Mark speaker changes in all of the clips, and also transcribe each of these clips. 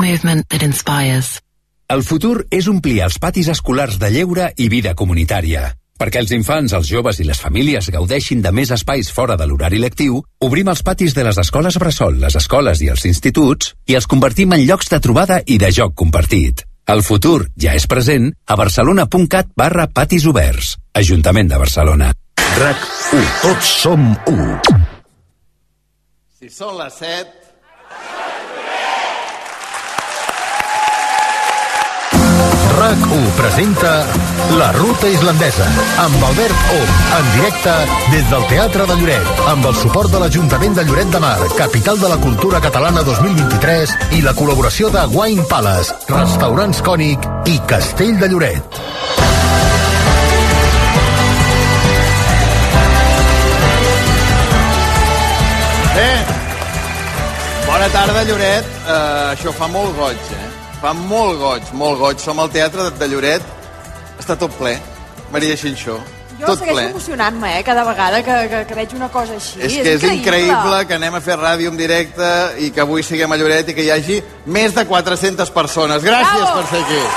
Speaker 1: Movement that inspires.
Speaker 2: El futur és omplir els patis escolars de lleure i vida comunitària. Perquè els infants, els joves i les famílies gaudeixin de més espais fora de l'horari lectiu, obrim els patis de les escoles bressol, les escoles i els instituts i els convertim en llocs de trobada i de joc compartit. El futur ja és present a barcelona.cat barra patis oberts. Ajuntament de Barcelona.
Speaker 3: RAC 1. Tots som 1.
Speaker 4: Si són les 7...
Speaker 3: RAC1 presenta La Ruta Islandesa amb Albert Om, en directe des del Teatre de Lloret, amb el suport de l'Ajuntament de Lloret de Mar, capital de la cultura catalana 2023 i la col·laboració de Wine Palace, Restaurants Cònic i Castell de Lloret.
Speaker 4: Bé, bona tarda, Lloret. Uh, això fa molt goig, eh? Fa molt goig, molt goig. Som al Teatre de Lloret. Està tot ple. Maria Xinxó.
Speaker 5: Jo
Speaker 4: tot
Speaker 5: segueixo
Speaker 4: ple.
Speaker 5: emocionant-me, eh, cada vegada que, que, que veig una cosa així.
Speaker 4: És que és increïble que anem a fer ràdio en directe i que avui siguem a Lloret i que hi hagi més de 400 persones. Gràcies
Speaker 5: Bravo!
Speaker 4: per ser aquí.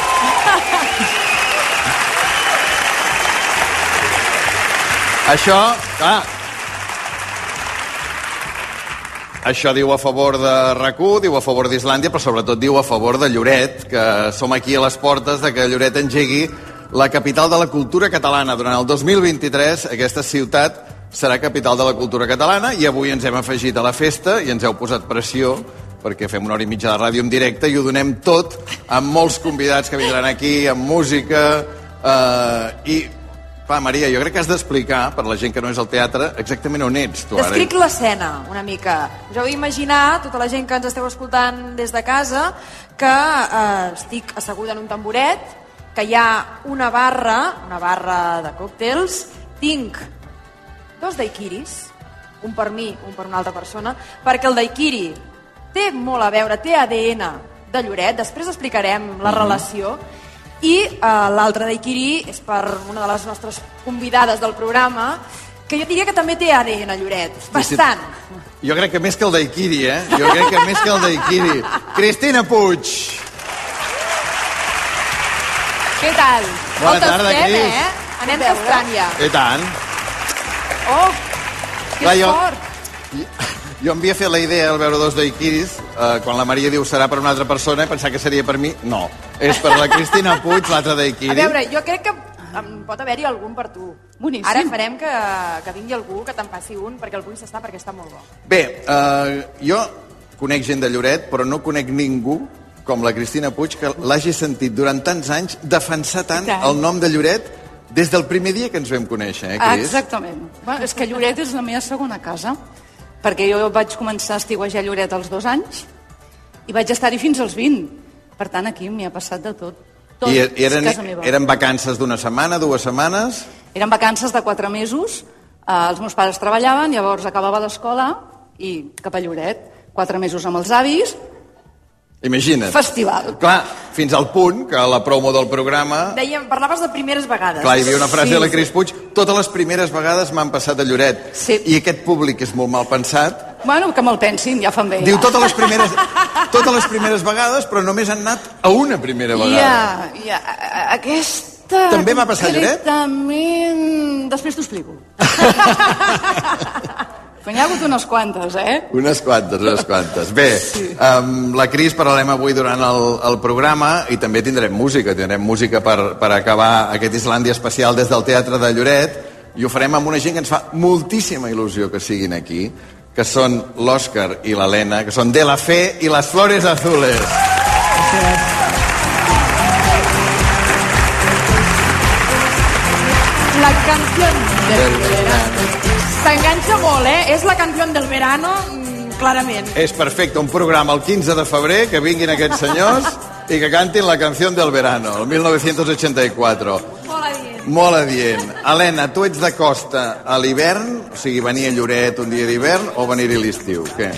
Speaker 4: Això, clar, això diu a favor de rac diu a favor d'Islàndia, però sobretot diu a favor de Lloret, que som aquí a les portes de que Lloret engegui la capital de la cultura catalana. Durant el 2023 aquesta ciutat serà capital de la cultura catalana i avui ens hem afegit a la festa i ens heu posat pressió perquè fem una hora i mitja de ràdio en directe i ho donem tot amb molts convidats que vindran aquí, amb música eh, i Va, Maria, jo crec que has d'explicar, per la gent que no és al teatre, exactament on ets, tu ara.
Speaker 5: Descric l'escena, una mica. Us heu d'imaginar, tota la gent que ens esteu escoltant des de casa, que eh, estic asseguda en un tamboret, que hi ha una barra, una barra de còctels, tinc dos daiquiris, un per mi, un per una altra persona, perquè el daiquiri té molt a veure, té ADN de Lloret, després explicarem la relació, i eh, l'altre daiquiri és per una de les nostres convidades del programa, que jo diria que també té ADN a Lloret, bastant.
Speaker 4: Jo crec que més que el daiquiri, eh? Jo crec que més que el daiquiri. Cristina Puig.
Speaker 5: Què tal?
Speaker 4: Bona
Speaker 5: El
Speaker 4: tarda,
Speaker 5: tastem,
Speaker 4: Cris.
Speaker 5: eh? Anem tastant ja.
Speaker 4: I tant.
Speaker 5: Oh, que
Speaker 4: Clar, jo-
Speaker 5: fort.
Speaker 4: Jo em havia fet la idea al veure dos daiquiris, eh, quan la Maria diu serà per una altra persona, i pensar que seria per mi. No, és per la Cristina Puig, l'altre daiquiri.
Speaker 5: A veure, jo crec que em pot haver-hi algun per tu.
Speaker 6: Boníssim.
Speaker 5: Ara farem que, que vingui algú, que te'n passi un, perquè el vull tastar perquè està molt bo.
Speaker 4: Bé, eh, jo conec gent de Lloret, però no conec ningú com la Cristina Puig que l'hagi sentit durant tants anys defensar tant,
Speaker 6: tant.
Speaker 4: el nom de Lloret des del primer dia que ens vam conèixer, eh, Cris?
Speaker 6: Exactament. Bueno, és que Lloret és la meva segona casa, perquè jo vaig començar a estiuejar a Lloret als dos anys i vaig estar-hi fins als 20. Per tant, aquí m'hi ha passat de tot. Tot
Speaker 4: I,
Speaker 6: és
Speaker 4: eren, eren vacances d'una setmana, dues setmanes?
Speaker 6: Eren vacances de quatre mesos, eh, els meus pares treballaven, llavors acabava l'escola i cap a Lloret. Quatre mesos amb els avis,
Speaker 4: Imagina't.
Speaker 6: festival.
Speaker 4: Clar, fins al punt que a la promo del programa...
Speaker 5: Dèiem, parlaves de primeres vegades.
Speaker 4: Clar, hi havia una frase
Speaker 6: Sí,
Speaker 4: de la. Cris Puig, totes les primeres vegades m'han passat a Lloret.
Speaker 6: Sí.
Speaker 4: I aquest públic és molt mal pensat.
Speaker 6: Bueno, que me'l pensin, ja fan bé.
Speaker 4: Diu
Speaker 6: ja.
Speaker 4: totes les primeres, totes les primeres vegades, però només han anat a una primera vegada.
Speaker 6: Ja, ja, aquesta...
Speaker 4: També va passar a Lloret?
Speaker 6: Concretament... Després t'ho explico. Però n'hi ha hagut unes quantes, eh?
Speaker 4: Unes quantes, unes quantes. Bé, sí. amb la Cris parlarem avui durant el, el programa i també tindrem música, tindrem música per, per acabar aquest Islàndia especial des del Teatre de Lloret i ho farem amb una gent que ens fa moltíssima il·lusió que siguin aquí, que són l'Òscar i l'Helena, que són De La Fe i les Flores Azules.
Speaker 5: La canció del verano. S'enganxa molt, eh? És la canció del verano, mm, clarament.
Speaker 4: És perfecte, un programa el 15 de febrer, que vinguin aquests senyors i que cantin la canció del verano, el 1984.
Speaker 5: Molt adient.
Speaker 4: Molt adient. Helena, tu ets de costa a l'hivern, o sigui, venir a Lloret un dia d'hivern o venir-hi a l'estiu? Què?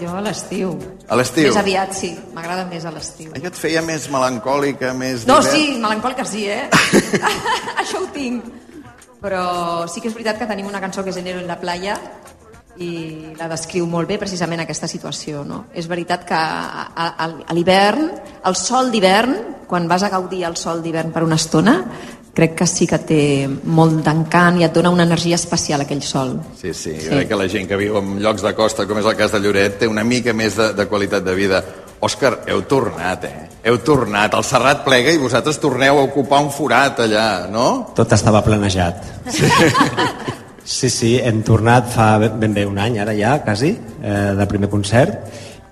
Speaker 7: Jo a l'estiu.
Speaker 4: A l'estiu?
Speaker 7: Més aviat, sí. M'agrada més a l'estiu.
Speaker 4: Allò et feia més melancòlica, més
Speaker 7: No, sí, melancòlica sí, eh? Això ho tinc. Però sí que és veritat que tenim una cançó que és Enero en la playa
Speaker 8: i la descriu molt bé precisament aquesta situació. No? És veritat que a, a, a l'hivern, el sol d'hivern, quan vas a gaudir el sol d'hivern per una estona, crec que sí que té molt d'encant i et dona una energia especial aquell sol.
Speaker 4: Sí, sí, sí. crec que la gent que viu en llocs de costa, com és el cas de Lloret, té una mica més de, de qualitat de vida. Òscar, heu tornat, eh? Heu tornat. El Serrat plega i vosaltres torneu a ocupar un forat allà, no?
Speaker 9: Tot estava planejat. Sí. Sí, sí, hem tornat fa ben bé un any, ara ja, quasi, eh, del primer concert,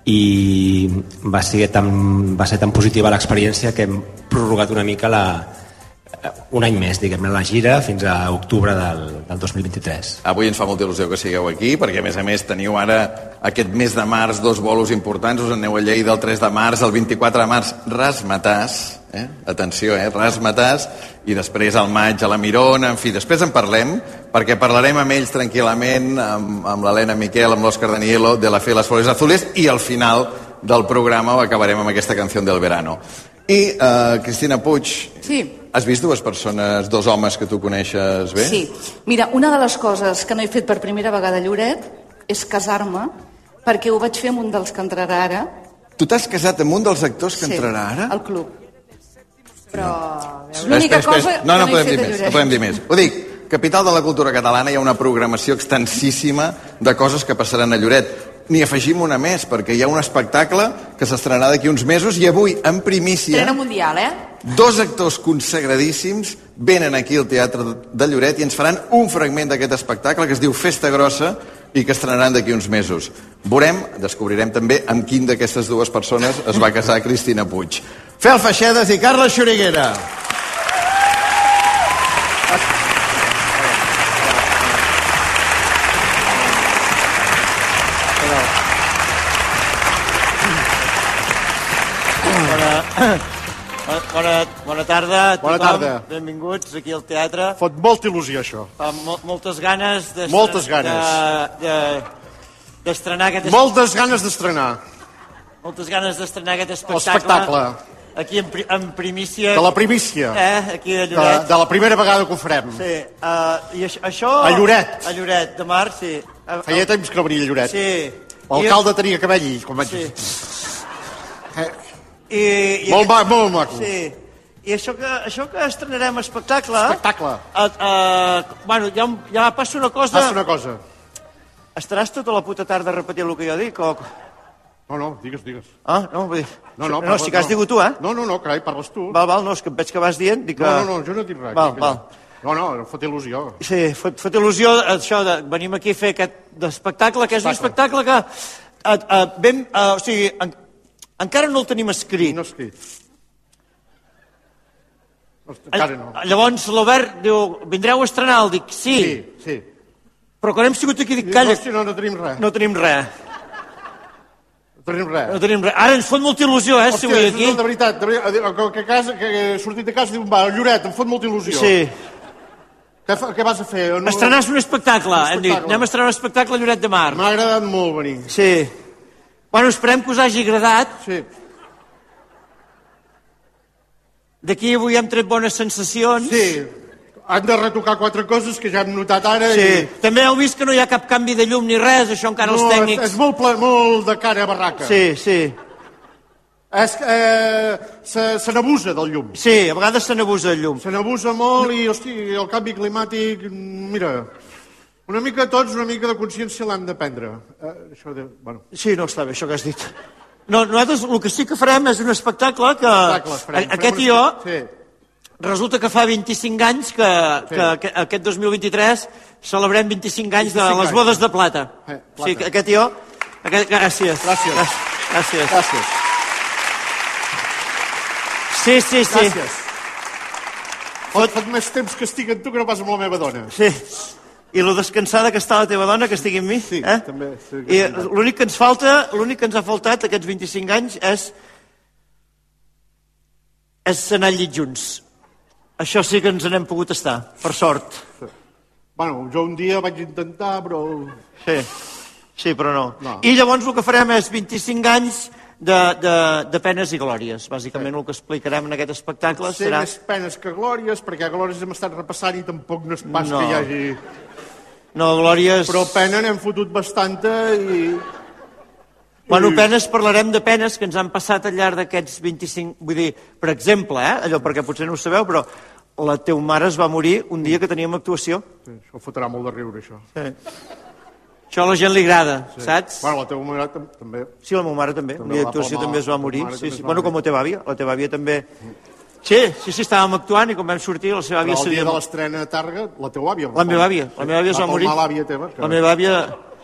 Speaker 9: i va ser tan, va ser tan positiva l'experiència que hem prorrogat una mica la, un any més, diguem la gira fins a octubre del, del 2023.
Speaker 4: Avui ens fa molta il·lusió que sigueu aquí, perquè a més a més teniu ara aquest mes de març dos bolos importants, us aneu a Lleida el 3 de març, el 24 de març, Rasmatàs, eh? atenció, eh? Rasmatàs, i després al maig a la Mirona, en fi, després en parlem, perquè parlarem amb ells tranquil·lament, amb, amb l'Helena Miquel, amb l'Òscar Danielo, de la Fe les Flores Azules, i al final del programa acabarem amb aquesta canció del verano. I, uh, Cristina Puig,
Speaker 6: Sí.
Speaker 4: Has vist dues persones, dos homes que tu coneixes bé?
Speaker 6: Sí. Mira, una de les coses que no he fet per primera vegada a Lloret és casar-me, perquè ho vaig fer amb un dels que entrarà ara.
Speaker 4: Tu t'has casat amb un dels actors que
Speaker 6: Sí,
Speaker 4: entrarà ara?
Speaker 6: Al club.
Speaker 5: Però
Speaker 6: És l'única cosa.
Speaker 4: No, no
Speaker 6: que no
Speaker 4: podem dir més, no podem dir més. Ho dic, capital de la cultura catalana hi ha una programació extensíssima de coses que passaran a Lloret. N'hi afegim una més, perquè hi ha un espectacle que s'estrenarà d'aquí uns mesos i avui, en primícia,
Speaker 5: Estrena mundial, eh?
Speaker 4: dos actors consagradíssims venen aquí al Teatre de Lloret i ens faran un fragment d'aquest espectacle que es diu Festa Grossa i que estrenaran d'aquí uns mesos. Veurem, descobrirem també amb quin d'aquestes dues persones es va casar Cristina Puig. Fel Feixedes i Carles Xuriguera.
Speaker 10: Bona, bona, tarda a tothom.
Speaker 11: Bona tarda.
Speaker 10: Benvinguts aquí al teatre.
Speaker 11: Fot molta il·lusió, això.
Speaker 10: Fa mo moltes ganes d'estre-
Speaker 11: Moltes ganes.
Speaker 10: de- de- d'estrenar aquest, es-
Speaker 11: Moltes ganes d'estrenar.
Speaker 10: moltes ganes d'estrenar aquest espectacle.
Speaker 11: espectacle
Speaker 10: Aquí en, pri en primícia.
Speaker 11: de la primícia.
Speaker 10: Eh, aquí a
Speaker 11: De,
Speaker 10: Lloret.
Speaker 11: de la primera vegada que ho farem.
Speaker 10: Sí, uh, i això, això...
Speaker 11: A Lloret.
Speaker 10: A Lloret, de mar, sí. A,
Speaker 11: Feia temps que no venia a Lloret.
Speaker 10: Sí.
Speaker 11: L'alcalde tenia cabell, com vaig
Speaker 10: Sí.
Speaker 11: dir.
Speaker 10: I, i,
Speaker 11: Molt, ma molt maco.
Speaker 10: Sí. I això que, això que estrenarem espectacle...
Speaker 11: Espectacle.
Speaker 10: Uh, uh, bueno, ja, ja passa una cosa...
Speaker 11: Passa una cosa.
Speaker 10: Estaràs tota la puta tarda repetint el que jo dic? O...
Speaker 11: No, no, digues, digues.
Speaker 10: Ah, no, vull dir...
Speaker 11: No, no,
Speaker 10: no
Speaker 11: parla-
Speaker 10: si que has dit tu, eh?
Speaker 11: No, no, no, carai, parles tu.
Speaker 10: Val, val, no, és que em veig que vas dient... Dic que...
Speaker 11: No, no, no, jo no dic res.
Speaker 10: Val, val.
Speaker 11: No, no, no fot il·lusió.
Speaker 10: Sí, fot, fot il·lusió això de venim aquí a fer aquest espectacle, que és un espectacle que... Uh, uh, ben, uh, o sigui, en, encara no el tenim escrit.
Speaker 11: No escrit. Encara no.
Speaker 10: Llavors l'Obert diu, vindreu a estrenar? El dic, sí,
Speaker 11: Sí, sí.
Speaker 10: però quan hem sigut aquí dic, calla,
Speaker 11: Hòstia, no, no tenim res.
Speaker 10: no tenim res.
Speaker 11: No tenim res.
Speaker 10: No tenim res. Ara ens fot molta il·lusió, eh, si vull aquí.
Speaker 11: de veritat, de veritat, que, que, casa, que he sortit de casa i diu, va, Lloret, em fot molta il·lusió.
Speaker 10: Sí.
Speaker 11: Què, fa, què vas a fer? No,
Speaker 10: Estrenar un espectacle, hem dit.
Speaker 11: espectacle.
Speaker 10: Anem a estrenar un espectacle a Lloret de Mar.
Speaker 11: M'ha agradat molt venir.
Speaker 10: Sí. Bueno, esperem que us hagi agradat.
Speaker 11: Sí.
Speaker 10: D'aquí avui hem tret bones sensacions.
Speaker 11: Sí. Han de retocar quatre coses que ja hem notat ara.
Speaker 10: Sí. També heu vist que no hi ha cap canvi de llum ni res, això encara
Speaker 11: I...
Speaker 10: els
Speaker 11: No,
Speaker 10: tècnics...
Speaker 11: és, és molt, ple, molt de cara a barraca.
Speaker 10: Sí, sí.
Speaker 11: És que eh, se, se n'abusa del llum.
Speaker 10: Sí, a vegades se n'abusa del llum.
Speaker 11: Se n'abusa molt i, hosti, el canvi climàtic, mira, una mica tots, una mica de consciència l'han de prendre. Eh, això de, bueno,
Speaker 10: Sí, no, està bé, això que has dit. No, nosaltres el que sí que farem és un espectacle que...
Speaker 11: espectacle, farem,
Speaker 10: a-
Speaker 11: farem
Speaker 10: aquest
Speaker 11: un
Speaker 10: i jo,
Speaker 11: espe-
Speaker 10: resulta que fa 25 anys que,
Speaker 11: Sí.
Speaker 10: que, que aquest 2023 celebrem 25 anys de
Speaker 11: 25
Speaker 10: les
Speaker 11: anys.
Speaker 10: bodes de plata.
Speaker 11: Eh, plata.
Speaker 10: Sí, que aquest i jo... Aquest. Gràcies.
Speaker 11: Gràcies.
Speaker 10: Gràcies. Gràcies. Sí, sí, sí.
Speaker 11: Gràcies. Fot, fot més temps que estic amb tu que no pas amb la meva dona.
Speaker 10: Sí. I lo descansada que està la teva dona, que estigui amb mi.
Speaker 11: Sí,
Speaker 10: eh?
Speaker 11: també, sí,
Speaker 10: I l'únic que ens falta, l'únic que ens ha faltat aquests 25 anys és és anar al llit junts. Això sí que ens n'hem pogut estar, per sort.
Speaker 11: Bueno, jo un dia vaig intentar, però...
Speaker 10: Sí, sí però no.
Speaker 11: No.
Speaker 10: I llavors el que farem és 25 anys de, de, de penes i glòries. Bàsicament el que explicarem en aquest espectacle
Speaker 11: Sé
Speaker 10: serà...
Speaker 11: més penes que glòries, perquè a glòries hem estat repassant i tampoc no és pas
Speaker 10: No.
Speaker 11: que hi hagi...
Speaker 10: No, Glòria és...
Speaker 11: Però pena n'hem fotut bastanta i...
Speaker 10: Bueno, penes, parlarem de penes que ens han passat al llarg d'aquests 25... Vull dir, per exemple, eh, allò perquè potser no ho sabeu, però la teu mare es va morir un dia que teníem actuació.
Speaker 11: Sí, això fotrà molt de riure, això.
Speaker 10: Sí. Això a la gent li agrada, sí. saps?
Speaker 11: Bueno, la teva mare tam- també.
Speaker 10: Sí, la meva mare també.
Speaker 11: També
Speaker 10: Un dia d'actuació també es va morir. Sí, sí. Bueno, com la teva àvia. La teva àvia també... Sí, sí, sí, estàvem actuant i quan vam sortir la seva àvia
Speaker 11: Però el dia de l'estrena a Targa, la teva àvia...
Speaker 10: La meva àvia. La meva àvia es va morir.
Speaker 11: l'àvia teva. Que,
Speaker 10: La meva àvia...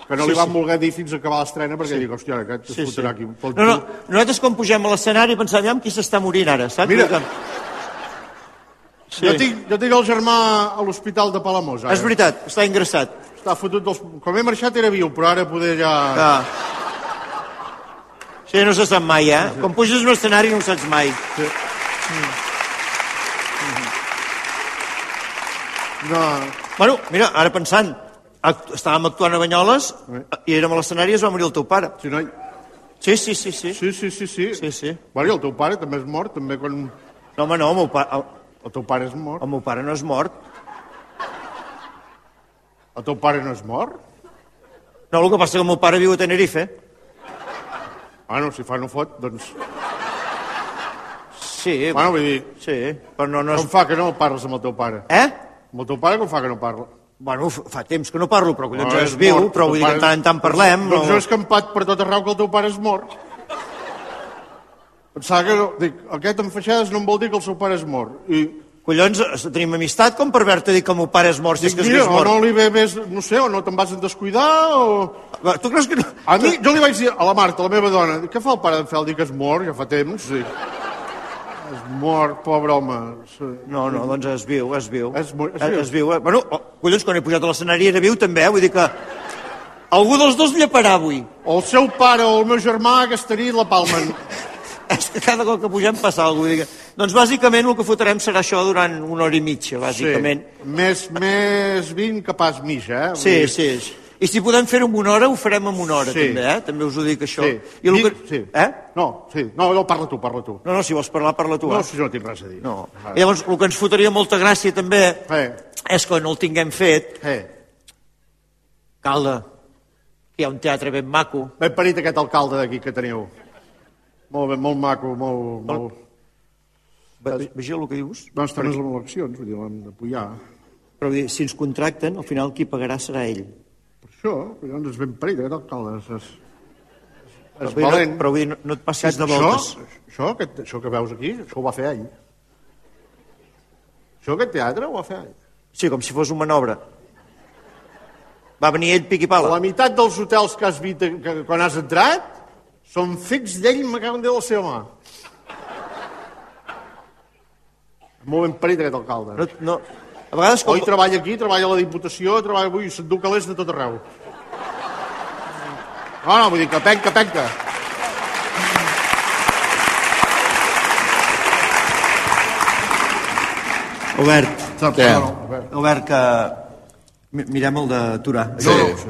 Speaker 11: que no
Speaker 10: Sí,
Speaker 11: li van
Speaker 10: sí.
Speaker 11: voler dir fins a acabar l'estrena perquè sí. dic, hòstia, aquest
Speaker 10: Sí,
Speaker 11: es
Speaker 10: sí.
Speaker 11: fotrà aquí. Tot
Speaker 10: No, no, nosaltres quan pugem a l'escenari pensem, aviam qui s'està morint ara, saps?
Speaker 11: Mira. Sí. Jo, tinc, jo tinc el germà a l'hospital de Palamós, ara.
Speaker 10: És veritat, està ingressat.
Speaker 11: Està fotut dels... Com he marxat era viu, però ara poder ja...
Speaker 10: Ah. Sí, no se sap mai, eh? Quan puges a un escenari no ho saps mai.
Speaker 11: Sí. No,
Speaker 10: Bueno, mira, ara pensant, act estàvem actuant a Banyoles i érem a l'escenari i es va morir el teu pare.
Speaker 11: si no... hi-
Speaker 10: Sí, sí, sí, sí.
Speaker 11: Sí, sí, sí, sí.
Speaker 10: Sí, sí.
Speaker 11: Bueno, i el teu pare també és mort, també quan...
Speaker 10: No, home, no, el meu, pa el,
Speaker 11: El teu pare és mort.
Speaker 10: el meu pare no és mort.
Speaker 11: El teu pare no és mort?
Speaker 10: No, el que passa és que el meu pare viu a Tenerife.
Speaker 11: Bueno, si fa no fot, doncs...
Speaker 10: Sí,
Speaker 11: Bueno, vull dir,
Speaker 10: sí, però no, no
Speaker 11: com
Speaker 10: és...
Speaker 11: fa que no parles amb el teu pare?
Speaker 10: Eh?
Speaker 11: Amb el teu pare com fa que no parla?
Speaker 10: Bueno, fa temps que no parlo, però collons
Speaker 11: No,
Speaker 10: es viu,
Speaker 11: mort,
Speaker 10: però vull dir que de tant en tant parlem.
Speaker 11: Doncs jo
Speaker 10: No...
Speaker 11: he escampat per tot arreu que el teu pare és mort. Pensava que... No, dic, aquest amb feixades no em vol dir que el seu pare és mort. I
Speaker 10: Collons, tenim amistat com per haver-te dit que el meu pare és mort, si és que és,
Speaker 11: mira,
Speaker 10: que és
Speaker 11: o
Speaker 10: mort.
Speaker 11: no li ve més... No sé, o no te'n vas a descuidar, o...
Speaker 10: Va, Tu creus que no?
Speaker 11: A mi, jo li vaig dir a la Marta, la meva dona, què fa el pare d'en Fel? Dic que és mort, ja fa temps. Sí. És mort, pobre home.
Speaker 10: No, no, doncs es viu, es viu.
Speaker 11: És mo- és
Speaker 10: es,
Speaker 11: viu.
Speaker 10: es viu. Eh? Bueno, oh, collons, quan he pujat a l'escenari era viu també, eh? Vull dir que algú dels dos lleparà avui.
Speaker 11: O el seu pare o el meu germà que estaria la palmen.
Speaker 10: És que cada cop que pugem passa alguna cosa. Vull dir que... Doncs bàsicament el que fotrem serà això durant una hora i mitja, bàsicament.
Speaker 11: Sí. Més, més vint que pas mitja, eh?
Speaker 10: Sí, sí. I si podem fer-ho en una hora, ho farem en una hora,
Speaker 11: Sí.
Speaker 10: també, eh? També us ho dic, això.
Speaker 11: Sí.
Speaker 10: I el que...
Speaker 11: Sí.
Speaker 10: Eh?
Speaker 11: No, sí. No, no, parla tu, parla tu.
Speaker 10: No, no, si vols parlar, parla tu.
Speaker 11: No,
Speaker 10: eh?
Speaker 11: si no tinc res a dir.
Speaker 10: No.
Speaker 11: Ah.
Speaker 10: I llavors, el que ens fotria molta gràcia també
Speaker 11: Eh,
Speaker 10: és que no el tinguem fet,
Speaker 11: eh.
Speaker 10: Calda, que hi ha un teatre ben maco.
Speaker 11: Ben parit aquest alcalde d'aquí que teniu. Molt bé, molt maco, molt... molt...
Speaker 10: Ve- ve- Vigila el que dius.
Speaker 11: No, estan les eleccions, vull dir, l'hem d'apoyar.
Speaker 10: Però dir, si ens contracten, al final qui pagarà serà ell.
Speaker 11: Per això, llavors és ben parit aquest alcalde. És, és,
Speaker 10: Però,
Speaker 11: és
Speaker 10: no,
Speaker 11: valent.
Speaker 10: però vull dir, no, no et passis de
Speaker 11: això,
Speaker 10: voltes.
Speaker 11: això, aquest, això que veus aquí, això ho va fer ell. Això, aquest teatre, ho va fer ell.
Speaker 10: Sí, com si fos una manobra. Va venir ell pic i pala.
Speaker 11: La meitat dels hotels que has vist que, quan has entrat són fets d'ell, me cago en Déu, la seva mà. Molt ben parit aquest alcalde.
Speaker 10: No, no. A vegades, quan...
Speaker 11: Oi treballa aquí, treballa a la Diputació, treballa avui, s'endú calés de tot arreu. No, no, vull dir que penca, penca. A veure.
Speaker 10: Albert, que... mi- Mirem el d'aturar.
Speaker 4: Sí.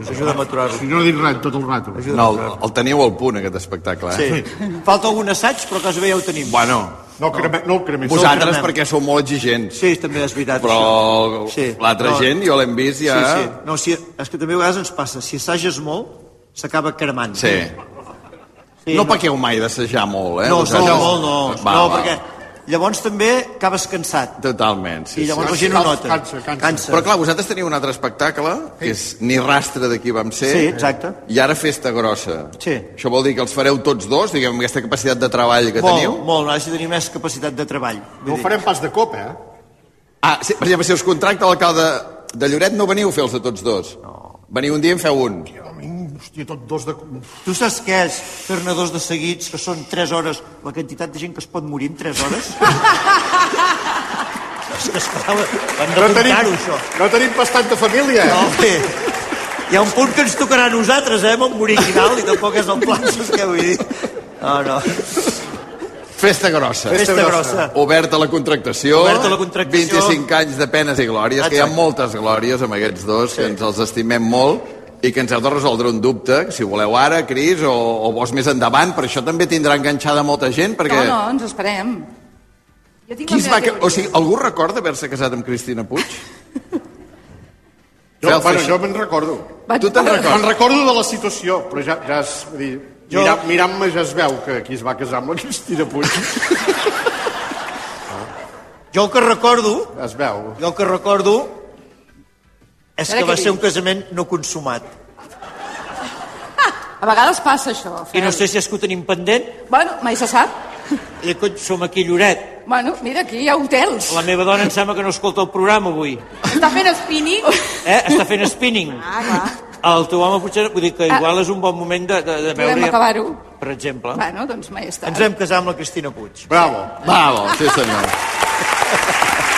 Speaker 10: Ajuda'm a aturar-lo.
Speaker 11: Si no dic res tot el rato.
Speaker 4: No, el, el teniu al punt, aquest espectacle, eh?
Speaker 10: Sí. Falta algun assaig, però quasi bé ja ho tenim.
Speaker 4: Bueno,
Speaker 11: No, creme, no el
Speaker 4: vosaltres
Speaker 10: cremem.
Speaker 4: perquè sou molt exigents.
Speaker 10: Sí, també és veritat.
Speaker 4: Però.
Speaker 10: Sí.
Speaker 4: l'altra
Speaker 10: No.
Speaker 4: gent, jo l'hem vist ja...
Speaker 10: Sí, sí. No, si, és que també a vegades ens passa, si assages molt, s'acaba cremant.
Speaker 4: Sí.
Speaker 10: sí
Speaker 4: No pequeu mai d'assajar molt, eh?
Speaker 10: No, assajar molt no.
Speaker 4: Va,
Speaker 10: no,
Speaker 4: va.
Speaker 10: perquè llavors també acabes cansat.
Speaker 4: Totalment, sí,
Speaker 10: I llavors
Speaker 4: sí.
Speaker 10: la gent ho nota.
Speaker 11: Cansa, cansa.
Speaker 10: cansa.
Speaker 4: Però clar, vosaltres teniu un altre espectacle, que és Ni rastre de qui vam ser,
Speaker 10: Sí, exacte.
Speaker 4: i ara Festa Grossa.
Speaker 10: Sí.
Speaker 4: Això vol dir que els fareu tots dos, diguem, amb aquesta capacitat de treball que
Speaker 10: molt,
Speaker 4: teniu?
Speaker 10: molt, no, si tenir més capacitat de treball.
Speaker 11: No ho farem pas de cop, eh?
Speaker 4: Ah, sí, per exemple, si us contracta l'alcalde de Lloret, no veniu a fer els de tots dos. No. Veniu un dia i en feu un.
Speaker 11: Hòstia, tot dos de...
Speaker 10: Tu saps què és fer-ne dos de seguits, que són 3 hores, la quantitat de gent que es pot morir en 3 hores? és que, esclar, hem de
Speaker 11: No tenim,
Speaker 10: això.
Speaker 11: no tenim bastanta família, eh?
Speaker 10: No, bé, hi ha un punt que ens tocarà a nosaltres, eh, amb un original, i tampoc és el pla, saps què vull dir? No, no.
Speaker 4: Festa Grossa.
Speaker 10: Festa grossa.
Speaker 4: Obert a la contractació.
Speaker 10: Obert a la contractació.
Speaker 4: 25 anys de penes i glòries, que hi ha
Speaker 10: Exacte.
Speaker 4: moltes glòries amb aquests dos, que ens els estimem molt i que ens heu de resoldre un dubte, si voleu ara, Cris, o, o vols més endavant, per això també tindrà enganxada molta gent, perquè...
Speaker 6: No, no, ens esperem.
Speaker 5: Jo tinc
Speaker 4: Qui es va...
Speaker 5: teoria.
Speaker 4: O sigui, algú recorda haver-se casat amb Cristina Puig?
Speaker 12: Jo,
Speaker 4: Fel
Speaker 12: bueno,
Speaker 4: Feixó-
Speaker 12: jo me'n recordo.
Speaker 4: Tu te'n recordes?
Speaker 12: Me'n recordo de la situació, però ja, ja és... Vull dir,
Speaker 10: Jo-
Speaker 12: mira, mirant-me ja es veu que qui es va casar amb la Cristina Puig.
Speaker 10: Jo el que recordo,
Speaker 12: es veu.
Speaker 10: jo el que recordo és que va ser un casament no consumat.
Speaker 6: A vegades passa això.
Speaker 10: I no
Speaker 6: Fel.
Speaker 10: sé si és que ho tenim pendent,
Speaker 6: Bueno, mai se sap.
Speaker 10: i cony, som aquí a Lloret.
Speaker 6: Bueno, mira, aquí hi ha hotels.
Speaker 10: La meva dona em sembla que no escolta el programa avui.
Speaker 5: Està fent spinning?
Speaker 10: Eh? Està fent spinning.
Speaker 5: Ah, clar.
Speaker 10: El teu home potser, vull dir que igual és un bon moment de, de, de
Speaker 6: Podem
Speaker 10: veure...
Speaker 6: acabar-ho.
Speaker 10: Per exemple.
Speaker 6: Bueno, doncs mai està.
Speaker 10: Ens vam casar amb la Cristina Puig.
Speaker 12: Bravo.
Speaker 4: Bravo, sí senyor.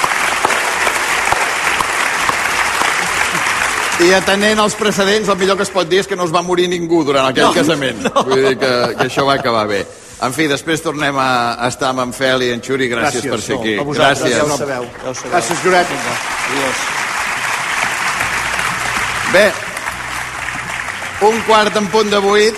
Speaker 4: I atenent als precedents, el millor que es pot dir és que no es va morir ningú durant aquell
Speaker 10: No,
Speaker 4: casament.
Speaker 10: no.
Speaker 4: Vull dir que, que això va acabar bé. En fi, després tornem a a estar amb en Fel i en Xuri. Gràcies,
Speaker 12: Gràcies,
Speaker 4: per ser
Speaker 12: no,
Speaker 4: aquí.
Speaker 10: Vosaltres,
Speaker 4: Gràcies.
Speaker 10: ja ho sabeu. Ja ho sabeu.
Speaker 12: Gràcies, Lloret.
Speaker 10: Adiós.
Speaker 4: Bé, un quart en punt de vuit.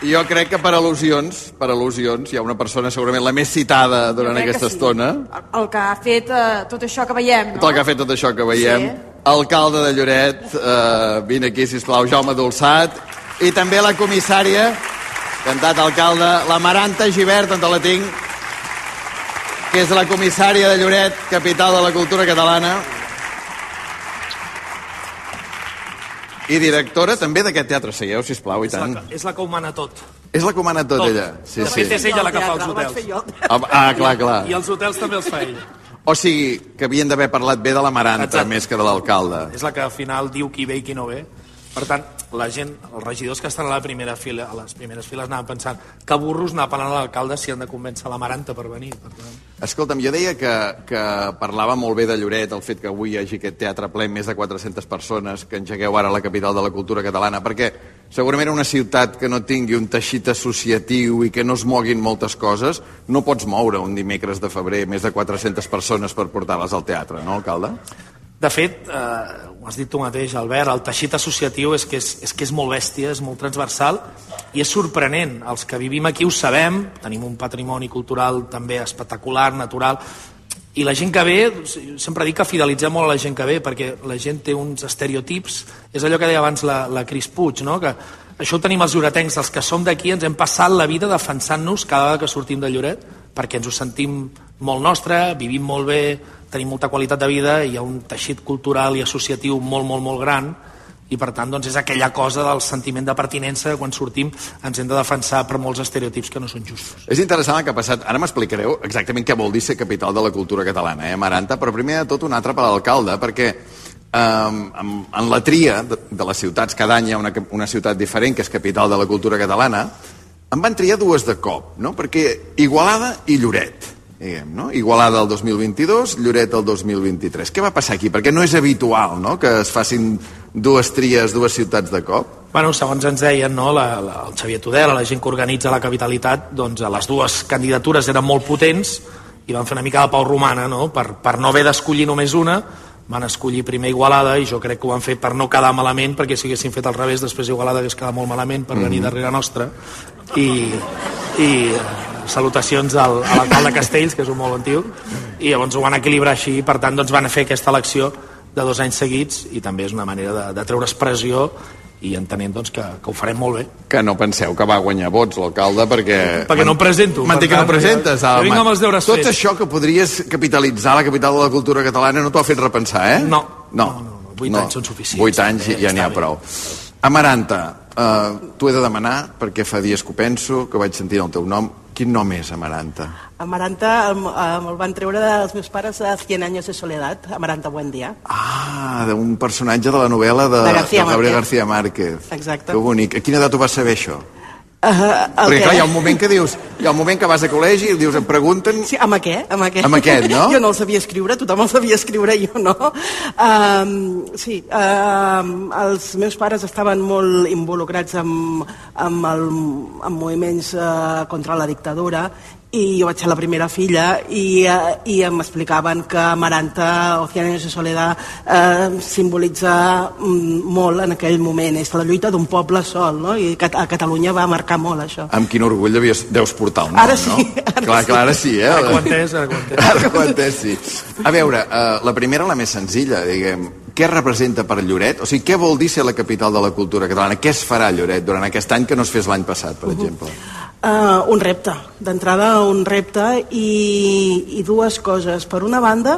Speaker 4: Jo crec que per al·lusions, per al·lusions, hi ha una persona segurament la més citada durant aquesta
Speaker 5: sí.
Speaker 4: estona.
Speaker 5: El que ha fet eh, tot això que veiem, no?
Speaker 4: Tot el que ha fet tot això que veiem.
Speaker 5: Sí.
Speaker 4: Alcalde de Lloret, eh, vine aquí, sisplau, Jaume Dolçat. I també la comissària, cantat alcalde, la Maranta Givert, on te la tinc, que és la comissària de Lloret, capital de la cultura catalana. I directora també d'aquest teatre. Seieu, sisplau, i
Speaker 13: És la,
Speaker 4: tant.
Speaker 13: que- és la que ho mana tot.
Speaker 4: És la que ho mana tot,
Speaker 13: Tot.
Speaker 4: ella. Sí,
Speaker 13: de
Speaker 4: sí.
Speaker 13: fet, és ella la que fa els hotels.
Speaker 4: Ah, ah, clar, clar.
Speaker 13: I els hotels també els fa ella.
Speaker 4: O sigui, que havien d'haver parlat bé de la Maranta
Speaker 13: Exacte.
Speaker 4: més que de l'alcalde.
Speaker 13: És la que al final diu qui ve i qui no ve. Per tant, la gent, els regidors que estan a la primera fila, a les primeres files anaven pensant que burros anar parlant a l'alcalde si han de convèncer la Maranta per venir. Per tant,
Speaker 4: Escolta'm, jo deia que, que parlava molt bé de Lloret, el fet que avui hi hagi aquest teatre ple més de 400 persones, que engegueu ara la capital de la cultura catalana, perquè segurament una ciutat que no tingui un teixit associatiu i que no es moguin moltes coses, no pots moure un dimecres de febrer més de 400 persones per portar-les al teatre, no, alcalde?
Speaker 13: De fet, eh, ho has dit tu mateix, Albert, el teixit associatiu és que és, és que és molt bèstia, és molt transversal i és sorprenent. Els que vivim aquí ho sabem, tenim un patrimoni cultural també espectacular, natural, i la gent que ve, sempre dic que fidelitzem molt a la gent que ve, perquè la gent té uns estereotips, és allò que deia abans la, la Cris Puig, no? que això ho tenim els lloretencs, els que som d'aquí ens hem passat la vida defensant-nos cada vegada que sortim de Lloret, perquè ens ho sentim molt nostre, vivim molt bé, tenim molta qualitat de vida, hi ha un teixit cultural i associatiu molt, molt, molt gran, i per tant doncs, és aquella cosa del sentiment de pertinença quan sortim ens hem de defensar per molts estereotips que no són justos.
Speaker 4: És interessant el que ha passat. Ara m'explicareu exactament què vol dir ser capital de la cultura catalana, eh, Maranta? Però primer de tot un altre per l'alcalde, perquè eh, en, en la tria de, de les ciutats, cada any hi ha una, una ciutat diferent que és capital de la cultura catalana, en van triar dues de cop, no? Perquè Igualada i Lloret, diguem, no? Igualada el 2022, Lloret el 2023. Què va passar aquí? Perquè no és habitual, no?, que es facin dues tries, dues ciutats de cop.
Speaker 13: Bueno, segons ens deien, no, la, la, el Xavier Tudela, la gent que organitza la capitalitat, doncs les dues candidatures eren molt potents i van fer una mica de pau romana, no? Per, per no haver d'escollir només una, van escollir primer Igualada i jo crec que ho van fer per no quedar malament, perquè si haguessin fet al revés, després Igualada hagués quedat molt malament per venir darrere nostra. I, i salutacions al, a l'alcalde Castells, que és un molt antiu, i llavors ho van equilibrar així, per tant doncs, van fer aquesta elecció de dos anys seguits i també és una manera de, de treure expressió i entenent doncs, que, que ho farem molt bé.
Speaker 4: Que no penseu que va guanyar vots l'alcalde perquè...
Speaker 13: Perquè no em presento, per
Speaker 4: que no presentes.
Speaker 13: jo- vinc amb els deures
Speaker 4: Tot
Speaker 13: fets.
Speaker 4: això que podries capitalitzar la capital de la cultura catalana no t'ho ha fet repensar, eh?
Speaker 13: No.
Speaker 4: No.
Speaker 13: No, no, no. Vuit anys són suficients.
Speaker 4: Vuit anys ja n'hi ha prou. Amaranta, uh, t'ho he de demanar perquè fa dies que ho penso, que vaig sentir el teu nom. Quin nom és Amaranta?
Speaker 14: Amaranta em el van treure dels meus pares a 100 anys de soledat, Amaranta Buendía.
Speaker 4: Ah, d'un personatge de la novel·la de,
Speaker 14: De García
Speaker 4: de Gabriel
Speaker 14: Márquez.
Speaker 4: García Márquez.
Speaker 14: Exacte.
Speaker 4: Que bonic. A quina edat ho vas saber, això?
Speaker 14: Uh,
Speaker 4: Perquè,
Speaker 14: què?
Speaker 4: clar, hi ha un moment que dius... Hi ha un moment que vas a col·legi i dius, em pregunten...
Speaker 14: Sí, amb aquest, amb aquest.
Speaker 4: Amb aquest, no?
Speaker 14: Jo no el sabia escriure, tothom el sabia escriure, jo no. Um, sí, um, els meus pares estaven molt involucrats amb, amb, el, amb moviments uh, contra la dictadura i jo vaig ser la primera filla i, eh, i em explicaven que Amaranta, Oceanes de Soledad eh, simbolitza mm, molt en aquell moment, és la lluita d'un poble sol no? i a Catalunya va marcar molt això
Speaker 4: Amb quin orgull devies, deus portar el nom,
Speaker 14: Ara sí,
Speaker 4: no?
Speaker 14: ara
Speaker 4: clar,
Speaker 14: sí.
Speaker 4: clar, ara sí, eh?
Speaker 13: Ara entès, ara entès.
Speaker 4: Ara entès, sí. A veure, uh, la primera, la més senzilla, diguem, què representa per Lloret? O sigui, què vol dir ser la capital de la cultura catalana? Què es farà a Lloret durant aquest any que no es fes l'any passat, per exemple?
Speaker 14: Uh, un repte, d'entrada un repte i, i dues coses. Per una banda,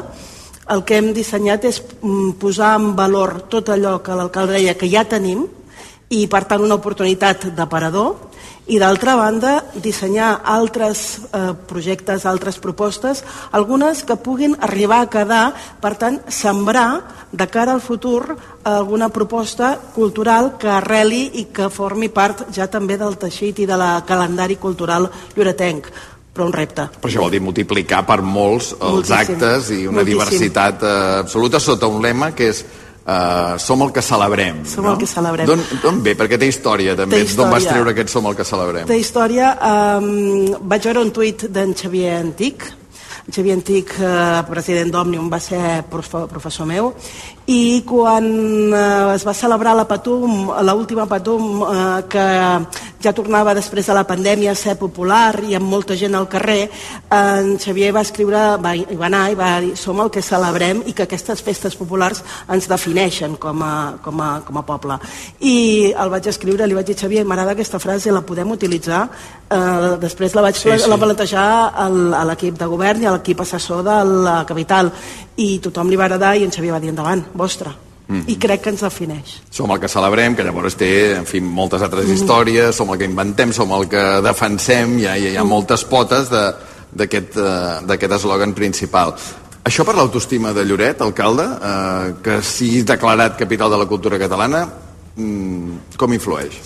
Speaker 14: el que hem dissenyat és mm, posar en valor tot allò que l'alcalde deia que ja tenim i per tant una oportunitat d'aparador i d'altra banda dissenyar altres eh, projectes, altres propostes, algunes que puguin arribar a quedar, per tant, sembrar de cara al futur alguna proposta cultural que arreli i que formi part ja també del teixit i de la calendari cultural lloretenc però un repte.
Speaker 4: Però això vol dir multiplicar per molts els
Speaker 14: Moltíssim.
Speaker 4: actes i una
Speaker 14: Moltíssim.
Speaker 4: diversitat eh, absoluta sota un lema que és eh, som el que celebrem.
Speaker 14: Som
Speaker 4: no?
Speaker 14: el que celebrem.
Speaker 4: D'on ve? Perquè té història, també. D'on vas treure aquest som el que celebrem?
Speaker 14: Té història, um, vaig veure un tuit d'en Xavier Antic, Xavier Antic, eh, president d'Òmnium, va ser profe- professor meu, i quan eh, es va celebrar la Patum, l'última Patum, eh, que ja tornava després de la pandèmia a ser popular i amb molta gent al carrer, en Xavier va escriure, va, hi va anar i va dir som el que celebrem i que aquestes festes populars ens defineixen com a, com a, com a poble. I el vaig escriure, li vaig dir, Xavier, m'agrada aquesta frase, la podem utilitzar? Eh, després la vaig
Speaker 13: Sí, sí.
Speaker 14: la plantejar al, a l'equip de govern i a l'equip assessor de la capital i tothom li va agradar i en Xavier va dir endavant, vostre.
Speaker 4: Mhm.
Speaker 14: I crec que ens defineix.
Speaker 4: Som el que celebrem, que llavors té, en fi, moltes altres històries, som el que inventem, som el que defensem, hi ha, hi ha moltes potes de- d'aquest eh, d'aquest eslògan principal. Això per l'autoestima de Lloret, alcalde, eh, que sigui declarat capital de la cultura catalana, mm, com influeix?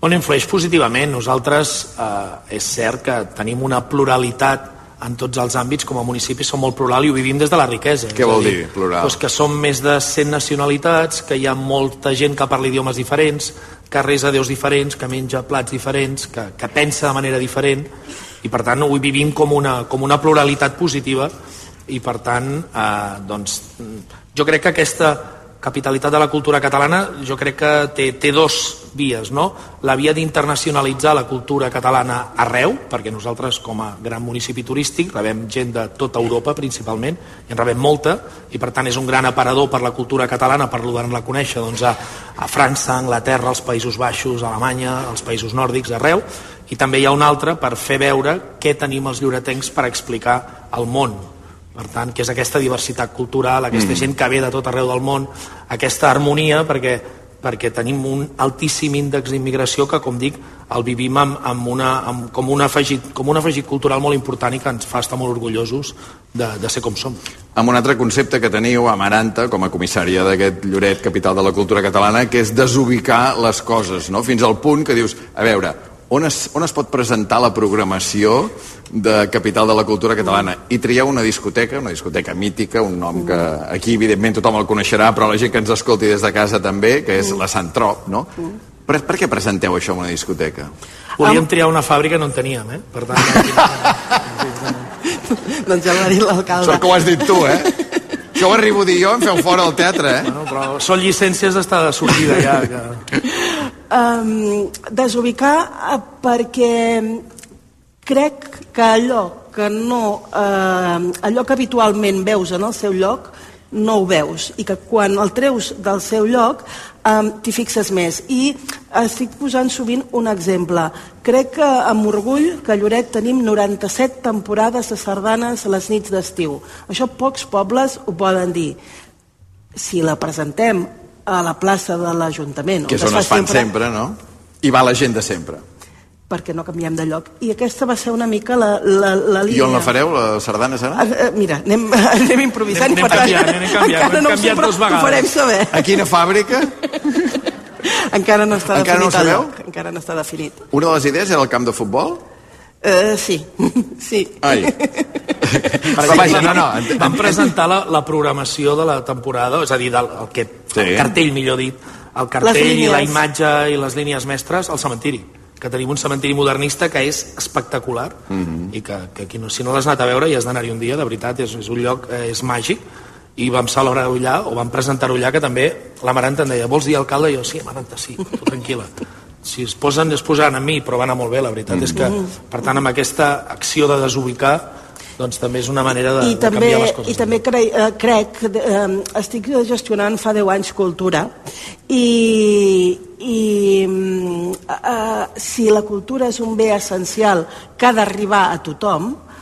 Speaker 13: Bueno, influeix positivament. Nosaltres, eh, és cert que tenim una pluralitat en tots els àmbits, com a municipi som molt plural i ho vivim des de la riquesa.
Speaker 4: Què vol dir, plural?
Speaker 13: Doncs que som més de 100 nacionalitats, que hi ha molta gent que parla idiomes diferents, que resa déus diferents, que menja plats diferents, que, que pensa de manera diferent, i per tant ho vivim com una, com una pluralitat positiva, i per tant, eh, doncs, jo crec que aquesta capitalitat de la cultura catalana jo crec que té, té dos vies, no? La via d'internacionalitzar la cultura catalana arreu, perquè nosaltres com a gran municipi turístic rebem gent de tota Europa principalment, i en rebem molta, i per tant és un gran aparador per la cultura catalana, per donar-la a conèixer doncs, a, a França, Anglaterra, als Països Baixos, Alemanya, als països nòrdics, arreu, i també hi ha un altre per fer veure què tenim els lloretencs per explicar al món, per tant, que és aquesta diversitat cultural, aquesta
Speaker 4: Mm.
Speaker 13: gent que ve de tot arreu del món, aquesta harmonia, perquè, perquè tenim un altíssim índex d'immigració que, com dic, el vivim amb, amb una, amb, com, un afegit, com un afegit cultural molt important i que ens fa estar molt orgullosos de, de ser com som.
Speaker 4: Amb un altre concepte que teniu a Maranta, com a comissària d'aquest Lloret, capital de la cultura catalana, que és desubicar les coses, no? fins al punt que dius, a veure, on es, on es pot presentar la programació de Capital de la Cultura Catalana i trieu una discoteca, una discoteca mítica, un nom que aquí evidentment tothom el coneixerà, però la gent que ens escolti des de casa també, que és la Sant Trop, no? Per, per què presenteu això en una discoteca?
Speaker 13: Volíem triar una fàbrica, no en teníem, eh? Per tant,
Speaker 14: doncs ja l'ha dit l'alcalde.
Speaker 4: Sort que ho has dit tu, eh? Això ho arribo a dir jo, em feu fora del teatre, eh?
Speaker 13: bueno, però són llicències d'estar de sortida ja. Que...
Speaker 14: Um, desubicar eh, perquè crec que allò que no eh, allò que habitualment veus en el seu lloc no ho veus. I que quan el treus del seu lloc um, t'hi fixes més. I estic posant sovint un exemple. Crec que amb orgull que a Lloret tenim 97 temporades de sardanes a les nits d'estiu. Això pocs pobles ho poden dir. Si la presentem a la plaça de l'Ajuntament
Speaker 4: Que és on es fan sempre, no? I va la gent de sempre.
Speaker 14: perquè no canviem de lloc. I aquesta va ser una mica la, la, la línia.
Speaker 4: I on la fareu, la sardana serà?
Speaker 14: Ah, eh, Mira, anem, anem improvisant
Speaker 13: Anem-
Speaker 14: i per
Speaker 13: anem
Speaker 14: tant
Speaker 13: canviant, anem canviant,
Speaker 14: encara
Speaker 13: hem
Speaker 14: no ho sé,
Speaker 13: canviat
Speaker 14: però
Speaker 13: dues
Speaker 14: ho
Speaker 13: vegades.
Speaker 14: farem saber.
Speaker 4: A quina fàbrica?
Speaker 14: Encara no està
Speaker 4: Encara no ho
Speaker 14: definit el
Speaker 4: sabeu?
Speaker 14: lloc. Encara no està definit.
Speaker 4: Una de les idees era el camp de futbol?
Speaker 14: Uh, sí, sí.
Speaker 4: Ai.
Speaker 13: Però vaja, no, no, vam presentar la, la programació de la temporada, és a dir, del, el, que,
Speaker 4: Sí.
Speaker 13: el cartell, millor dit, el cartell i la imatge i les línies mestres al cementiri, que tenim un cementiri modernista que és espectacular i que, que qui no, si no l'has anat a veure i has d'anar-hi un dia, de veritat, és, és un lloc, eh, és màgic i vam celebrar-ho allà, o vam presentar-ho allà, que també la Maranta em deia, vols dir alcalde? I jo, sí, Maranta, sí, tranquil·la. Si es posen, es posaran amb mi, però va anar molt bé, la veritat. És que, per tant, amb aquesta acció de desubicar, doncs també és una manera de,
Speaker 14: I
Speaker 13: de
Speaker 14: també,
Speaker 13: canviar les coses.
Speaker 14: i també cre, eh, crec, eh, estic gestionant fa 10 anys cultura i, i mm, eh, si la cultura és un bé essencial que ha d'arribar a tothom, eh,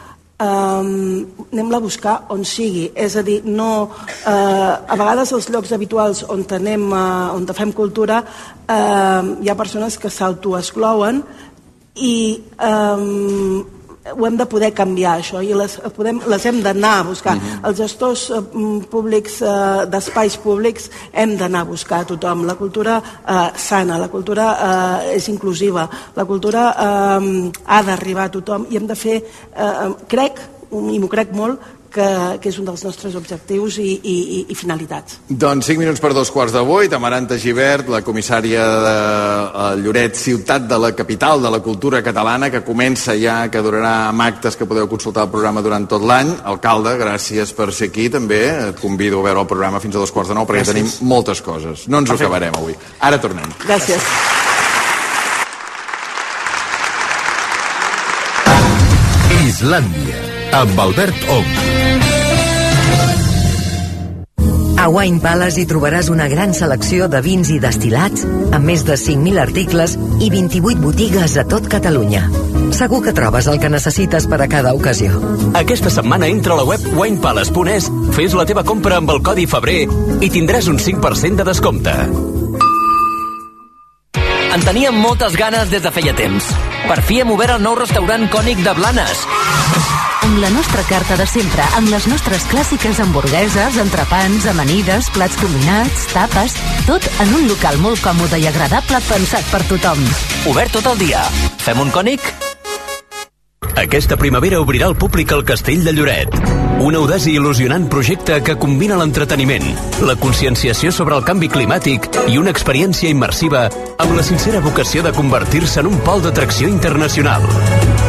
Speaker 14: anem-la a buscar on sigui. És a dir, no, eh, a vegades els llocs habituals on, anem, eh, on fem cultura eh, hi ha persones que s'autoexclouen i eh, ho hem de poder canviar això i les, podem, les hem d'anar a buscar. Els gestors eh, mm, públics eh, d'espais públics hem d'anar a buscar a tothom. La cultura eh, sana, la cultura eh, és inclusiva. La cultura eh, ha d'arribar a tothom i hem de fer, eh, crec i m'ho crec molt que, que és un dels nostres objectius i, i, i, i finalitats.
Speaker 4: Doncs 5 minuts per dos quarts de vuit, Amaranta Givert, la comissària de eh, Lloret, ciutat de la capital de la cultura catalana, que comença ja, que durarà amb actes que podeu consultar el programa durant tot l'any. Alcalde, gràcies per ser aquí també. Et convido a veure el programa fins a dos quarts de nou, perquè
Speaker 14: Gràcies.
Speaker 4: tenim moltes coses. No ens ho acabarem avui. Ara tornem.
Speaker 14: Gràcies.
Speaker 3: Islàndia, amb Albert Ong.
Speaker 15: A Wine Palace hi trobaràs una gran selecció de vins i destilats, amb més de 5.000 articles i 28 botigues a tot Catalunya. Segur que trobes el que necessites per a cada ocasió.
Speaker 16: Aquesta setmana entra a la web winepalace.es, fes la teva compra amb el codi febrer i tindràs un 5% de descompte.
Speaker 17: En teníem moltes ganes des de feia temps. Per fi hem obert el nou restaurant cònic de Blanes.
Speaker 18: Amb la nostra carta de sempre, amb les nostres clàssiques hamburgueses, entrepans, amanides, plats combinats, tapes, tot en un local molt còmode i agradable pensat per tothom.
Speaker 17: Obert tot el dia. Fem un cònic?
Speaker 16: Aquesta primavera obrirà el públic al Castell de Lloret. Un audaç i il·lusionant projecte que combina l'entreteniment, la conscienciació sobre el canvi climàtic i una experiència immersiva amb la sincera vocació de convertir-se en un pol d'atracció internacional.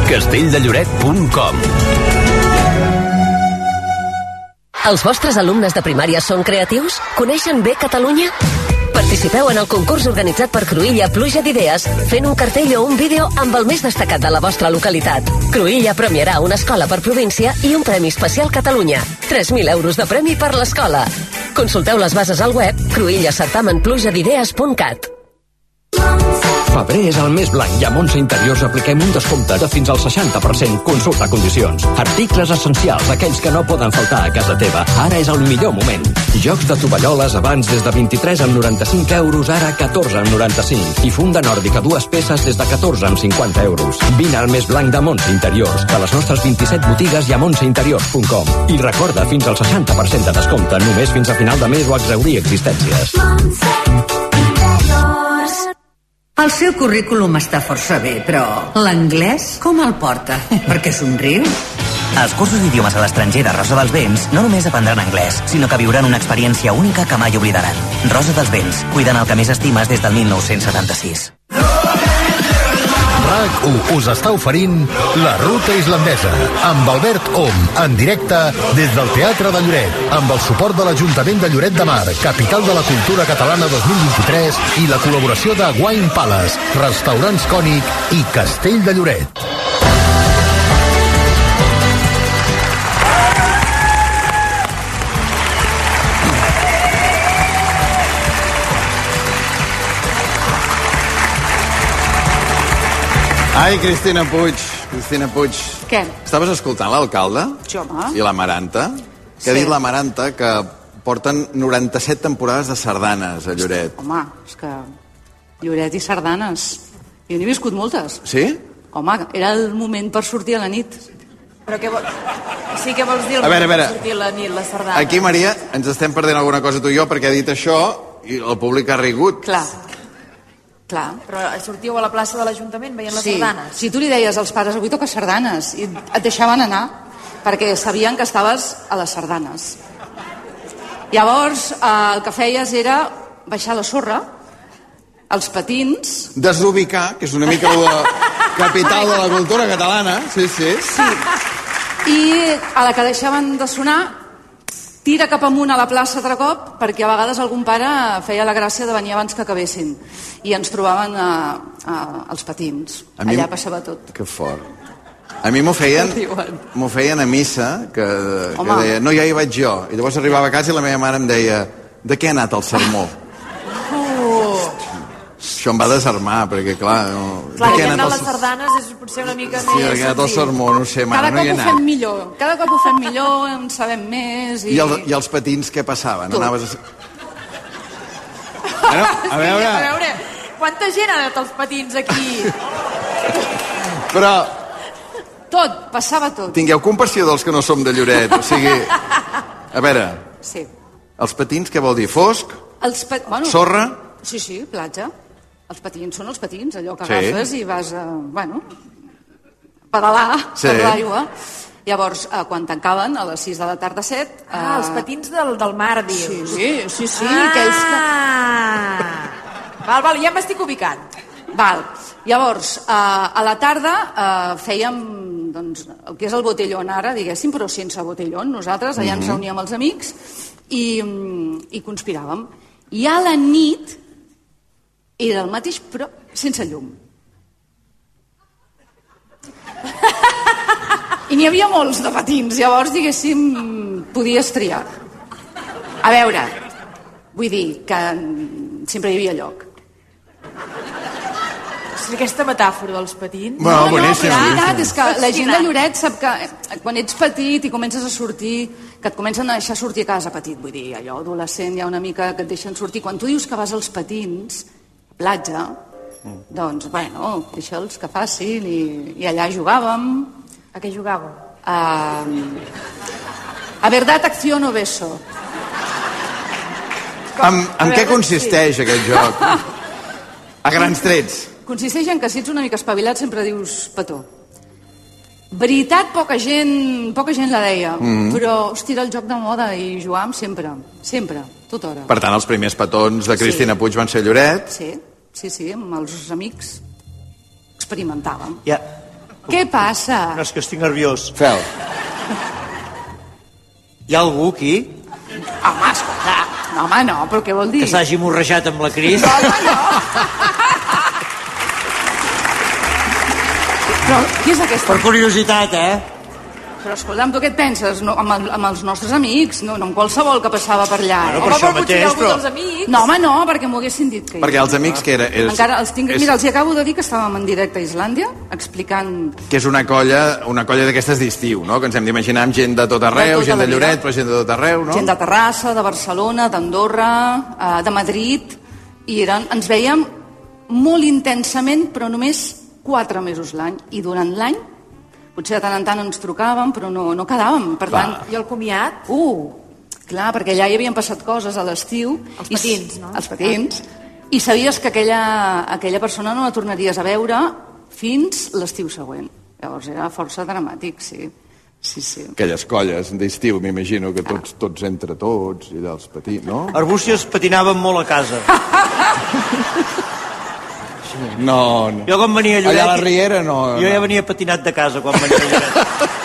Speaker 16: castelldelloret.com
Speaker 19: Els vostres alumnes de primària són creatius? Coneixen bé Catalunya? Participeu en el concurs organitzat per Cruïlla Pluja d'Idees fent un cartell o un vídeo amb el més destacat de la vostra localitat. Cruïlla premiarà una escola per província i un Premi Especial Catalunya. 3.000 euros de premi per l'escola. Consulteu les bases al web cruïllacertamenplujadidees.cat
Speaker 2: Febrer és el mes blanc i a Montse Interiors apliquem un descompte de fins al 60%. Consulta condicions. Articles essencials, aquells que no poden faltar a casa teva. Ara és el millor moment. Jocs de tovalloles abans des de 23 amb 95 euros, ara 14 amb 95. I funda nòrdica dues peces des de 14 amb 50 euros. Vine al mes blanc de Montse Interiors. A les nostres 27 botigues i a montseinteriors.com. I recorda, fins al 60% de descompte, només fins a final de mes o exaurir existències.
Speaker 20: El seu currículum està força bé, però l'anglès com el porta? Perquè somriu?
Speaker 21: Als cursos d'idiomes a l'estranger de Rosa dels Vents no només aprendran anglès, sinó que viuran una experiència única que mai oblidaran. Rosa dels Vents, cuidant el que més estimes des del 1976.
Speaker 3: RAC1 us està oferint La Ruta Islandesa amb Albert Om en directe des del Teatre de Lloret amb el suport de l'Ajuntament de Lloret de Mar capital de la cultura catalana 2023 i la col·laboració de Wine Palace Restaurants Cònic i Castell de Lloret
Speaker 4: Ai, Cristina Puig, Cristina Puig.
Speaker 6: Què?
Speaker 4: Estaves escoltant l'alcalde
Speaker 6: Sí, home.
Speaker 4: i la Maranta? Que ha
Speaker 6: Sí.
Speaker 4: dit la Maranta que porten 97 temporades de sardanes a Lloret.
Speaker 6: Home, és que Lloret i sardanes. Jo n'he viscut moltes.
Speaker 4: Sí?
Speaker 6: Home, era el moment per sortir a la nit.
Speaker 5: Però què vol... Sí que vols dir el
Speaker 4: A veure, a veure.
Speaker 5: sortir la nit, la sardana.
Speaker 4: Aquí, Maria, ens estem perdent alguna cosa tu i jo perquè ha dit això i el públic ha rigut.
Speaker 6: Clar. Clar.
Speaker 5: Però sortíeu a la plaça de l'Ajuntament veient les
Speaker 6: Sí,
Speaker 5: sardanes.
Speaker 6: si tu li deies als pares avui toca sardanes i et deixaven anar perquè sabien que estaves a les sardanes. Llavors, eh, el que feies era baixar la sorra els patins,
Speaker 4: Desubicar, que és una mica la capital de la cultura catalana. Sí, sí.
Speaker 6: Sí. I a la que deixaven de sonar, tira cap amunt a la plaça altre cop, perquè a vegades algun pare feia la gràcia de venir abans que acabessin. I ens trobaven a, a, als patins.
Speaker 4: A mi-
Speaker 6: Allà passava tot.
Speaker 4: Que fort. A mi m'ho feien, m'ho feien a missa, que, que deia, no, ja hi vaig jo. I llavors arribava a casa i la meva mare em deia, de què ha anat el sermó? Això em va desarmar, perquè clar... No,
Speaker 5: clar,
Speaker 4: ha
Speaker 5: anar a
Speaker 4: anat
Speaker 5: les sardanes és potser una mica
Speaker 4: sí,
Speaker 5: més
Speaker 4: de què ha anat el sermó? No sé, mare,
Speaker 6: Cada
Speaker 4: no hi
Speaker 6: cop
Speaker 4: he
Speaker 6: ho fem
Speaker 4: anat.
Speaker 6: millor. Cada cop ho fem millor, en sabem més. I...
Speaker 4: I, el, I els patins què passaven?
Speaker 6: Tu.
Speaker 4: Anaves a... Bueno, a veure,
Speaker 5: A veure, quanta gent ha anat als patins aquí?
Speaker 4: però
Speaker 6: Tot, passava tot.
Speaker 4: tingueu compassió dels que no som de Lloret. O sigui, a veure,
Speaker 6: Sí.
Speaker 4: els patins què vol dir? Fosc?
Speaker 6: Els pa... bueno,
Speaker 4: Sorra?
Speaker 6: Sí, sí, platja. Els patins són els patins, allò que
Speaker 4: Sí.
Speaker 6: agafes i vas a, bueno, pedalar
Speaker 4: Sí.
Speaker 6: per l'aigua. Llavors, eh, quan tancaven, a les 6 de la tarda, 7...
Speaker 5: Ah, els patins del, del mar, dius.
Speaker 6: Sí, sí, sí,
Speaker 5: ah.
Speaker 6: aquells que...
Speaker 5: Val, val, ja m'estic ubicant.
Speaker 6: Val. Llavors, eh, a la tarda eh, fèiem doncs, el que és el botellón ara, diguéssim, però sense botellón. Nosaltres allà ens
Speaker 22: Mhm.
Speaker 6: reuníem els amics i, mm, i conspiràvem. I a la nit era el mateix, però sense llum. I n'hi havia molts de patins, llavors, diguéssim, podies triar. A veure, vull dir que sempre hi havia lloc.
Speaker 5: Aquesta metàfora dels patins...
Speaker 4: Bueno,
Speaker 6: no,
Speaker 4: boníssim,
Speaker 6: no, però és veritat, és que la gent de. Lloret sap que eh, quan ets petit i comences a sortir, que et comencen a deixar sortir a casa petit, vull dir, allò adolescent ja una mica que et deixen sortir. Quan tu dius que vas als patins, platja, doncs, bueno, deixa'ls que facin i, i allà jugàvem.
Speaker 5: A què jugàveu?
Speaker 6: A, a verdad, acción o beso.
Speaker 4: En, en què consisteix
Speaker 6: sí.
Speaker 4: aquest joc? A grans trets.
Speaker 6: Consisteix en que si ets una mica espavilat sempre dius petó. Veritat, poca gent, poca gent la deia,
Speaker 4: Mhm.
Speaker 6: però, hòstia, era el joc de moda i jugàvem sempre, sempre, tota hora.
Speaker 4: Per tant, els primers petons de Cristina Puig van ser a Lloret.
Speaker 6: Sí, sí, sí, amb els amics experimentàvem.
Speaker 10: Ja.
Speaker 6: Què passa?
Speaker 10: No, és que estic nerviós.
Speaker 4: Fel.
Speaker 10: Hi ha algú aquí
Speaker 6: Home, escolta, no, home, no, però què vol dir?
Speaker 10: que s'hagi morrejat amb la Cris?
Speaker 6: Però qui és aquesta?
Speaker 10: Per curiositat, eh?
Speaker 6: Però escolta'm, tu què et penses? No, amb, el, amb els nostres amics, no, no amb qualsevol que passava per allà.
Speaker 4: Bueno,
Speaker 6: eh?
Speaker 4: per això Home, però potser mateix, algú però- dels
Speaker 6: amics... No, home, no, perquè m'ho haguessin dit que...
Speaker 4: Perquè els amics que era... És,
Speaker 6: Encara els tinc...
Speaker 4: és,
Speaker 6: Mira, els hi acabo de dir que estàvem en directe a Islàndia, explicant...
Speaker 4: que és una colla, una colla d'aquestes d'estiu, no? Que ens hem d'imaginar amb gent de tot arreu,
Speaker 6: tota
Speaker 4: gent de. Lloret, però gent de tot arreu, no?
Speaker 6: Gent de Terrassa, de Barcelona, d'Andorra, eh, de Madrid, i eren, ens veiem molt intensament, però només quatre mesos l'any. I durant l'any, potser de tant en tant ens trucàvem, però no, no quedàvem. Per
Speaker 5: Clar.
Speaker 6: tant,
Speaker 5: I el comiat?
Speaker 6: Uh, clar, perquè allà hi havien passat coses a l'estiu.
Speaker 5: Els
Speaker 6: i
Speaker 5: patins, no?
Speaker 6: Els patins. I sabies que aquella, aquella persona no la tornaries a veure fins l'estiu següent. Llavors era força dramàtic, sí. Sí, sí.
Speaker 4: Aquelles colles d'estiu, m'imagino que tots, tots entre tots i dels petits, no?
Speaker 10: Arbúcies patinaven molt a casa.
Speaker 4: No, no.
Speaker 10: Jo quan venia a Lloret...
Speaker 4: Allà a la Riera no.
Speaker 10: Jo ja venia patinat de casa quan venia a Lloret.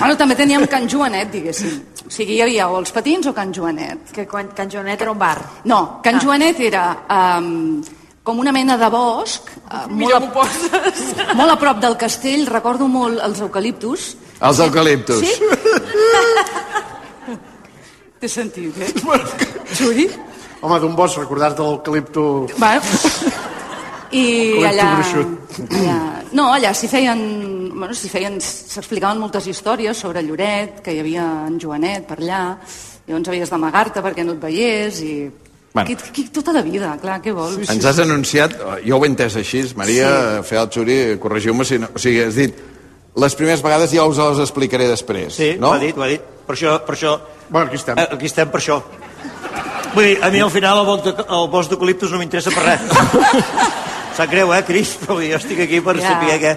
Speaker 6: Bueno, també teníem Can Joanet, diguéssim. O sigui, hi havia o els patins o Can Joanet.
Speaker 5: Que quan, Can Joanet era un bar.
Speaker 6: No, Can
Speaker 5: Ah.
Speaker 6: Joanet era um, com una mena de bosc, uh, molt, a, molt a prop del castell, recordo molt els eucaliptus.
Speaker 4: Els eucaliptus.
Speaker 6: Sí? Té sentit, eh? Xuri?
Speaker 12: Home, d'un bosc, recordar-te l'eucalipto...
Speaker 6: Bueno, i allà, allà... No, allà s'hi feien... Bueno, s'hi feien... S'explicaven moltes històries sobre Lloret, que hi havia en Joanet per allà, llavors havies d'amagar-te perquè no et veiés i...
Speaker 4: Bueno.
Speaker 6: Aquí, aquí, tota la vida, clar, què vols?
Speaker 4: Ens has anunciat, jo ho he entès així, Maria, sí. fer el xuri, corregiu-me si no... O sigui, has dit, les primeres vegades ja us les explicaré després,
Speaker 10: Sí,
Speaker 4: no?
Speaker 10: ho ha dit, ho ha dit. Per això... Per això
Speaker 12: bueno, aquí estem.
Speaker 10: Eh, aquí estem per això. Vull dir, a mi al final el bosc de- el bosc d'eucaliptus no m'interessa per res. Sap greu, eh, Cris? Però jo estic aquí per
Speaker 6: Ja.
Speaker 10: saber que...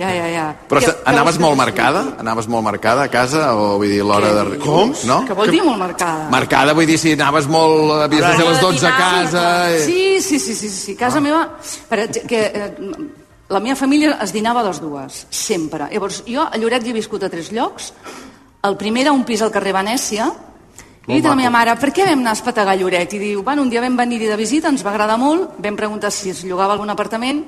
Speaker 6: Ja, ja, ja.
Speaker 4: Però
Speaker 6: Que-
Speaker 4: anaves
Speaker 6: que-
Speaker 4: molt marcada? Anaves molt marcada a casa? O vull dir, l'hora de...
Speaker 12: Com?
Speaker 4: No?
Speaker 6: Que vol dir molt marcada?
Speaker 4: Marcada, vull dir, si anaves molt... Havies de fer les 12 a casa... eh.
Speaker 6: Sí, sí, sí, sí, sí. Casa meva... Per, que, eh, la meva família es dinava a les dues, sempre. Llavors, jo a Lloret hi he viscut a tres llocs. El primer era un pis al carrer Venècia, i he dit a la meva mare, per què vam anar a espetegar a Lloret? I diu, bueno, un dia vam venir-hi de visita, ens va agradar molt, vam preguntar si es llogava algun apartament,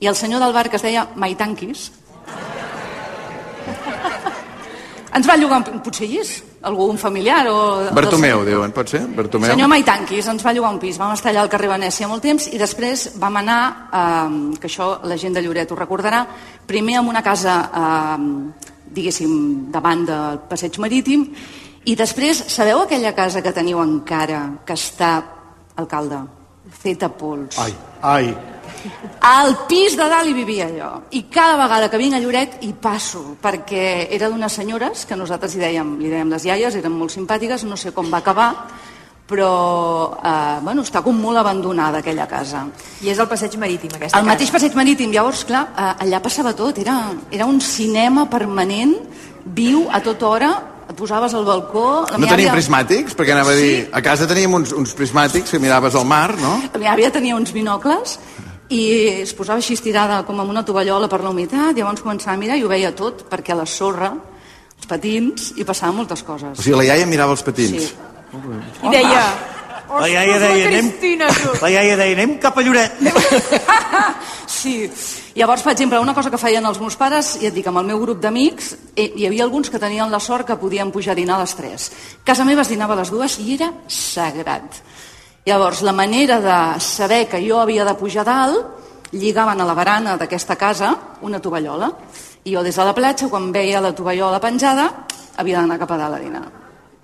Speaker 6: i el senyor del bar, que es deia Maitanquis, ens va llogar, un- potser hi és, algú, un familiar o... del
Speaker 4: Bartomeu, diuen, pot ser? Bartomeu?
Speaker 6: Senyor Maitanquis ens va llogar un pis, vam estar allà al carrer Venècia molt temps i després vam anar, eh, que això la gent de Lloret ho recordarà, primer en una casa, eh, diguéssim, davant del passeig marítim i després, sabeu aquella casa que teniu encara, que està, alcalde, feta pols?
Speaker 12: Ai, ai.
Speaker 6: Al pis de dalt hi vivia jo. I cada vegada que vinc a Lloret hi passo, perquè era d'unes senyores que nosaltres hi dèiem, li dèiem les iaies, eren molt simpàtiques, no sé com va acabar, però eh, bueno, està com molt abandonada aquella casa.
Speaker 5: I és el passeig marítim, aquesta
Speaker 6: El mateix passeig marítim, llavors, clar, eh, allà passava tot, era, era un cinema permanent, viu a tota hora, posaves al balcó... La
Speaker 4: No teníem
Speaker 6: àvia-
Speaker 4: prismàtics? Perquè anava a dir...
Speaker 6: Sí.
Speaker 4: A casa teníem uns, uns prismàtics que miraves al mar, no?
Speaker 6: La meva àvia tenia uns binocles i es posava així estirada com amb una tovallola per la humitat, llavors començava a mirar i ho veia tot, perquè a la sorra, els patins, hi passaven moltes coses.
Speaker 4: O sigui, la iaia mirava els patins.
Speaker 6: Sí.
Speaker 5: I deia...
Speaker 10: La iaia deia, anem,
Speaker 5: Cristina,
Speaker 10: la iaia deia, anem cap a Lloret.
Speaker 6: Sí. Llavors, per exemple, una cosa que feien els meus pares, i et dic, amb el meu grup d'amics, eh, hi havia alguns que tenien la sort que podien pujar a dinar a les 3. Casa meva es dinava a les dues i era sagrat. Llavors, la manera de saber que jo havia de pujar a dalt, lligaven a la barana d'aquesta casa una tovallola. I jo des de la platja, quan veia la tovallola penjada, havia d'anar cap a dalt a dinar.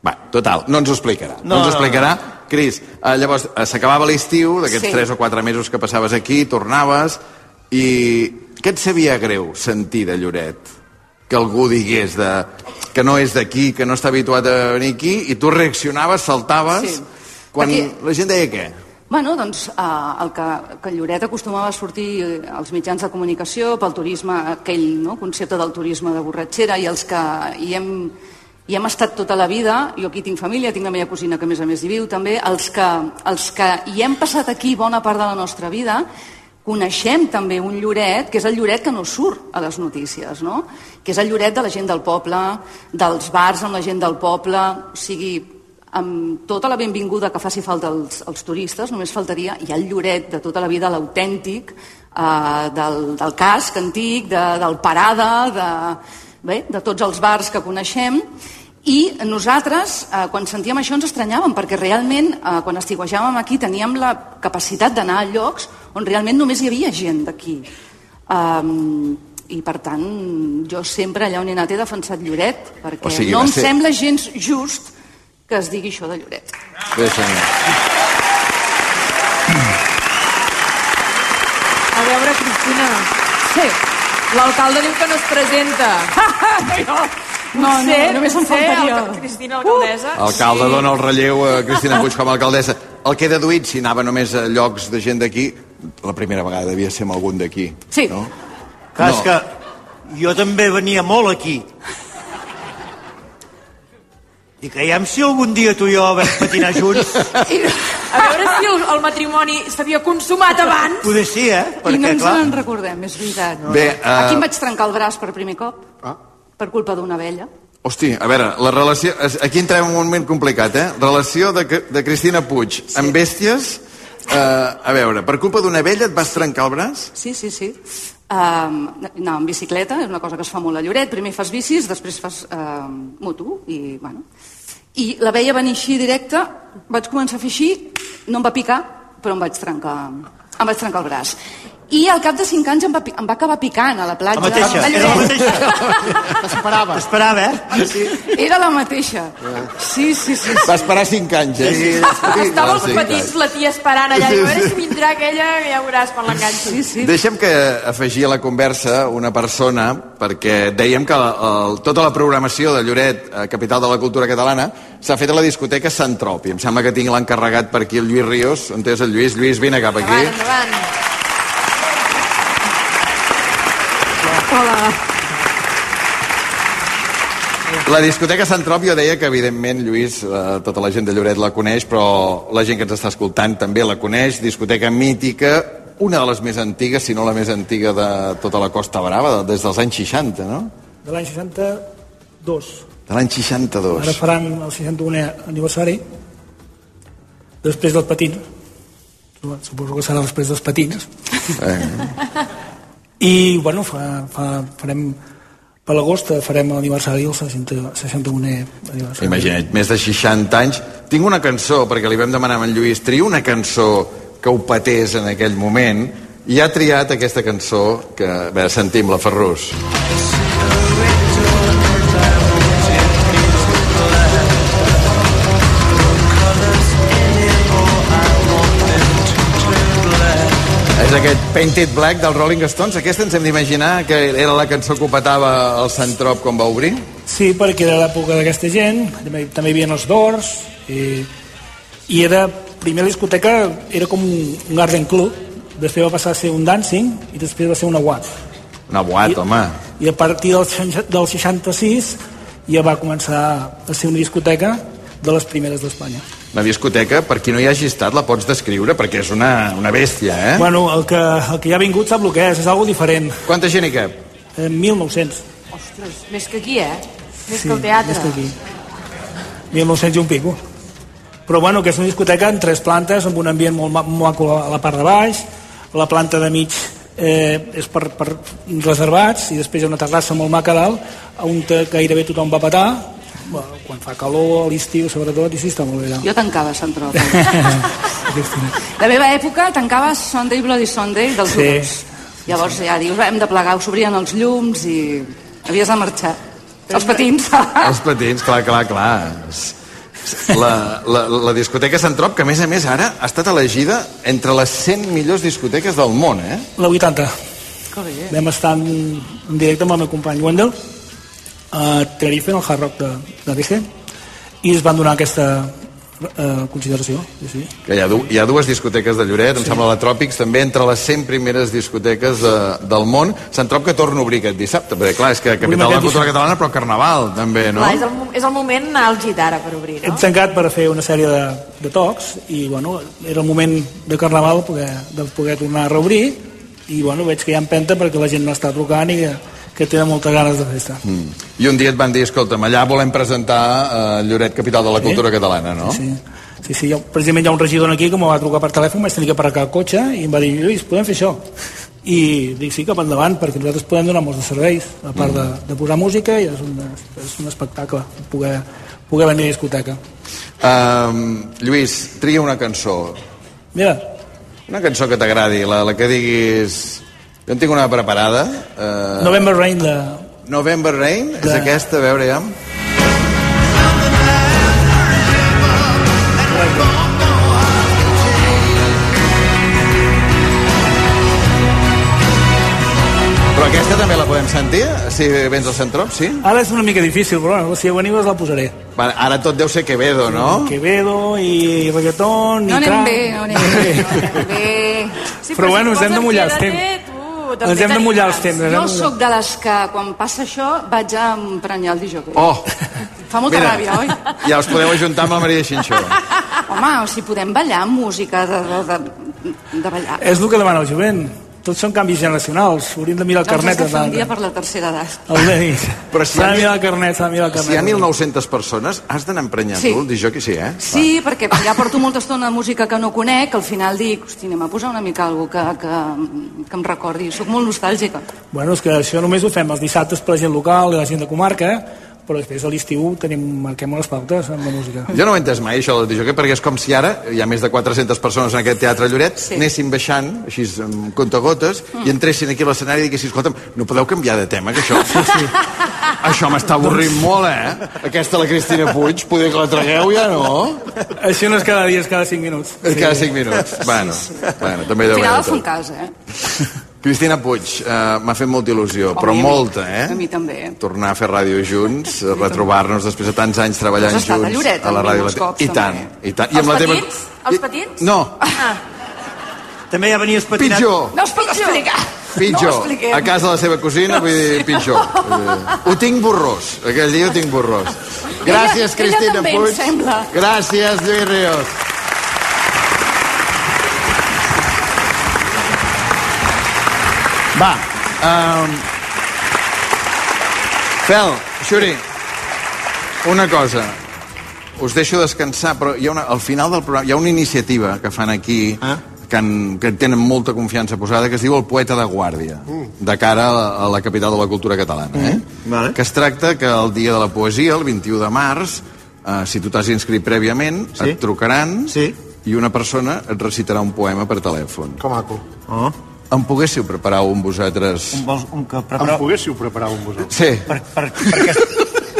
Speaker 4: Va, total, no ens ho explicarà. No,
Speaker 10: No,
Speaker 4: ens ho
Speaker 10: no,
Speaker 4: explicarà. Cris, eh, llavors, eh, s'acabava l'estiu, d'aquests
Speaker 6: Sí.
Speaker 4: 3 o 4 mesos que passaves aquí, tornaves, i què et sabia greu sentir de Lloret? Que algú digués de, que no és d'aquí, que no està habituat a venir aquí, i tu reaccionaves, saltaves,
Speaker 6: Sí.
Speaker 4: quan
Speaker 6: Perquè-
Speaker 4: la gent deia què?
Speaker 6: Bueno, doncs eh, el que, que Lloret acostumava a sortir eh, als mitjans de comunicació pel turisme, aquell no, concepte del turisme de borratxera i els que hi hem, hi hem estat tota la vida, jo aquí tinc família, tinc la meva cosina que a més a més hi viu també, els que, els que hi hem passat aquí bona part de la nostra vida, coneixem també un Lloret, que és el Lloret que no surt a les notícies, no? que és el Lloret de la gent del poble, dels bars amb la gent del poble, o sigui, amb tota la benvinguda que faci falta als, als turistes, només faltaria, hi ha el Lloret de tota la vida, l'autèntic, eh, del, del casc antic, de, del Parada, de, bé, de tots els bars que coneixem, i nosaltres, eh, quan sentíem això, ens estranyàvem, perquè realment, eh, quan estiguejàvem aquí, teníem la capacitat d'anar a llocs on realment només hi havia gent d'aquí. Um, I, per tant, jo sempre allà on he anat he defensat Lloret, perquè
Speaker 4: O sigui,
Speaker 6: no em
Speaker 4: ser-
Speaker 6: sembla gens just que es digui això de Lloret.
Speaker 4: Bé, senyor.
Speaker 5: A veure, Cristina.
Speaker 6: Sí.
Speaker 5: L'alcalde diu que no es presenta.
Speaker 6: No, no,
Speaker 5: sé,
Speaker 6: només em faltaria.
Speaker 5: alca- Cristina, alcaldessa.
Speaker 4: Alcalde dona el relleu a Cristina Puig com a alcaldessa. El que he deduït, si anava només a llocs de gent d'aquí, la primera vegada devia ser amb algun d'aquí.
Speaker 6: Sí.
Speaker 4: No?
Speaker 10: Clar,
Speaker 4: No.
Speaker 10: és que jo també venia molt aquí. I creiem si algun dia tu i jo vam patinar junts.
Speaker 5: A veure si el, el matrimoni s'havia consumat abans.
Speaker 10: Poder sí, eh?
Speaker 6: I no
Speaker 10: Perquè,
Speaker 6: ens
Speaker 10: clar,
Speaker 6: en recordem, és veritat.
Speaker 4: Bé, eh,
Speaker 6: Aquí em vaig trencar el braç per primer cop,
Speaker 12: Ah.
Speaker 6: Per culpa d'una vella.
Speaker 4: Hosti, a veure, la relació... Aquí entrem en un moment complicat, eh? Relació de, de Cristina Puig sí. amb bèsties... Eh, a veure, per culpa d'una vella et vas trencar el braç?
Speaker 6: Sí, sí, sí. Um, anar amb bicicleta és una cosa que es fa molt a Lloret. Primer fas bicis, després fas uh, moto i, bueno... I la veia venir així directa, vaig començar a fer així, no em va picar, però em vaig trencar, em vaig trencar el braç. I al cap de 5 anys em va, em va acabar picant a la platja.
Speaker 10: la mateixa, era la mateixa.
Speaker 12: T'esperava.
Speaker 10: T'esperava, eh? Sí.
Speaker 6: Era la mateixa. Sí, sí, sí.
Speaker 4: Va esperar 5 anys, eh? Sí,
Speaker 5: Estava els petits, la tia esperant allà. Diu, a veure si vindrà aquella, que ja veuràs quan l'enganxi.
Speaker 6: Sí, sí.
Speaker 4: Deixa'm que afegir a la conversa una persona, perquè dèiem que el, tota la programació de Lloret, eh, capital de la cultura catalana, s'ha fet a la discoteca Sant Tropi. Em sembla que tinc l'encarregat per aquí el Lluís Ríos. On és el Lluís? Lluís, vine cap aquí.
Speaker 5: Endavant, endavant.
Speaker 4: La discoteca Sant Trop, jo deia que, evidentment, Lluís, eh, tota la gent de Lloret la coneix, però la gent que ens està escoltant també la coneix. Discoteca mítica, una de les més antigues, si no la més antiga de tota la Costa Brava, de- des dels anys 60, no?
Speaker 23: De l'any 62.
Speaker 4: De l'any 62.
Speaker 23: Ara faran el 61è aniversari després del patins. Suposo que serà després dels patins.
Speaker 4: Eh.
Speaker 23: I, bueno, fa, fa, farem per l'agost farem l'aniversari del 60, 61è aniversari.
Speaker 4: Imagina't, més de 60 anys. Tinc una cançó, perquè li vam demanar a en Lluís, tria una cançó que ho patés en aquell moment, i ha triat aquesta cançó que... A veure, sentim la Ferrus. És Painted Black dels Rolling Stones. Aquesta ens hem d'imaginar que era la cançó que petava el Sant Trop quan va obrir?
Speaker 23: Sí, perquè era l'època d'aquesta gent, també, també hi havia els Doors, i, i era, primer la discoteca era com un, un garden club, després va passar a ser un dancing i després va ser una WAT.
Speaker 4: Una boat, home.
Speaker 23: I a partir del, del 66 ja va començar a ser una discoteca de les primeres d'Espanya.
Speaker 4: La discoteca, per qui no hi hagi estat, la pots descriure perquè és una, una bèstia, eh?
Speaker 23: Bueno, el que, el que ja ha vingut sap el que és, és algo diferent.
Speaker 4: Quanta gent hi cap?
Speaker 23: Eh, 1.900.
Speaker 5: Ostres, més que aquí, eh? Més
Speaker 23: Sí,
Speaker 5: que el teatre.
Speaker 23: més que aquí. 1.900 i un pico. Però bueno, que és una discoteca en tres plantes, amb un ambient molt ma- molt maco a la part de baix, la planta de mig eh, és per, per reservats i després hi ha una terrassa molt maca a dalt on gairebé tothom va petar quan fa calor, a l'estiu sobretot i sí està molt bé.
Speaker 6: Jo tancava Sant Trop. La meva època tancava Sunday Bloody Sunday dels
Speaker 23: Sí.
Speaker 6: Uros. Llavors ja dius, hem de plegar, s'obrien els llums i havies de marxar. Els patins.
Speaker 4: Els patins, clar, clar, clar. La, la, la discoteca Sant Trop, que a més a més ara ha estat elegida entre les 100 millors discoteques del món, eh?
Speaker 23: La 80.
Speaker 6: Que bé.
Speaker 23: Vam estar en, en directe amb el meu company Wendell a Tenerife, en el Hard Rock de, de Rige, i es van donar aquesta eh, consideració. Sí, sí.
Speaker 4: Que hi ha, du hi ha dues discoteques de Lloret, em sembla la Tròpics, també entre les 100 primeres discoteques de, del món. Sant Trop que torna a obrir aquest dissabte, perquè clar, és que capital de la cultura catalana, però Carnaval també, no?
Speaker 5: Clar, és, el, és el moment àlgid ara per obrir,
Speaker 23: Hem
Speaker 5: no?
Speaker 23: tancat per fer una sèrie de, de tocs i bueno, era el moment de Carnaval poder, de poder tornar a reobrir i bueno, veig que hi ha empenta perquè la gent m'està trucant i que, que tenen moltes ganes de festa.
Speaker 4: Mm. I un dia et van dir, escolta'm, allà volem presentar eh, Lloret, capital de la cultura catalana, no?
Speaker 23: Sí, sí, sí, jo, precisament hi ha un regidor aquí que m'ho va trucar per telèfon, vaig tenir que aparcar el cotxe i em va dir, Lluís, podem fer això? I dic, sí, cap endavant, perquè nosaltres podem donar molts de serveis, a part de, de posar música, i és un, és un espectacle poder, poder venir a discoteca.
Speaker 4: Um, Lluís, tria una cançó.
Speaker 23: Mira.
Speaker 4: Una cançó que t'agradi, la, la que diguis... Jo en tinc una preparada. Uh,
Speaker 23: November Rain de...
Speaker 4: November Rain, és
Speaker 23: De-
Speaker 4: aquesta, a veure ja. Però aquesta també la podem sentir, si vens al Centrop, sí?
Speaker 23: Ara és una mica difícil, però bueno, si veniu la posaré.
Speaker 4: Va, ara tot deu ser Quevedo, no?
Speaker 23: Quevedo i reggaeton i
Speaker 6: No anem
Speaker 23: trap.
Speaker 6: bé, no anem bé. No anem bé.
Speaker 5: Sí,
Speaker 23: Però bueno, ens hem de mullar els
Speaker 5: temps.
Speaker 23: temps. Ens hem de mullar els hem
Speaker 6: Jo sóc de les que, quan passa això, vaig a emprenyar el disjockey.
Speaker 4: Oh,
Speaker 6: Fa molta
Speaker 4: mira,
Speaker 6: ràbia, oi?
Speaker 4: ja us podeu ajuntar amb la Maria Xinxó.
Speaker 6: Home, o si podem ballar amb música de, de, de, de ballar.
Speaker 23: És el que demana el jovent. Tots són canvis generacionals. Hauríem de mirar el
Speaker 6: Doncs
Speaker 23: carnet.
Speaker 6: has de fer un dia per la tercera edat.
Speaker 23: El.
Speaker 4: Però si
Speaker 23: S'ha
Speaker 4: ha
Speaker 23: de mirar el carnet, s'ha de mirar el carnet.
Speaker 4: Si hi ha 1.900 persones, has d'anar emprenyant
Speaker 6: Sí.
Speaker 4: tu, el disjockey, sí, eh?
Speaker 6: Sí, perquè com ja porto molta estona de música que no conec, al final dic, hosti, anem a posar una mica alguna que, que, que em recordi. Soc molt nostàlgica.
Speaker 23: Bueno, és que això només ho fem els dissabtes per la gent local i la gent de comarca, però després a l'estiu tenim, marquem les pautes amb la música.
Speaker 4: Jo no ho he entès mai, això del disjockey, perquè és com si ara hi ha més de 400 persones en aquest teatre Lloret,
Speaker 6: Sí.
Speaker 4: sí. anessin baixant, així, amb contagotes, mm. i entressin aquí a l'escenari i diguessin, escolta'm, no podeu canviar de tema, que això... Sí, sí. Això m'està avorrint molt, eh? Aquesta, la Cristina Puig, poder que la tragueu ja, no?
Speaker 23: Això no és cada dia, és cada 5 minuts.
Speaker 4: És cada 5 minuts. Bueno, bueno també
Speaker 6: Al
Speaker 4: deu
Speaker 6: final
Speaker 4: haver
Speaker 6: va fer un cas, eh?
Speaker 4: Cristina Puig, uh, m'ha fet molta il·lusió,
Speaker 6: Home,
Speaker 4: però
Speaker 6: i
Speaker 4: molta, eh?
Speaker 6: A mi també.
Speaker 4: tornar a fer ràdio junts, retrobar-nos després de tants anys treballant
Speaker 6: Has estat a
Speaker 4: junts
Speaker 6: Lloret,
Speaker 4: a la ràdio.
Speaker 6: molts cops,
Speaker 4: I tant,
Speaker 6: també.
Speaker 4: i tant.
Speaker 5: Els
Speaker 4: amb la teva-?
Speaker 5: Els patins?
Speaker 4: No,
Speaker 5: Ah,
Speaker 10: També ja venies patinat...
Speaker 4: pitjor.
Speaker 6: No es pot explicar.
Speaker 4: pitjor.
Speaker 6: No
Speaker 4: a casa de la seva cosina, vull dir, pitjor. Ho tinc borrós, aquell dia ho tinc borrós. Gràcies,
Speaker 6: Ella- ella
Speaker 4: Cristina
Speaker 6: també, em
Speaker 4: Puig.
Speaker 6: sembla.
Speaker 4: Gràcies, Lluís Ríos. Va, um... Fel, Xuri, una cosa. Us deixo descansar, però hi ha una, al final del programa hi ha una iniciativa que fan aquí
Speaker 12: Ah.
Speaker 4: que, en, que tenen molta confiança posada, que es diu el poeta de guàrdia,
Speaker 12: Mm.
Speaker 4: de cara a la, a la capital de la cultura catalana. Eh?
Speaker 12: Vale.
Speaker 4: Que es tracta que el dia de la poesia, el 21 de març, eh, si tu t'has inscrit prèviament,
Speaker 12: Sí.
Speaker 4: et trucaran
Speaker 12: Sí.
Speaker 4: i una persona et recitarà un poema per telèfon.
Speaker 12: Com maco.
Speaker 4: Oh. Em poguéssiu preparar un vosaltres?
Speaker 10: Un, vols- un que
Speaker 12: Em
Speaker 10: prepara...
Speaker 12: poguéssiu preparar un vosaltres?
Speaker 4: Sí.
Speaker 10: Per, per, perquè,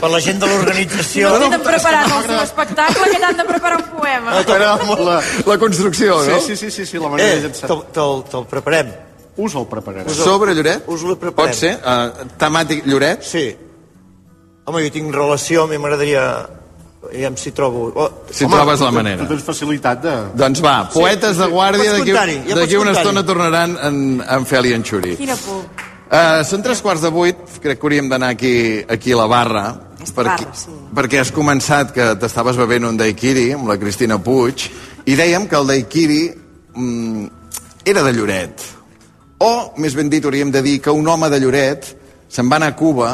Speaker 10: per la gent de l'organització...
Speaker 5: No tenen preparat el seu espectacle que t'han de preparar un poema.
Speaker 12: Molt la...
Speaker 4: La construcció, no?
Speaker 12: Sí, sí, sí, sí, sí la manera
Speaker 10: Eh,
Speaker 12: de llançar.
Speaker 10: te'l te preparem.
Speaker 12: Us el prepararé.
Speaker 4: Sobre Lloret?
Speaker 10: Us el preparem.
Speaker 4: Pot ser? Uh, temàtic Lloret?
Speaker 10: Sí. Home, jo tinc relació, a mi m'agradaria... Aviam si trobo... Oh,
Speaker 4: Si trobes la manera.
Speaker 12: Tu tens facilitat de...
Speaker 4: Doncs va,
Speaker 12: Sí,
Speaker 4: poetes de
Speaker 12: sí.
Speaker 4: guàrdia,
Speaker 10: Pots
Speaker 4: d'aquí
Speaker 10: ja
Speaker 4: d'aquí una
Speaker 10: comptar-hi.
Speaker 4: estona tornaran en, en Fel i en Xuri.
Speaker 5: Quina por.
Speaker 4: Uh, són tres quarts de vuit, crec que hauríem d'anar aquí, aquí a la barra, perquè,
Speaker 5: barra, sí.
Speaker 4: perquè has començat que t'estaves bevent un daiquiri amb la Cristina Puig, i dèiem que el daiquiri mm, era de Lloret. O, més ben dit, hauríem de dir que un home de Lloret se'n va anar a Cuba,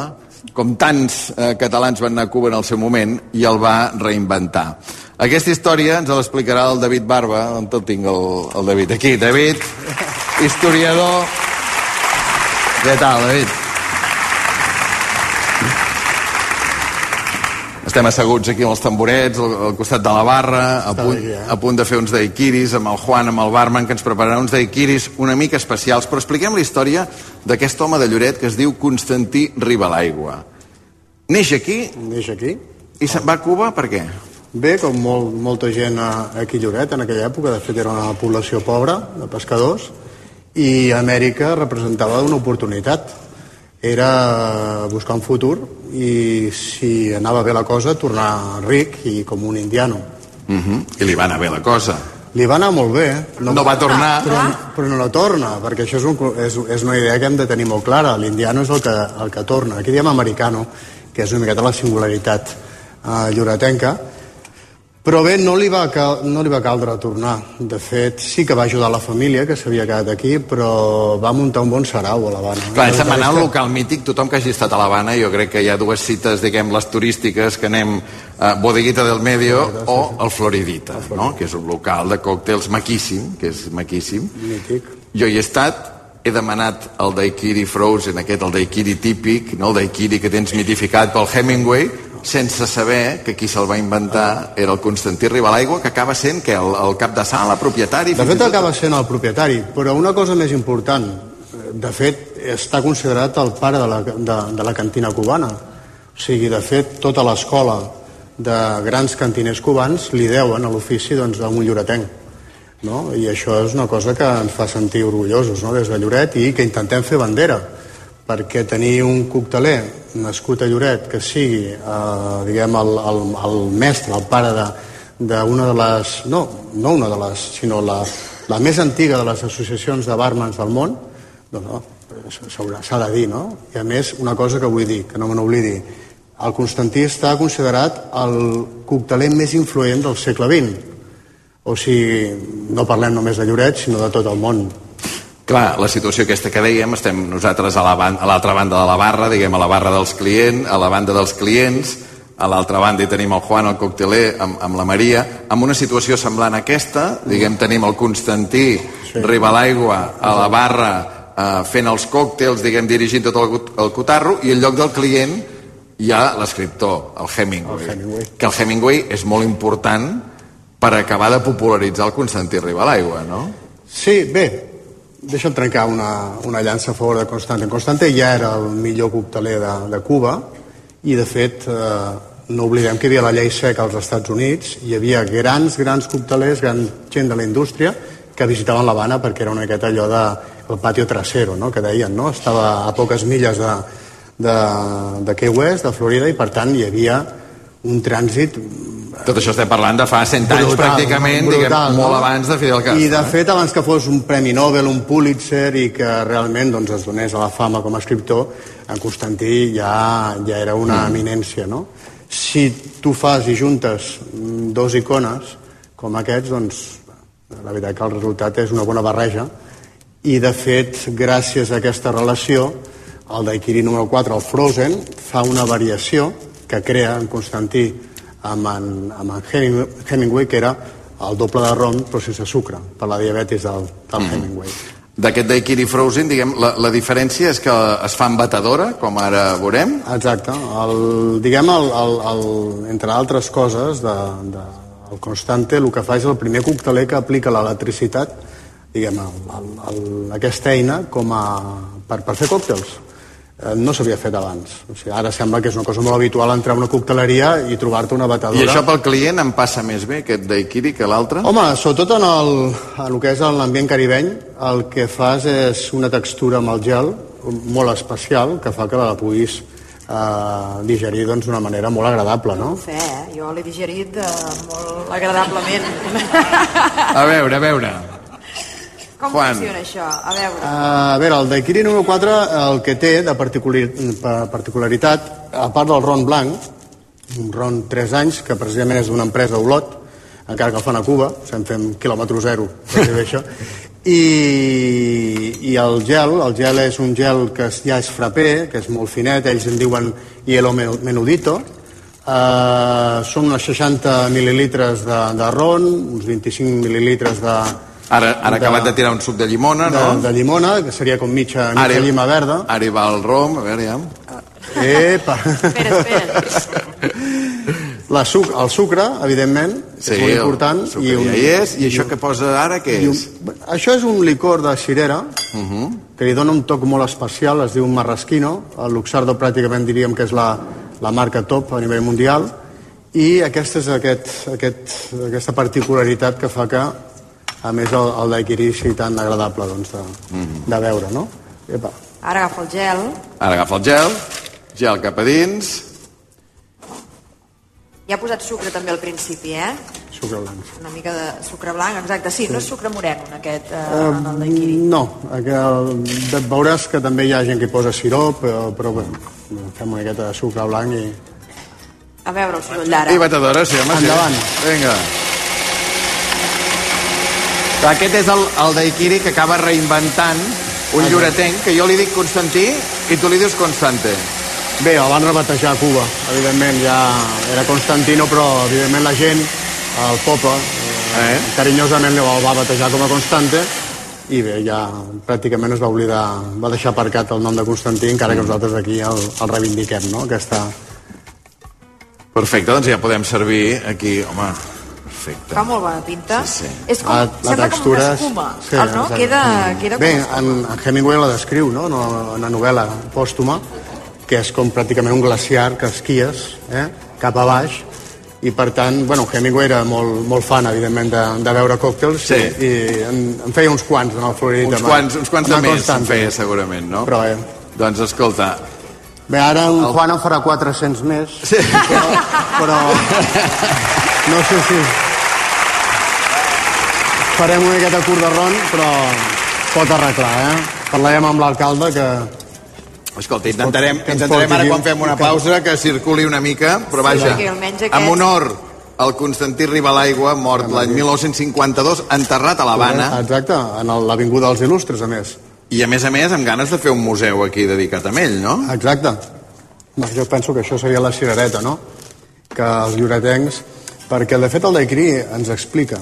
Speaker 4: com tants eh, catalans van anar a Cuba en el seu moment, i el va reinventar. Aquesta història ens l'explicarà el David Barba, on el tinc el, el David? Aquí, David, historiador... Què tal, David? Estem asseguts aquí amb els tamborets, al, al costat de la barra, a
Speaker 12: Està
Speaker 4: punt,
Speaker 12: bé, eh?
Speaker 4: a punt de fer uns daiquiris amb el Juan, amb el barman, que ens prepararà uns daiquiris una mica especials, però expliquem la història d'aquest home de Lloret que es diu Constantí Ribalaigua. Neix aquí
Speaker 12: Neix aquí.
Speaker 4: i se'n va a Cuba per què?
Speaker 12: Bé, com molt, molta gent aquí a Lloret en aquella època, de fet era una població pobra de pescadors i Amèrica representava una oportunitat. Era buscar un futur i si anava bé la cosa tornar ric i com un indiano.
Speaker 4: Uh -huh. I li va anar bé la cosa.
Speaker 12: Li va anar molt bé.
Speaker 4: No va tornar.
Speaker 12: Però, però no la torna, perquè això és, un, és, és una idea que hem de tenir molt clara. L'indiano és el que, el que torna. Aquí diem americano, que és una miqueta la singularitat eh, lloretenca. Però bé, no li, va cal, no li va caldre tornar. De fet, sí que va ajudar la família, que s'havia quedat aquí, però va muntar un bon sarau a l'Havana.
Speaker 4: Clar,
Speaker 12: La
Speaker 4: se'n va anar a un local mític, tothom que hagi estat a l'Havana, jo crec que hi ha dues cites, diguem, les turístiques, que anem a Bodeguita del Medio o el Floridita, no? que és un local de còctels maquíssim, que és maquíssim.
Speaker 12: Mític.
Speaker 4: Jo hi he estat, he demanat el daiquiri frozen, aquest, el daiquiri típic, no? el daiquiri que tens mitificat pel Hemingway, sense saber que qui se'l va inventar era el Constantí Ribalaigua, que acaba sent que el, el cap de sala, propietari...
Speaker 12: De fet,
Speaker 4: tot-
Speaker 12: acaba sent el propietari, però una cosa més important, eh, de fet, està considerat el pare de la, de, de la cantina cubana. O sigui, de fet, tota l'escola de grans cantiners cubans li deuen a l'ofici doncs, a un lloretenc. No? I això és una cosa que ens fa sentir orgullosos no? des de Lloret i que intentem fer bandera perquè tenir un cocteler nascut a Lloret que sigui eh, diguem el, el, el mestre, el pare de, d'una de les, no, no una de les, sinó la, la més antiga de les associacions de barmans del món, doncs no, s'ha de dir, no? I a més, una cosa que vull dir, que no me n'oblidi, el Constantí està considerat el cocteler més influent del segle XX. O sigui, no parlem només de Lloret, sinó de tot el món.
Speaker 4: Clar, la situació aquesta que dèiem, estem nosaltres a la ban- a l'altra banda de la barra, diguem, a la barra dels clients, a la banda dels clients, a l'altra banda hi tenim el Juan, el cocteler, amb, amb la Maria, amb una situació semblant a aquesta, diguem, tenim el Constantí, sí. Ribalaigua, a la barra, eh, fent els còctels, diguem, dirigint tot el, el cotarro, i en lloc del client hi ha l'escriptor, el Hemingway,
Speaker 12: El Hemingway.
Speaker 4: que el Hemingway és molt important per acabar de popularitzar el Constantí Ribalaigua, no?
Speaker 12: Sí, bé, deixa'm trencar una, una llança a favor de Constante. Constante ja era el millor cocteler de, de Cuba i, de fet, eh, no oblidem que hi havia la llei seca als Estats Units hi havia grans, grans coctelers, gran gent de la indústria que visitaven l'Havana perquè era una miqueta allò de el patio trasero, no?, que deien, no? Estava a poques milles de, de, de Key West, de Florida, i per tant hi havia un trànsit
Speaker 4: Tot això estem parlant de fa 100 anys,
Speaker 12: Brutal,
Speaker 4: pràcticament,
Speaker 12: brutal,
Speaker 4: diguem, molt
Speaker 12: no?
Speaker 4: abans de Fidel Castro.
Speaker 12: I de
Speaker 4: eh?
Speaker 12: fet, abans que fos un Premi Nobel, un Pulitzer i que realment doncs, es donés a la fama com a escriptor, en Constantí ja, ja era una
Speaker 4: Mm.
Speaker 12: eminència, no? Si tu fas i juntes mm, dos icones com aquests, doncs la veritat que el resultat és una bona barreja i de fet, gràcies a aquesta relació, el Daiquiri número 4, el Frozen, fa una variació que crea en Constantí amb en, amb en Heming- Hemingway, que era el doble de rom però sense sucre, per la diabetis del, del
Speaker 4: Mm.
Speaker 12: Hemingway.
Speaker 4: D'aquest Daiquiri Frozen, diguem, la, la diferència és que es fa en batedora, com ara veurem.
Speaker 12: Exacte. El, diguem, el, el, el, entre altres coses, de, de, el Constante el que fa és el primer cocteler que aplica l'electricitat, diguem, el, el, el, aquesta eina com a, per, per fer còctels. Eh, no s'havia fet abans. O sigui, ara sembla que és una cosa molt habitual entrar a una cocteleria i trobar-te una batedora.
Speaker 4: I això pel client em passa més bé, aquest Daiquiri, que l'altre?
Speaker 12: Home, sobretot en el, en el que és l'ambient caribeny, el que fas és una textura amb el gel molt especial que fa que la puguis eh, digerir doncs, d'una manera molt agradable, no?
Speaker 5: Fe, eh? Jo l'he digerit eh, molt agradablement.
Speaker 4: A veure, a veure.
Speaker 5: Com
Speaker 4: Juan.
Speaker 5: funciona això? A veure.
Speaker 12: A veure, el Daiquiri número 4 el que té de particular, particularitat, a part del ron blanc, un ron 3 anys, que precisament és d'una empresa Olot, encara que el fan a Cuba, estem fent quilòmetre zero, per dir això, i, i el gel, el gel és un gel que es- ja és frappé, que és molt finet, ells en diuen hielo men- menudito, uh, són unes 60 mil·lilitres de, de ron, uns 25 mil·lilitres de,
Speaker 4: Ara, ara
Speaker 12: de-
Speaker 4: acabat de tirar un suc de llimona,
Speaker 12: de,
Speaker 4: no?
Speaker 12: de llimona, que seria com mitja, mitja
Speaker 4: Ara-
Speaker 12: llima verda.
Speaker 4: Ara hi va el rom, a veure, ja.
Speaker 12: Epa! La suc, el sucre, evidentment,
Speaker 4: Sí,
Speaker 12: és molt important.
Speaker 4: el sucre ja hi és. I això que posa ara, què
Speaker 12: i un-
Speaker 4: és?
Speaker 12: Això és un licor de cirera,
Speaker 4: Uh -huh.
Speaker 12: que li dona un toc molt especial, es diu Marrasquino. El Luxardo pràcticament diríem que és la, la marca top a nivell mundial. I aquesta és aquest, aquest, aquesta particularitat que fa que, a més, el, el daiquiri sigui tan agradable doncs, de, de veure, no? Epa.
Speaker 5: Ara agafa el gel.
Speaker 4: Ara agafa el gel, gel cap a dins,
Speaker 5: Ja ha posat sucre també al principi, eh?
Speaker 12: Sucre blanc.
Speaker 5: Una mica de sucre blanc, exacte. Sí, no és sucre moreno, en aquest, eh,
Speaker 12: Eh,
Speaker 5: en el daiquiri.
Speaker 12: no, aquel, veuràs que també hi ha gent que hi posa sirop, però, però bé, fem una miqueta de sucre blanc i...
Speaker 5: A veure el soroll d'ara.
Speaker 4: I batedora, sí, home,
Speaker 12: Endavant.
Speaker 4: sí. Vinga. Aquest és el, el daiquiri que acaba reinventant un
Speaker 12: Exacte.
Speaker 4: lloretenc, que jo li dic Constantí i tu li dius Constante.
Speaker 12: Bé, el van rebatejar a Cuba, evidentment, ja era Constantino, però evidentment la gent, el poble, eh, carinyosament el va batejar com a Constante, i bé, ja pràcticament es va oblidar, va deixar aparcat el nom de Constantí, encara que nosaltres aquí el, el reivindiquem, no?, aquesta...
Speaker 4: Perfecte, doncs ja podem servir aquí, home, perfecte.
Speaker 5: Fa molt bona pinta.
Speaker 4: Sí, sí.
Speaker 5: És com,
Speaker 12: La, la
Speaker 5: sembla
Speaker 12: textura...
Speaker 5: com una escuma.
Speaker 12: Sí,
Speaker 5: el, no?
Speaker 12: exacte.
Speaker 5: Queda, queda
Speaker 12: Bé,
Speaker 5: com
Speaker 12: en, en Hemingway la descriu, no? no? En la novel·la pòstuma, que és com pràcticament un glaciar que esquies eh? cap a baix, i per tant, bueno, Hemingway era molt, molt fan, evidentment, de, de veure còctels,
Speaker 4: Sí.
Speaker 12: i, i en, en feia uns quants en el Florida.
Speaker 4: Uns quants, uns quants de més se'n feia, segurament, no?
Speaker 12: Però, eh.
Speaker 4: Doncs escolta,
Speaker 12: Bé, ara en el... Juan en farà 400 més, sí. però, però no sé si farem una miqueta curt de ron, però pot arreglar, eh? Parlarem amb l'alcalde que...
Speaker 4: Escolta, intentarem,
Speaker 12: que ens
Speaker 4: intentarem ara quan fem una pausa que circuli una mica, però
Speaker 5: Sí,
Speaker 4: vaja,
Speaker 5: almenys aquest-
Speaker 4: amb honor al Constantí Ribalaigua, mort l'any 1952, enterrat a l'Havana,
Speaker 12: Exacte, en el- l'Avinguda dels Il·lustres, a més.
Speaker 4: i a més a més amb ganes de fer un museu aquí dedicat a ell, no?
Speaker 12: Exacte. No, jo penso que això seria la cirereta, no? Que els lloretencs... Perquè, de fet, el Daiquiri ens explica.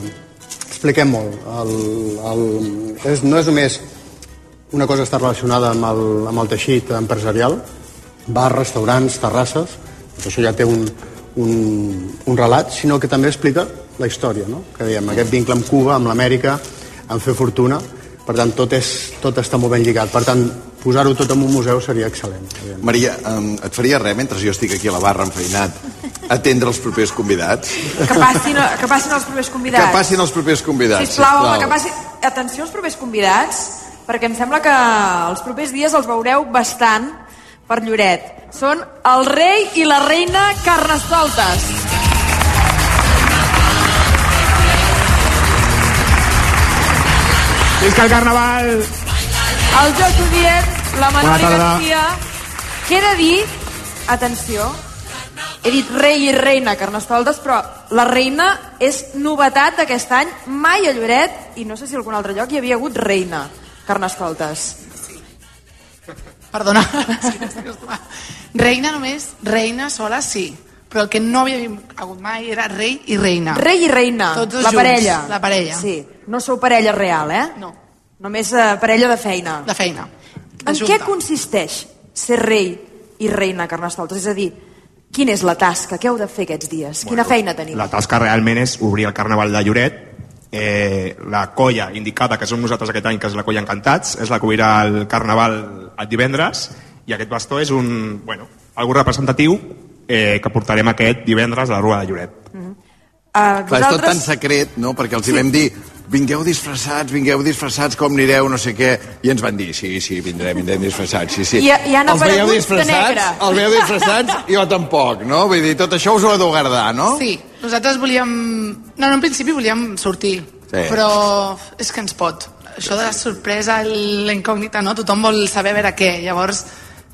Speaker 12: Expliquem molt. El, el, és, no és només una cosa està relacionada amb el, amb el teixit empresarial, bars, restaurants, terrasses, doncs això ja té un, un, un relat, sinó que també explica la història, no? que diem, aquest vincle amb Cuba, amb l'Amèrica, amb fer fortuna, per tant, tot, és, tot està molt ben lligat. Per tant, posar-ho tot en un museu seria excel·lent.
Speaker 4: Maria, um, et faria res mentre jo estic aquí a la barra enfeinat atendre els propers convidats?
Speaker 5: Que passin, que passin els propers convidats.
Speaker 4: Que passin els propers convidats,
Speaker 5: sisplau. sisplau. Home, que passin... Atenció als propers convidats, perquè em sembla que els propers dies els veureu bastant per Lloret. Són el rei i la reina Carnestoltes.
Speaker 22: És que el carnaval...
Speaker 5: Els Jocs Odiets la
Speaker 22: Bona
Speaker 5: Manoli
Speaker 22: tarda.
Speaker 5: Garcia. Què he de dir? Atenció, he dit rei i reina Carnestoltes, però la reina és novetat d'aquest any. Mai a Lloret, i no sé si a algun altre lloc, hi havia hagut reina Carnestoltes.
Speaker 24: Perdona. Sí, acostumada. reina només, reina sola sí, però el que no havia hagut mai era rei i reina.
Speaker 5: Rei i reina,
Speaker 24: Tots dos
Speaker 5: la
Speaker 24: junts,
Speaker 5: parella.
Speaker 24: La parella.
Speaker 5: Sí, no sou parella real, eh?
Speaker 24: No.
Speaker 5: Només eh, parella de feina.
Speaker 24: De feina.
Speaker 5: En
Speaker 24: junta.
Speaker 5: què consisteix ser rei i reina Carnestoltes? És a dir, quina és la tasca? Què heu de fer aquests dies? Quina feina teniu?
Speaker 22: La tasca realment és obrir el Carnaval de Lloret. Eh, la colla indicada, que som nosaltres aquest any, que és la colla Encantats, és la que obrirà el Carnaval el divendres, i aquest bastó és un, bueno, algo representatiu eh, que portarem aquest divendres a la Rua de Lloret.
Speaker 5: Uh,
Speaker 4: Clar, és tot tan secret, no? Perquè els hi vam dir vingueu disfressats, vingueu disfressats, com anireu, no sé què, i ens van dir, sí, sí, vindrem, vindrem disfressats, sí, sí.
Speaker 5: I- i han
Speaker 4: els veieu disfressats? Els veieu disfressats? Jo tampoc, no? Vull dir, tot això us ho heu de guardar, no?
Speaker 24: Sí, nosaltres volíem... No, no, en principi volíem sortir,
Speaker 4: Sí.
Speaker 24: però és que ens pot. Això de la sorpresa, la incògnita, no? Tothom vol saber a veure què. Llavors,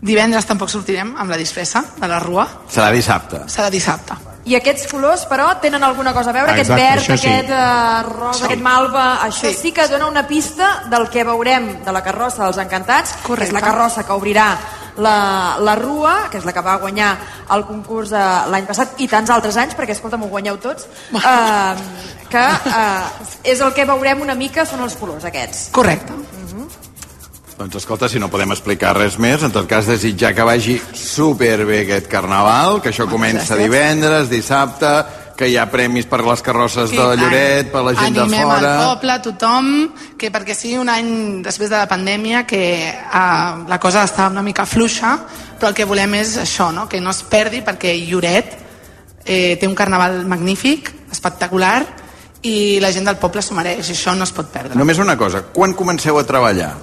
Speaker 24: divendres tampoc sortirem amb la disfressa de la rua.
Speaker 4: Serà dissabte.
Speaker 24: Serà dissabte.
Speaker 5: I aquests colors, però, tenen alguna cosa a veure?
Speaker 24: Ah,
Speaker 5: aquest
Speaker 24: exacte,
Speaker 5: verd,
Speaker 24: sí.
Speaker 5: aquest uh, rosa,
Speaker 24: Sí.
Speaker 5: aquest malva... Això sí.
Speaker 24: Sí.
Speaker 5: que dona una pista del que veurem de la carrossa dels Encantats, que és
Speaker 24: Correcte.
Speaker 5: la carrossa que obrirà la, la Rua, que és la que va guanyar el concurs eh, l'any passat, i tants altres anys, perquè, escolta, m'ho guanyeu tots, eh, que eh, és el que veurem una mica, són els colors aquests.
Speaker 24: Correcte.
Speaker 4: Doncs escolta, si no podem explicar res més, en tot cas desitjar que vagi superbé aquest carnaval, que això comença
Speaker 24: Gràcies.
Speaker 4: divendres, dissabte, que hi ha premis per les carrosses
Speaker 24: Sí,
Speaker 4: de. Lloret, per la gent
Speaker 24: Animem
Speaker 4: de fora...
Speaker 24: al poble, tothom, que perquè sigui un any després de la pandèmia que uh, la cosa està una mica fluixa, però el que volem és això, no? que no es perdi perquè Lloret eh, té un carnaval magnífic, espectacular, i la gent del poble s'ho mereix, això no es pot perdre.
Speaker 4: Només una cosa, quan comenceu a treballar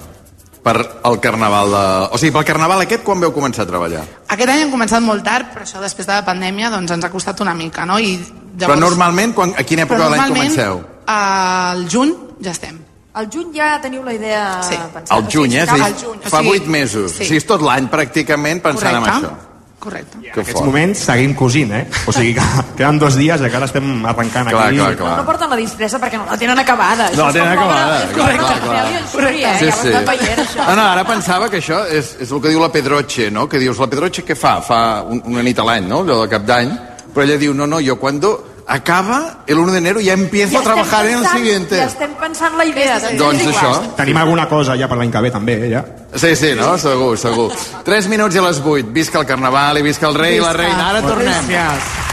Speaker 4: per el carnaval de... O sigui, pel carnaval aquest, quan veu començar a treballar?
Speaker 24: Aquest any hem començat molt tard, però això després de la pandèmia doncs, ens ha costat una mica, no? I
Speaker 4: Però normalment, quan, a quina època de l'any
Speaker 24: normalment,
Speaker 4: comenceu?
Speaker 24: Al juny ja estem.
Speaker 5: Al juny ja teniu la idea
Speaker 24: Sí.
Speaker 5: pensada.
Speaker 4: Al juny, eh?
Speaker 5: O sigui,
Speaker 4: Sí,
Speaker 5: al juny.
Speaker 4: fa vuit mesos.
Speaker 24: sí.
Speaker 4: O sigui, és tot l'any pràcticament pensant en
Speaker 24: Correcte.
Speaker 4: això.
Speaker 24: Correcte.
Speaker 22: En aquests moments seguim cosint, eh? O sigui que queden dos dies i encara estem arrencant
Speaker 4: Clar,
Speaker 22: aquí.
Speaker 4: clar, clar.
Speaker 5: No, no porten la disfressa perquè no la tenen acabada.
Speaker 22: No, la tenen acabada,
Speaker 5: És
Speaker 22: clar, clar, clar.
Speaker 5: Eh?
Speaker 4: Sí,
Speaker 5: ja
Speaker 4: sí.
Speaker 5: això.
Speaker 4: No, no, ara pensava que això és, és el que diu la Pedroche, no? Que dius, la Pedroche què fa? Fa un, una nit a l'any, no? Allò de cap d'any. Però ella diu, no, no, jo cuando acaba el 1 de enero ya empiezo a trabajar en el
Speaker 5: pensant-
Speaker 4: siguiente.
Speaker 5: Ja estem pensant la idea. De
Speaker 4: Doncs això.
Speaker 22: Tenim alguna cosa ja per l'any que ve, també, eh, ja.
Speaker 4: Sí, sí, no? Segur, segur. 3 minuts i a les 8. Visca el carnaval i visca el rei i la
Speaker 22: Visca.
Speaker 4: reina. Ara tornem.
Speaker 22: Gràcies.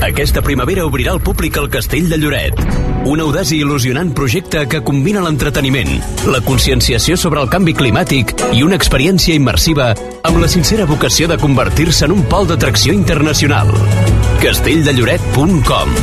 Speaker 16: Aquesta primavera obrirà al públic el Castell de Lloret. Un audaç i il·lusionant projecte que combina l'entreteniment, la conscienciació sobre el canvi climàtic i una experiència immersiva amb la sincera vocació de convertir-se en un pol d'atracció internacional. castelldellloret.com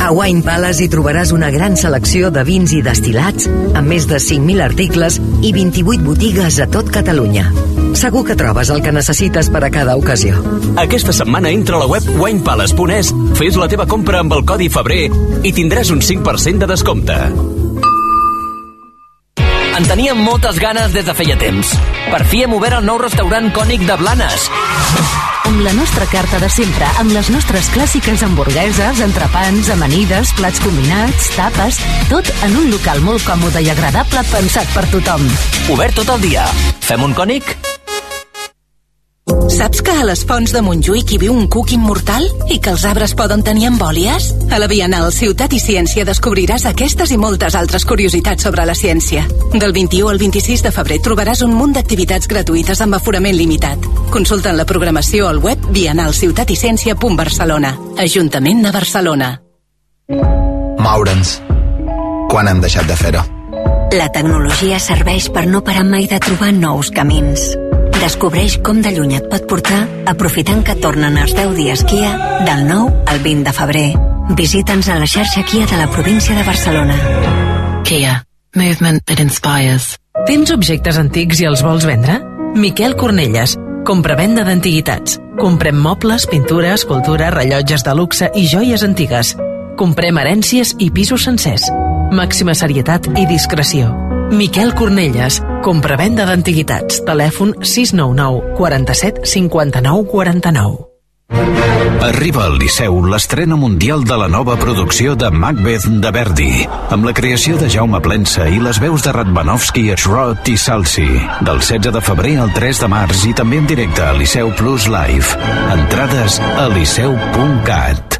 Speaker 15: A Wine Palace hi trobaràs una gran selecció de vins i destilats, amb més de 5.000 articles i 28 botigues a tot Catalunya. Segur que trobes el que necessites per a cada ocasió.
Speaker 16: Aquesta setmana entra a la web winepalace.es, fes la teva compra amb el codi febrer i tindràs un 5% de descompte.
Speaker 17: En teníem moltes ganes des de feia temps. Per fi hem obert el nou restaurant cònic de Blanes.
Speaker 18: Amb la nostra carta de sempre, amb les nostres clàssiques hamburgueses, entrepans, amanides, plats combinats, tapes, tot en un local molt còmode i agradable pensat per tothom.
Speaker 17: Obert tot el dia. Fem un cònic?
Speaker 25: Saps que a les fonts de Montjuïc hi viu un cuc immortal i que els arbres poden tenir embòlies? A la Bienal Ciutat i Ciència descobriràs aquestes i moltes altres curiositats sobre la ciència. Del 21 al 26 de febrer trobaràs un munt d'activitats gratuïtes amb aforament limitat. Consulta la programació al web bienalciutaticiencia.barcelona. Ajuntament de Barcelona.
Speaker 26: Moure'ns. Quan hem deixat de fer-ho?
Speaker 27: La tecnologia serveix per no parar mai de trobar nous camins. Descobreix com de lluny et pot portar aprofitant que tornen els 10 dies Kia del 9 al 20 de febrer. Visita'ns a la xarxa Kia de la província de Barcelona.
Speaker 28: Kia. Movement that inspires.
Speaker 29: Tens objectes antics i els vols vendre?
Speaker 18: Miquel Cornelles, compravenda d'antiguitats. Comprem mobles, pintures, escultura, rellotges de luxe i joies antigues. Comprem herències i pisos sencers. Màxima serietat i discreció. Miquel Cornelles, compravenda d'antiguitats. Telèfon 699 47 59 49.
Speaker 2: Arriba al Liceu l'estrena mundial de la nova producció de Macbeth de Verdi, amb la creació de Jaume Plensa i les veus de Radvanovski, Schrott i Salsi, del 16 de febrer al 3 de març i també en directe a Liceu Plus Live. Entrades a liceu.cat.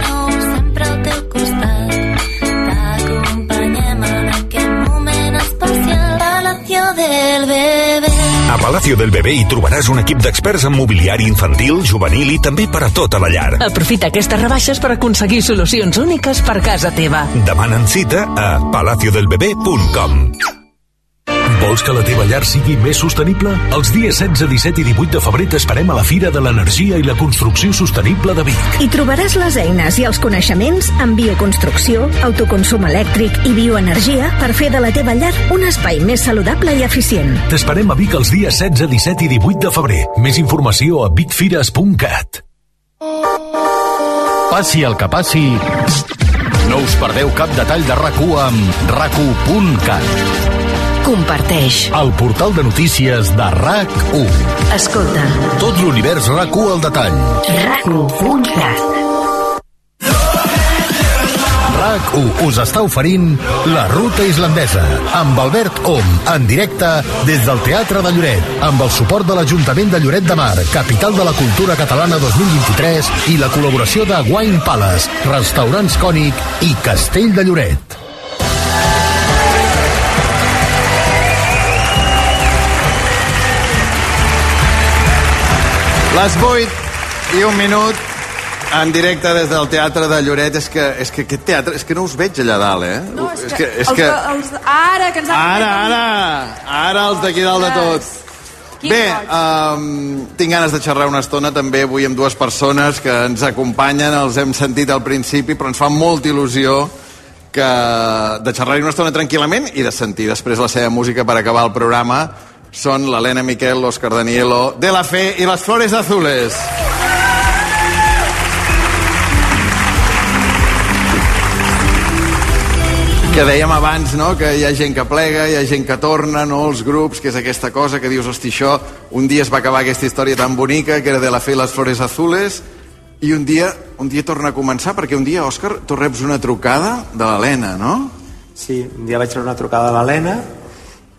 Speaker 30: del Bebé
Speaker 28: A Palacio del Bebé hi trobaràs un equip d'experts en mobiliari infantil, juvenil i també per a tota la llar.
Speaker 18: Aprofita aquestes rebaixes per aconseguir solucions úniques per casa teva.
Speaker 28: Demanen cita a palaciodelbebé.com.
Speaker 3: Vols que la teva llar sigui més sostenible? Els dies 16, 17 i 18 de febrer t'esperem a la Fira de l'Energia i la Construcció Sostenible de Vic.
Speaker 29: Hi trobaràs les eines i els coneixements en bioconstrucció, autoconsum elèctric i bioenergia per fer de la teva llar un espai més saludable i eficient.
Speaker 3: T'esperem a Vic els dies 16, 17 i 18 de febrer. Més informació a vicfires.cat.
Speaker 31: Passi el que passi, no us perdeu cap detall de rac amb rac
Speaker 32: Comparteix.
Speaker 31: El portal de notícies de RAC1.
Speaker 32: Escolta.
Speaker 31: Tot l'univers RAC1 al detall.
Speaker 32: RAC1.cat
Speaker 3: RAC1 us està oferint La Ruta Islandesa amb Albert Om en directe des del Teatre de Lloret amb el suport de l'Ajuntament de Lloret de Mar, capital de la cultura catalana 2023 i la col·laboració de Wine Palace, Restaurants Cònic i Castell de Lloret.
Speaker 4: Les 8 i un minut en directe des del Teatre de Lloret. És que, és que aquest teatre, és que no us veig allà dalt, eh?
Speaker 5: No, és,
Speaker 4: és
Speaker 5: que,
Speaker 4: que, és
Speaker 5: els,
Speaker 4: que...
Speaker 5: de- els, ara que ens han
Speaker 4: Ara, ara, ara els d'aquí dalt de tot.
Speaker 5: Quin
Speaker 4: Bé, um, tinc ganes de xerrar una estona també avui amb dues persones que ens acompanyen, els hem sentit al principi, però ens fa molta il·lusió que de xerrar una estona tranquil·lament i de sentir després la seva música per acabar el programa són l'Helena Miquel, l'Òscar Danielo, De La Fe i les Flores Azules. que dèiem abans, no?, que hi ha gent que plega, hi ha gent que torna, no?, els grups, que és aquesta cosa que dius, hosti, això, un dia es va acabar aquesta història tan bonica, que era de la fe i les flores azules, i un dia, un dia torna a començar, perquè un dia, Òscar, tu reps una trucada de l'Helena, no?
Speaker 9: Sí, un dia vaig rebre una trucada de l'Helena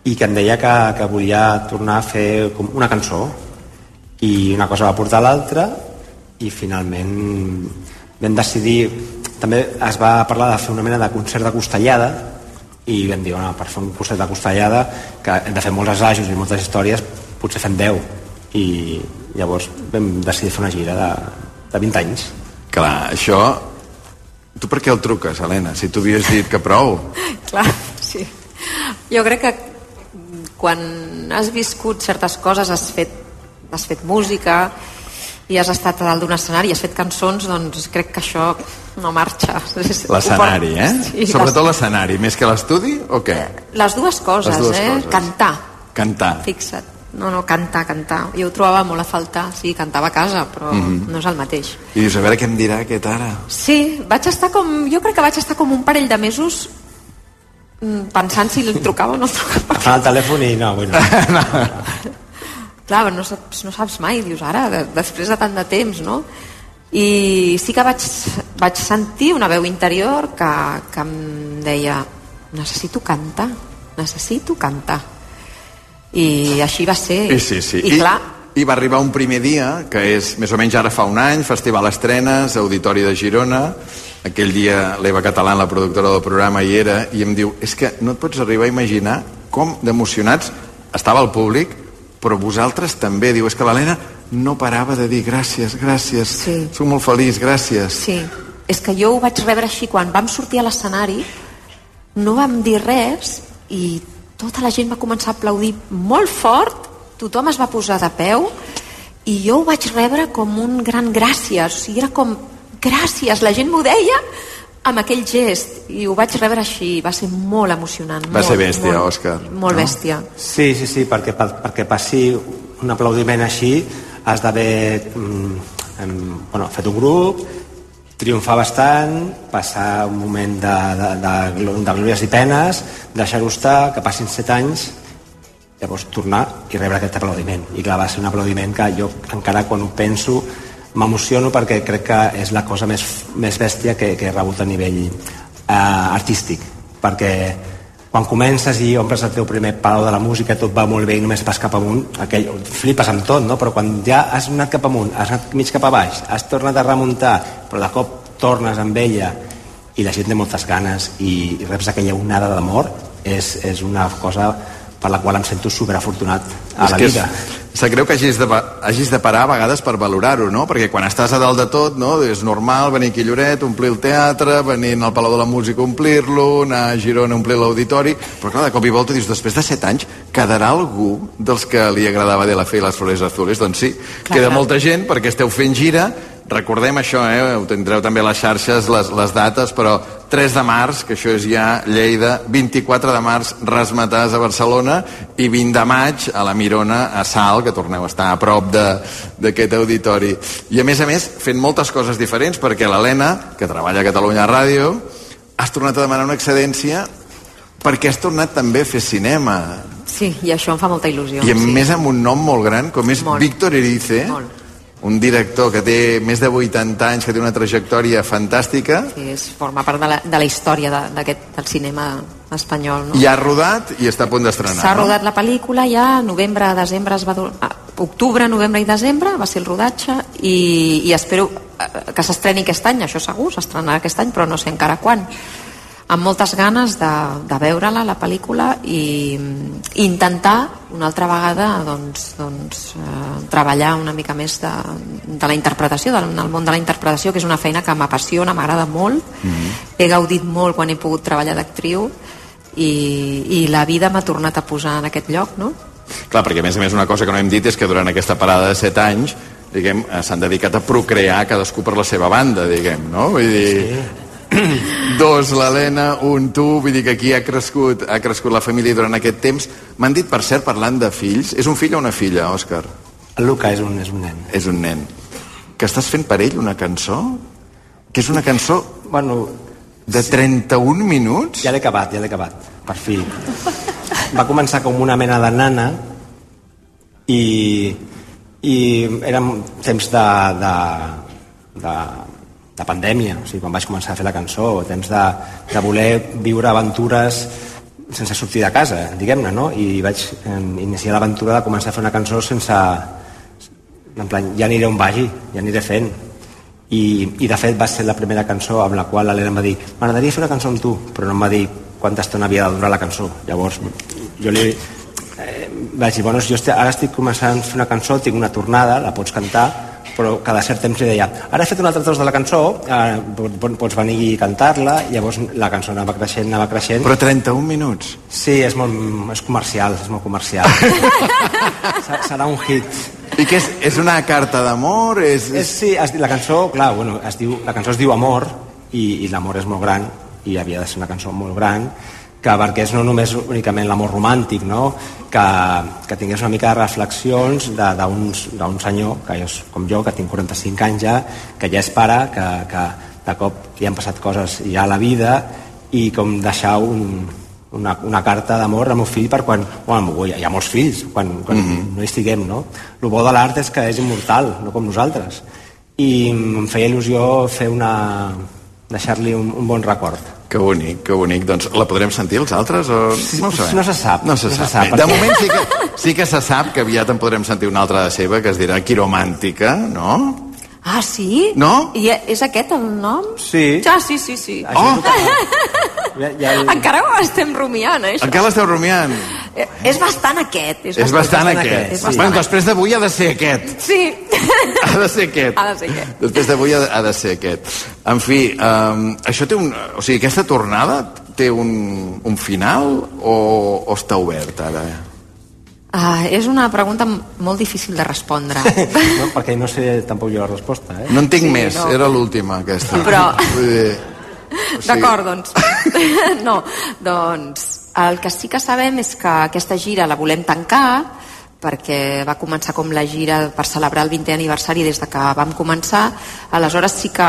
Speaker 9: i que em deia que, que volia tornar a fer com una cançó i una cosa va portar a l'altra i finalment vam decidir també es va parlar de fer una mena de concert de costellada i vam dir, bueno, per fer un concert de costellada que hem de fer molts assajos i moltes històries potser fem 10 i llavors vam decidir fer una gira de, de 20 anys
Speaker 4: Clar, això... Tu per què el truques, Helena, si tu havies dit que prou?
Speaker 8: Clar, sí. Jo crec que quan has viscut certes coses, has fet, has fet música i has estat a dalt d'un escenari i has fet cançons, doncs crec que això no marxa.
Speaker 4: L'escenari, eh?
Speaker 8: Sí,
Speaker 4: Sobretot l'escenari, més que l'estudi, o què?
Speaker 8: Les dues coses,
Speaker 4: Les dues
Speaker 8: eh?
Speaker 4: coses.
Speaker 8: Cantar,
Speaker 4: Cantar.
Speaker 8: fixa't. No, no, cantar, cantar. Jo ho trobava molt a faltar. Sí, cantava a casa, però
Speaker 4: Mhm.
Speaker 8: no és el mateix.
Speaker 4: I dius, a veure què em dirà aquest ara.
Speaker 8: Sí, vaig estar com... Jo crec que vaig estar com un parell de mesos mm, pensant si el trucava o no el trucava.
Speaker 9: agafant el telèfon i no, bueno,
Speaker 8: Clar, no saps, no saps mai, dius ara, de, després de tant de temps, no? I sí que vaig, vaig sentir una veu interior que, que em deia necessito cantar, necessito cantar. I així va ser.
Speaker 4: I sí, sí.
Speaker 8: I, clar,
Speaker 4: I va arribar un primer dia, que és més o menys ara fa un any, Festival Estrenes, Auditori de Girona, aquell dia l'Eva Catalán, la productora del programa, hi era, i em diu, és que no et pots arribar a imaginar com d'emocionats estava el públic, però vosaltres també. Diu, és que l'Helena no parava de dir gràcies, gràcies, sí. soc molt feliç, gràcies.
Speaker 8: Sí. és que jo ho vaig rebre així quan vam sortir a l'escenari no vam dir res i tota la gent va començar a aplaudir molt fort tothom es va posar de peu i jo ho vaig rebre com un gran gràcies. O sigui, era com gràcies, la gent m'ho deia amb aquell gest. I ho vaig rebre així, va ser molt emocionant
Speaker 4: Va
Speaker 8: molt,
Speaker 4: ser bèstia,
Speaker 8: molt,
Speaker 4: Òscar.
Speaker 8: molt bèstia.
Speaker 9: Sí, sí, sí, perquè, per- perquè passi un aplaudiment així has d'haver mm, bueno, fet un grup, triomfar bastant, passar un moment de, de, de, de glòries i penes, deixar-ho estar, que passin set anys, llavors tornar i rebre aquest aplaudiment. I clar, va ser un aplaudiment que jo encara quan ho penso m'emociono perquè crec que és la cosa més, més bèstia que, que he rebut a nivell eh, artístic. Perquè quan comences i omples el teu primer palau de la música tot va molt bé i només vas cap amunt aquell, flipes amb tot, no? però quan ja has anat cap amunt, has anat mig cap a baix has tornat a remuntar, però de cop tornes amb ella i la gent té moltes ganes i, i reps aquella onada d'amor és, és una cosa per la qual em sento superafortunat a
Speaker 4: És
Speaker 9: la vida.
Speaker 4: És, sap greu que hagis de, hagis de parar a vegades per valorar-ho, no? Perquè quan estàs a dalt de tot, no? És normal venir aquí a Lloret, omplir el teatre, venir al Palau de la Música a omplir-lo, anar a Girona a omplir l'auditori, però clar, de cop i volta dius, després de set anys, quedarà algú dels que li agradava de la fe i les flores azules? Doncs sí,
Speaker 8: Clar,
Speaker 4: queda
Speaker 8: clar.
Speaker 4: molta gent perquè esteu fent gira, recordem això, eh? ho tindreu també a les xarxes, les, les dates, però 3 de març, que això és ja Lleida, 24 de març, Rasmatàs a Barcelona, i 20 de maig a la Mirona, a Sal, que torneu a estar a prop d'aquest auditori. I a més a més, fent moltes coses diferents, perquè l'Helena, que treballa a Catalunya Ràdio, has tornat a demanar una excedència perquè has tornat també a fer cinema.
Speaker 8: sí, i això em fa molta il·lusió
Speaker 4: I a
Speaker 8: sí.
Speaker 4: més amb un nom molt gran, com és
Speaker 8: Molt.
Speaker 4: Víctor Erice, un director que té més de 80 anys, que té una trajectòria fantàstica,
Speaker 8: Sí, és, forma part de la, de la història de- del cinema espanyol no?
Speaker 4: i ha rodat i està a punt d'estrenar.
Speaker 8: S'ha
Speaker 4: no?
Speaker 8: rodat la pel·lícula ja, novembre, desembre es va dur... ah, octubre, novembre i desembre va ser el rodatge i, i espero eh, que s'estreni aquest any, això segur, s'estrenarà aquest any, però no sé encara quan. Amb moltes ganes de, de veure-la, la pel·lícula, i, i intentar una altra vegada doncs, doncs, eh, treballar una mica més de, de la interpretació, del, del món de la interpretació, que és una feina que m'apassiona, m'agrada molt, he gaudit molt quan he pogut treballar d'actriu i, i la vida m'ha tornat a posar en aquest lloc, no?
Speaker 4: Clar, perquè a més a més una cosa que no hem dit és que durant aquesta parada de 7 anys diguem, eh, s'han dedicat a procrear cadascú per la seva banda, diguem, no? Vull dir, dos l'Helena, un tu, vull dir que aquí ha crescut, ha crescut la família durant aquest temps. M'han dit, per cert, parlant de fills, és un fill o una filla, Òscar?
Speaker 9: El Luca és un, és un nen.
Speaker 4: És un nen. Que estàs fent per ell una cançó? Que és una cançó
Speaker 9: bueno,
Speaker 4: de 31 minuts?
Speaker 9: Ja l'he acabat, ja l'he acabat, per fi. Va començar com una mena de nana i, i eren temps de, de, de, de pandèmia, o sigui, quan vaig començar a fer la cançó, temps de, de voler viure aventures sense sortir de casa, diguem-ne, no? I vaig eh, iniciar l'aventura de començar a fer una cançó sense... En plan, ja aniré on vagi, ja aniré fent. I, i de fet va ser la primera cançó amb la qual l'Helena em va dir m'agradaria fer una cançó amb tu, però no em va dir quanta estona havia de durar la cançó. Llavors, jo li eh, vaig dir, bueno, jo estic, ara estic començant a fer una cançó, tinc una tornada, la pots cantar, però cada cert temps li deia, ara he fet un altre tros de la cançó, eh, pots venir i cantar-la, llavors la cançó anava creixent, anava creixent.
Speaker 4: Però 31 minuts?
Speaker 9: Sí, és molt és comercial, és molt comercial. Serà- Serà un hit.
Speaker 4: I què és? És una carta d'amor? És,
Speaker 9: És, sí, es, la cançó, clar, bueno, es diu, la cançó es diu Amor i, i l'amor és molt gran i havia de ser una cançó molt gran que perquè és no només únicament l'amor romàntic, no? que, que tingués una mica de reflexions d'un senyor, que és com jo, que tinc 45 anys ja, que ja és pare, que, que de cop li han passat coses ja a la vida i com deixar un, una, una carta d'amor al meu fill per quan... Bueno, hi ha molts fills, quan, quan mm -hmm. no hi estiguem, no? El bo de l'art és que és immortal, no com nosaltres. I em feia il·lusió fer una... deixar-li un, un bon record.
Speaker 4: Que bonic, que bonic. Doncs la podrem sentir els altres o no ho sabem?
Speaker 9: No se sap.
Speaker 4: No se
Speaker 9: no
Speaker 4: sap.
Speaker 9: Se sap
Speaker 4: Bé, de moment sí que, sí que se sap que aviat en podrem sentir una altra de seva que es dirà Quiromàntica, no?
Speaker 8: Ah, sí?
Speaker 4: No?
Speaker 8: I és aquest el nom?
Speaker 9: Sí.
Speaker 8: Ja, sí, sí, sí.
Speaker 9: Això que- Ja, ja.
Speaker 8: Encara ho estem rumiant, eh, això.
Speaker 4: Encara l'esteu rumiant?
Speaker 8: Eh, És bastant aquest. És,
Speaker 4: És bastant aquest.
Speaker 8: És
Speaker 4: Bueno,
Speaker 8: bastant
Speaker 4: després d'avui ha de ser aquest.
Speaker 8: Sí,
Speaker 4: Ha de ser aquest.
Speaker 8: ha de ser aquest.
Speaker 4: Després d'avui ha, de- ha de ser aquest. En fi, um, això té un... O sigui, aquesta tornada té un, un final o, o està obert ara?
Speaker 8: Ah, és una pregunta molt difícil de respondre.
Speaker 9: No, perquè no sé tampoc jo la resposta, eh?
Speaker 4: No en tinc
Speaker 8: Sí,
Speaker 4: més,
Speaker 8: no.
Speaker 4: era l'última aquesta.
Speaker 8: Però-
Speaker 4: Vull dir, sigui-
Speaker 8: D'acord, doncs. no, doncs el que sí que sabem és que aquesta gira la volem tancar perquè va començar com la gira per celebrar el 20è aniversari des de que vam començar. Aleshores sí que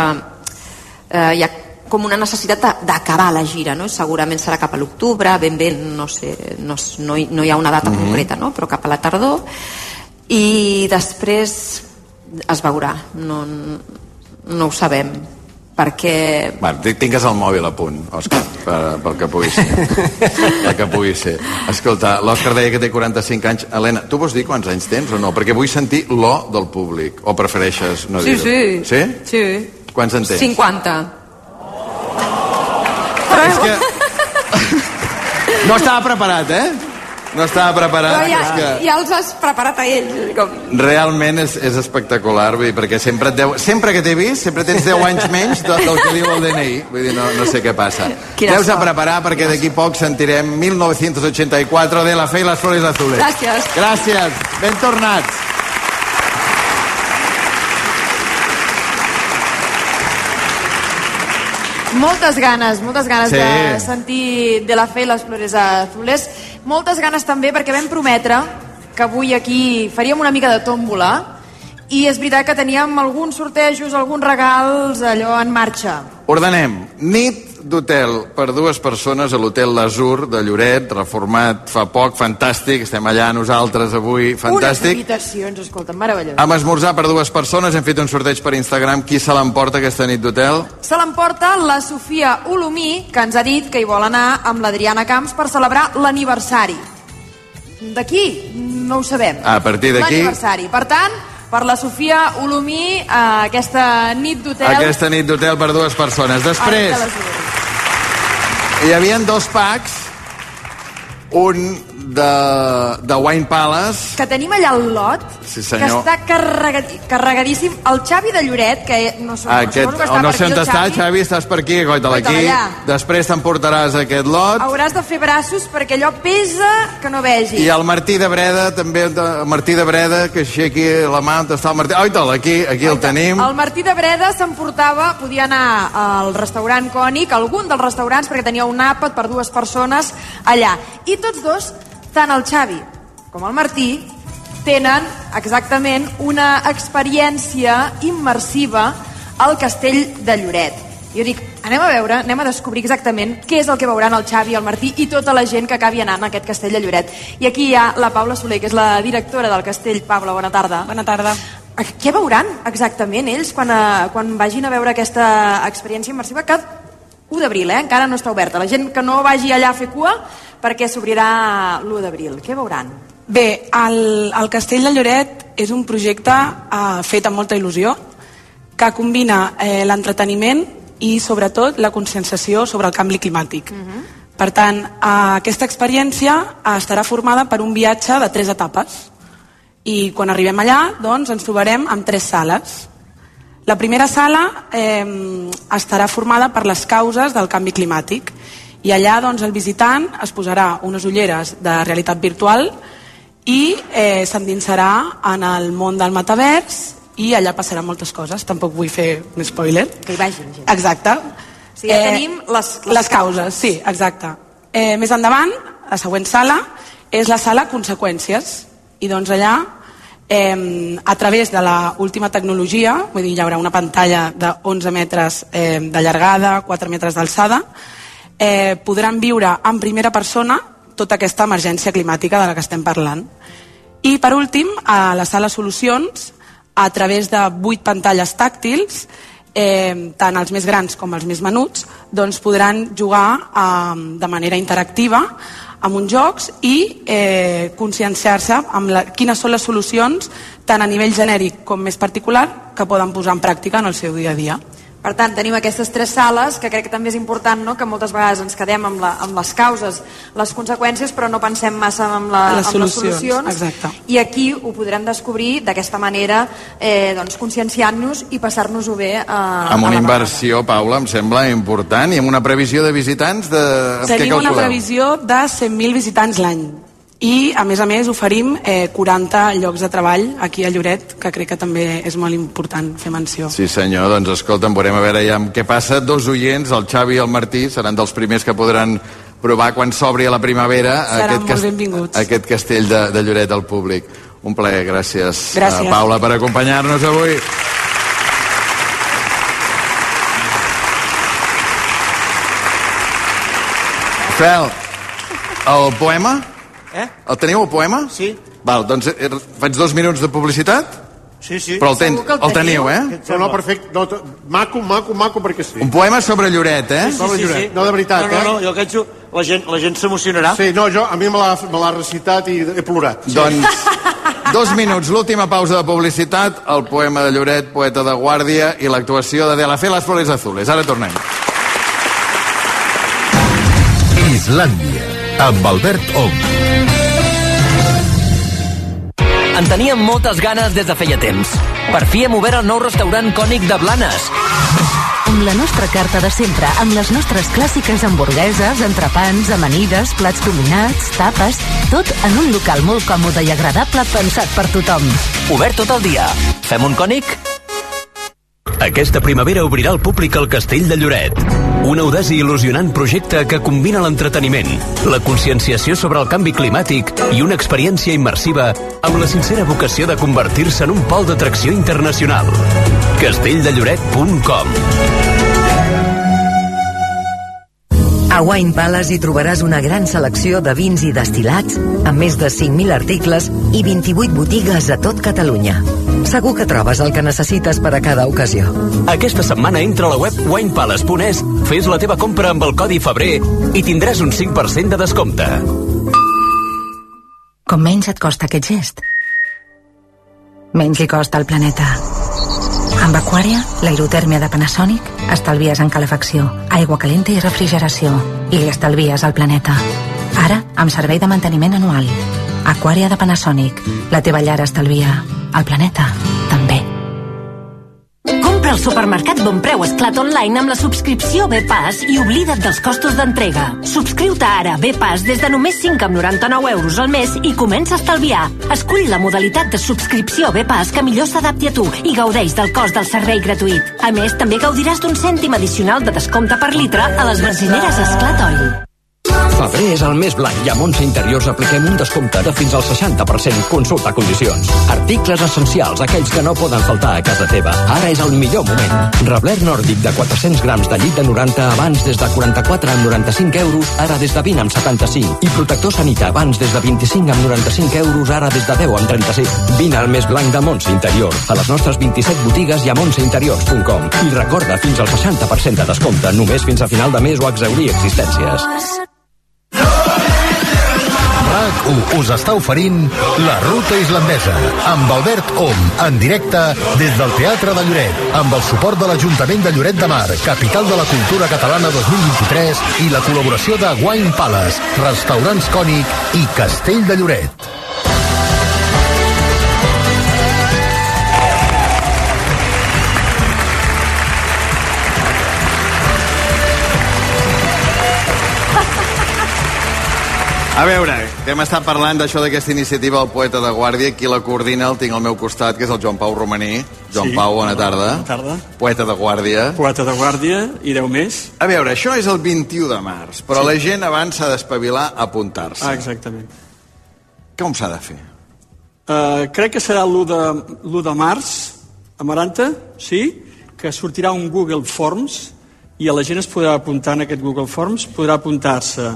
Speaker 8: eh, hi ha com una necessitat de- d'acabar la gira, no? Segurament serà cap a l'octubre, ben bé, no sé, no, no, hi, no hi ha una data
Speaker 4: Mhm.
Speaker 8: concreta, no? però cap a la tardor. I després es veurà, no, no ho sabem, perquè
Speaker 4: Va, ti- tingues el mòbil a punt, Òscar, per, pel que pugui ser. pel que pugui ser. Escolta, l'Òscar deia que té 45 anys. Helena, tu vols dir quants anys tens o no? Perquè vull sentir l'O del públic. O prefereixes no
Speaker 8: Sí,
Speaker 4: dir-ho?
Speaker 8: sí.
Speaker 4: Sí?
Speaker 8: Sí.
Speaker 4: Quants en tens?
Speaker 8: 50.
Speaker 4: És que... No estava preparat, eh? No estava preparat.
Speaker 8: Però ja,
Speaker 4: és que...
Speaker 8: ja els has preparat a ells. Com...
Speaker 4: Realment és, és espectacular, vull dir, perquè sempre, deu, sempre que t'he vist, sempre tens 10 anys menys del, del que diu el DNI. Vull dir, no, no sé què passa.
Speaker 8: Quina
Speaker 4: Deus a preparar perquè d'aquí poc sentirem 1984 de La Fe i les Flores Azules.
Speaker 8: Gràcies.
Speaker 4: Gràcies. Ben tornats.
Speaker 5: Moltes ganes, moltes ganes
Speaker 4: Sí.
Speaker 5: de sentir de la fe i les flores azules. Moltes ganes també perquè vam prometre que avui aquí faríem una mica de tòmbola i és veritat que teníem alguns sortejos, alguns regals allò en marxa.
Speaker 4: Ordenem. Nit d'hotel per dues persones a l'hotel L'Azur de Lloret, reformat fa poc, fantàstic. Estem allà nosaltres avui,
Speaker 5: Unes
Speaker 4: fantàstic.
Speaker 5: habitacions, escolta, meravellós.
Speaker 4: Amb esmorzar per dues persones, hem fet un sorteig per Instagram. Qui se l'emporta aquesta nit d'hotel?
Speaker 5: Se l'emporta la Sofia Olomí, que ens ha dit que hi vol anar amb l'Adriana Camps per celebrar l'aniversari. D'aquí? No ho sabem.
Speaker 4: A partir d'aquí-
Speaker 5: L'aniversari. Per tant, per la Sofia Olomí, eh, aquesta nit d'hotel...
Speaker 4: Aquesta nit d'hotel per dues persones. Després,
Speaker 5: Ara te les dic.
Speaker 4: hi havia dos packs, un de, de Wine Palace,
Speaker 5: que tenim allà al lot,
Speaker 4: Sí,
Speaker 5: que
Speaker 4: senyor.
Speaker 5: està carregad, carregadíssim. El Xavi de Lloret, que no, sé,
Speaker 4: aquest,
Speaker 5: suposo que està
Speaker 4: no sé on
Speaker 5: el
Speaker 4: està, Xavi, estàs per aquí, Goita-la aquí. Després t'emportaràs aquest lot.
Speaker 5: Hauràs de fer braços perquè allò pesa que no vegi.
Speaker 4: I el Martí de Breda, també, de- el Martí de Breda, que aixequi la mà, on està el Martí? Oita, aquí, aquí el tenim.
Speaker 5: El Martí de Breda s'emportava, podia anar al restaurant Cònic, algun dels restaurants, perquè tenia un àpat per dues persones allà. I tots dos, tant el Xavi com el Martí, tenen exactament una experiència immersiva al castell de Lloret. Jo dic, anem a veure, anem a descobrir exactament què és el que veuran el Xavi, el Martí i tota la gent que acabi anant a aquest castell de Lloret. I aquí hi ha la Paula Soler, que és la directora del castell. Paula, bona tarda.
Speaker 33: Bona tarda.
Speaker 5: Què veuran exactament ells quan, a, quan vagin a veure aquesta experiència immersiva que 1 d'abril, eh? encara no està oberta. La gent que no vagi allà a fer cua perquè s'obrirà l'1 d'abril. Què veuran?
Speaker 33: Bé, el, el Castell de Lloret és un projecte eh, fet amb molta il·lusió que combina eh, l'entreteniment i sobretot la conscienciació sobre el canvi climàtic. Per tant, eh, aquesta experiència eh, estarà formada per un viatge de tres etapes i quan arribem allà doncs, ens trobarem amb tres sales. La primera sala eh, estarà formada per les causes del canvi climàtic i allà doncs, el visitant es posarà unes ulleres de realitat virtual i eh, s'endinsarà en el món del metavers i allà passaran moltes coses, tampoc vull fer un spoiler.
Speaker 5: Que hi vagin gent.
Speaker 33: Exacte.
Speaker 5: O sigui, ja tenim les, les,
Speaker 33: les causes, sí, exacte. Eh, més endavant, la següent sala és la sala conseqüències i doncs allà eh, a través de la última tecnologia, vull dir, hi haurà una pantalla de 11 metres eh, de llargada, 4 metres d'alçada, eh, podran viure en primera persona tota aquesta emergència climàtica de la que estem parlant. I per últim, a la sala solucions, a través de 8 pantalles tàctils, eh, tant els més grans com els més menuts, doncs podran jugar eh, de manera interactiva amb uns jocs i eh, conscienciar-se amb la, quines són les solucions tant a nivell genèric com més particular que poden posar en pràctica en el seu dia a dia.
Speaker 5: Per tant, tenim aquestes tres sales, que crec que també és important, no?, que moltes vegades ens quedem amb, la, amb les causes, les conseqüències, però no pensem massa amb, la,
Speaker 33: Les
Speaker 5: amb les
Speaker 33: solucions,
Speaker 5: solucions.
Speaker 33: exacte.
Speaker 5: I aquí ho podrem descobrir d'aquesta manera, eh, doncs, conscienciant-nos i passar-nos-ho bé a,
Speaker 4: Amb
Speaker 5: a
Speaker 4: una
Speaker 5: la
Speaker 4: inversió, Paula, em sembla important, i amb una previsió de visitants de...
Speaker 33: Tenim una previsió de 100.000 visitants l'any. I, a més a més, oferim eh, 40 llocs de treball aquí a Lloret, que crec que també és molt important fer menció.
Speaker 4: Sí senyor, doncs escolta'm, veurem a veure ja què passa. Dos oients, el Xavi i el Martí, seran dels primers que podran provar quan s'obri a la primavera
Speaker 33: Seran molt benvinguts.
Speaker 4: aquest castell de, de Lloret al públic. Un plaer, gràcies,
Speaker 33: Gràcies.
Speaker 4: a Paula per acompanyar-nos avui. Fel, el poema?
Speaker 11: Eh?
Speaker 4: El teniu, el poema?
Speaker 11: Sí.
Speaker 4: Val, doncs eh, faig dos minuts de publicitat?
Speaker 11: Sí, sí.
Speaker 4: Però el, ten, el teniu, eh?
Speaker 11: No, no, perfecte. No, to- maco, maco, maco, perquè sí.
Speaker 4: Un poema sobre Lloret, eh?
Speaker 11: Sí, sí, sí, sí. No, de veritat, no, no, eh? no, jo penso, la gent, la gent s'emocionarà. Sí, no, jo, a mi me l'ha me l'ha recitat i he plorat. Sí.
Speaker 4: Doncs, dos minuts, l'última pausa de publicitat, el poema de Lloret, poeta de Guàrdia, i l'actuació de De la Fe, les flores azules. Ara tornem.
Speaker 3: Islàndia, amb Albert Ong.
Speaker 17: En teníem moltes ganes des de feia temps. Per fi hem obert el nou restaurant cònic de Blanes.
Speaker 18: Amb la nostra carta de sempre, amb les nostres clàssiques hamburgueses, entrepans, amanides, plats combinats, tapes, tot en un local molt còmode i agradable pensat per tothom.
Speaker 17: Obert tot el dia. Fem un cònic?
Speaker 16: Aquesta primavera obrirà al públic el Castell de Lloret. Un audaç i il·lusionant projecte que combina l'entreteniment, la conscienciació sobre el canvi climàtic i una experiència immersiva amb la sincera vocació de convertir-se en un pol d'atracció internacional. castelldelloret.com
Speaker 15: A Wine Palace hi trobaràs una gran selecció de vins i destilats, amb més de 5.000 articles i 28 botigues a tot Catalunya. Segur que trobes el que necessites per a cada ocasió.
Speaker 16: Aquesta setmana entra a la web winepalace.es, fes la teva compra amb el codi febrer i tindràs un 5% de descompte.
Speaker 34: Com menys et costa aquest gest, menys li costa al planeta. Amb Aquària, l'aerotèrmia de Panasonic, estalvies en calefacció, aigua calenta i refrigeració, i li estalvies al planeta. Ara, amb servei de manteniment anual. Aquària de Panasonic. La teva llar estalvia. El planeta,
Speaker 35: al supermercat Bon Preu Esclat Online amb la subscripció Bpass i oblida't dels costos d'entrega. Subscriu-te ara a Bpass des de només 5 amb 99 euros al mes i comença a estalviar. Escull la modalitat de subscripció Bpass que millor s'adapti a tu i gaudeix del cost del servei gratuït. A més, també gaudiràs d'un cèntim addicional de descompte per litre a les benzineres Esclat Oil.
Speaker 36: Febrer és el mes blanc i a Montse Interiors apliquem un descompte de fins al 60%. Consulta condicions. Articles essencials, aquells que no poden faltar a casa teva. Ara és el millor moment. Rebler nòrdic de 400 grams de llit de 90 abans des de 44 amb 95 euros, ara des de 20 amb 75. I protector sanita abans des de 25 amb 95 euros, ara des de 10 amb 35. Vine al mes blanc de Montse Interior. A les nostres 27 botigues i a montseinteriors.com. I recorda fins al 60% de descompte, només fins a final de mes o exaurir existències.
Speaker 3: RAC1 us està oferint La Ruta Islandesa amb Albert Om en directe des del Teatre de Lloret amb el suport de l'Ajuntament de Lloret de Mar, capital de la cultura catalana 2023 i la col·laboració de Wine Palace, Restaurants Cònic i Castell de Lloret.
Speaker 4: A veure, hem estat parlant d'això d'aquesta iniciativa del poeta de Guàrdia, qui la coordina el tinc al meu costat, que és el Joan Pau Romaní. Joan
Speaker 37: Sí.
Speaker 4: Pau, bona tarda.
Speaker 37: Bona tarda.
Speaker 4: Poeta de Guàrdia.
Speaker 37: Poeta de guàrdia i 10 més.
Speaker 4: A veure, això és el 21 de març, però
Speaker 37: Sí.
Speaker 4: la gent abans s'ha d'espavilar a apuntar-se.
Speaker 37: Ah, exactament.
Speaker 4: Com s'ha de fer?
Speaker 37: Uh, crec que serà l'1 de, l'1 de març, a Maranta, sí, que sortirà un Google Forms i a la gent es podrà apuntar en aquest Google Forms, podrà apuntar-se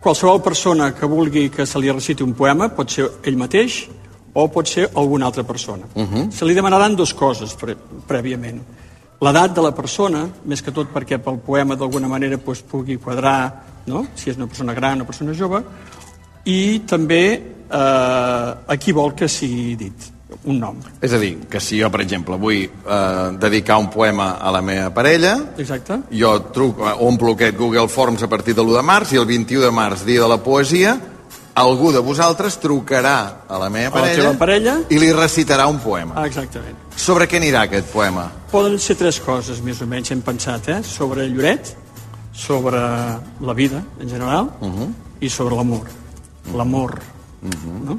Speaker 37: qualsevol persona que vulgui que se li reciti un poema, pot ser ell mateix o pot ser alguna altra persona.
Speaker 4: Uh -huh.
Speaker 37: Se li demanaran dues coses pre prèviament. L'edat de la persona, més que tot perquè pel poema d'alguna manera doncs, pugui quadrar no? si és una persona gran o una persona jove, i també eh, a qui vol que sigui dit. Un nom.
Speaker 4: És a dir, que si jo, per exemple, vull eh, dedicar un poema a la meva parella,
Speaker 37: Exacte.
Speaker 4: jo truco, eh, omplo aquest Google Forms a partir de l'1 de març i el 21 de març, dia de la poesia, algú de vosaltres trucarà a la meva
Speaker 37: A la
Speaker 4: parella,
Speaker 37: parella.
Speaker 4: i li recitarà un poema.
Speaker 37: Ah, exactament.
Speaker 4: Sobre què anirà aquest poema?
Speaker 37: Poden ser tres coses, més o menys, hem pensat, eh? Sobre Lloret, sobre la vida, en general,
Speaker 4: Uh -huh.
Speaker 37: i sobre l'amor. L'amor.
Speaker 4: Uh -huh.
Speaker 37: no?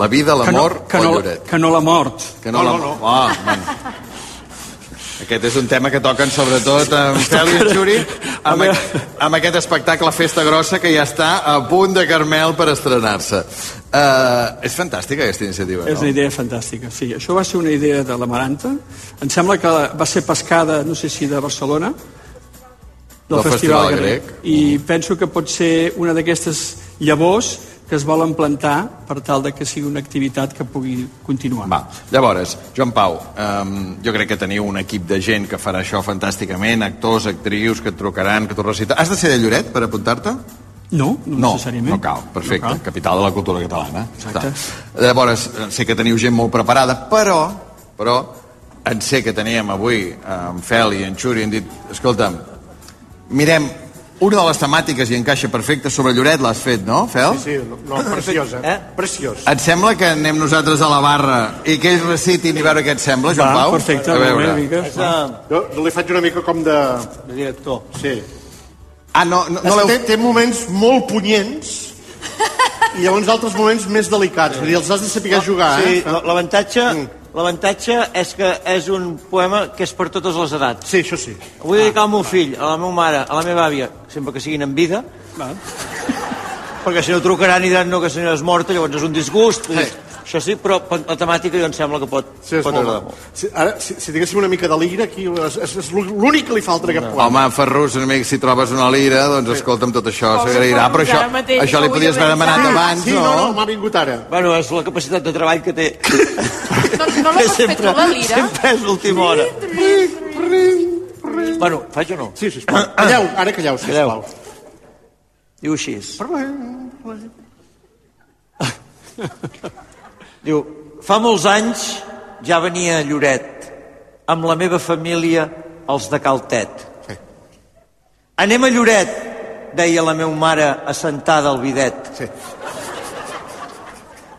Speaker 4: La vida, l'amor
Speaker 37: que
Speaker 4: o
Speaker 37: no,
Speaker 4: Lloret?
Speaker 37: no, que no la mort.
Speaker 4: Que no, la... no. Ah, bueno. Aquest és un tema que toquen sobretot en Fel i en Xuri amb, a, amb aquest espectacle Festa Grossa que ja està a punt de Carmel per estrenar-se. Uh, és fantàstica aquesta iniciativa,
Speaker 37: És
Speaker 4: no?
Speaker 37: una idea fantàstica, sí. Això va ser una idea de l'Amaranta. Em sembla que va ser pescada, no sé si de Barcelona, del,
Speaker 4: Del Festival Grec.
Speaker 37: I penso que pot ser una d'aquestes llavors que es volen plantar per tal de que sigui una activitat que pugui continuar.
Speaker 4: Va. Llavors, Joan Pau, um, jo crec que teniu un equip de gent que farà això fantàsticament, actors, actrius, que et trucaran, que t'ho recitaran. Has de ser de Lloret per apuntar-te?
Speaker 37: No, no,
Speaker 4: no
Speaker 37: necessàriament.
Speaker 4: No cal, perfecte.
Speaker 37: No cal.
Speaker 4: Capital de la cultura catalana.
Speaker 37: Exacte.
Speaker 4: Està. Llavors, eh, sé que teniu gent molt preparada, però, però en sé que teníem avui en Fel i en Xuri han dit, escolta'm, mirem una de les temàtiques i encaixa perfecte sobre Lloret, l'has fet, no, Fel?
Speaker 11: Sí, sí, no, no preciós, eh? Preciós.
Speaker 4: Et sembla que anem nosaltres a la barra i que ells recitin i veure què et sembla, Joan
Speaker 11: Va,
Speaker 4: Pau?
Speaker 11: perfecte,
Speaker 4: a veure.
Speaker 11: una mica. Jo, jo li faig una mica com de...
Speaker 10: De director.
Speaker 11: Sí.
Speaker 4: Ah, no, no,
Speaker 11: no té, té moments molt punyents i llavors altres moments més delicats. Vull dir, els has de saber jugar,
Speaker 10: sí,
Speaker 11: eh?
Speaker 10: l- l'avantatge l'avantatge és que és un poema que és per totes les edats.
Speaker 11: Sí, això sí.
Speaker 10: Vull dedicar al meu fill, a la meva mare, a la meva àvia, sempre que siguin en vida,
Speaker 37: Va.
Speaker 10: perquè si no trucaran i diran no, que senyora és morta, llavors és un disgust. Dir, Això sí, però la temàtica jo em sembla que pot,
Speaker 11: Sí,
Speaker 10: pot
Speaker 11: molt
Speaker 10: agradar molt.
Speaker 11: Si, ara, si, si diguéssim una mica de lira, aquí és, és, és l'únic que li falta a aquest poema.
Speaker 4: Home, Ferrus, una mica, si trobes una lira, doncs escolta'm, tot això
Speaker 11: Home,
Speaker 4: s'agrairà, però això,
Speaker 11: mateix
Speaker 4: això li podies haver demanat
Speaker 11: avançar.
Speaker 4: abans,
Speaker 11: Sí,
Speaker 4: no?
Speaker 11: no, no, m'ha vingut ara.
Speaker 10: Bueno, és la capacitat de treball que té.
Speaker 5: No, no l'has fet tu, la lira?
Speaker 10: Sempre és l'última hora. Bueno, faig o no?
Speaker 11: Sí, sisplau. Calleu, ara calleu, sisplau.
Speaker 10: Diu així. Diu, fa molts anys ja venia a Lloret amb la meva família, els de Caltet.
Speaker 11: Sí.
Speaker 10: Anem a Lloret, deia la meva mare assentada al bidet.
Speaker 11: Sí.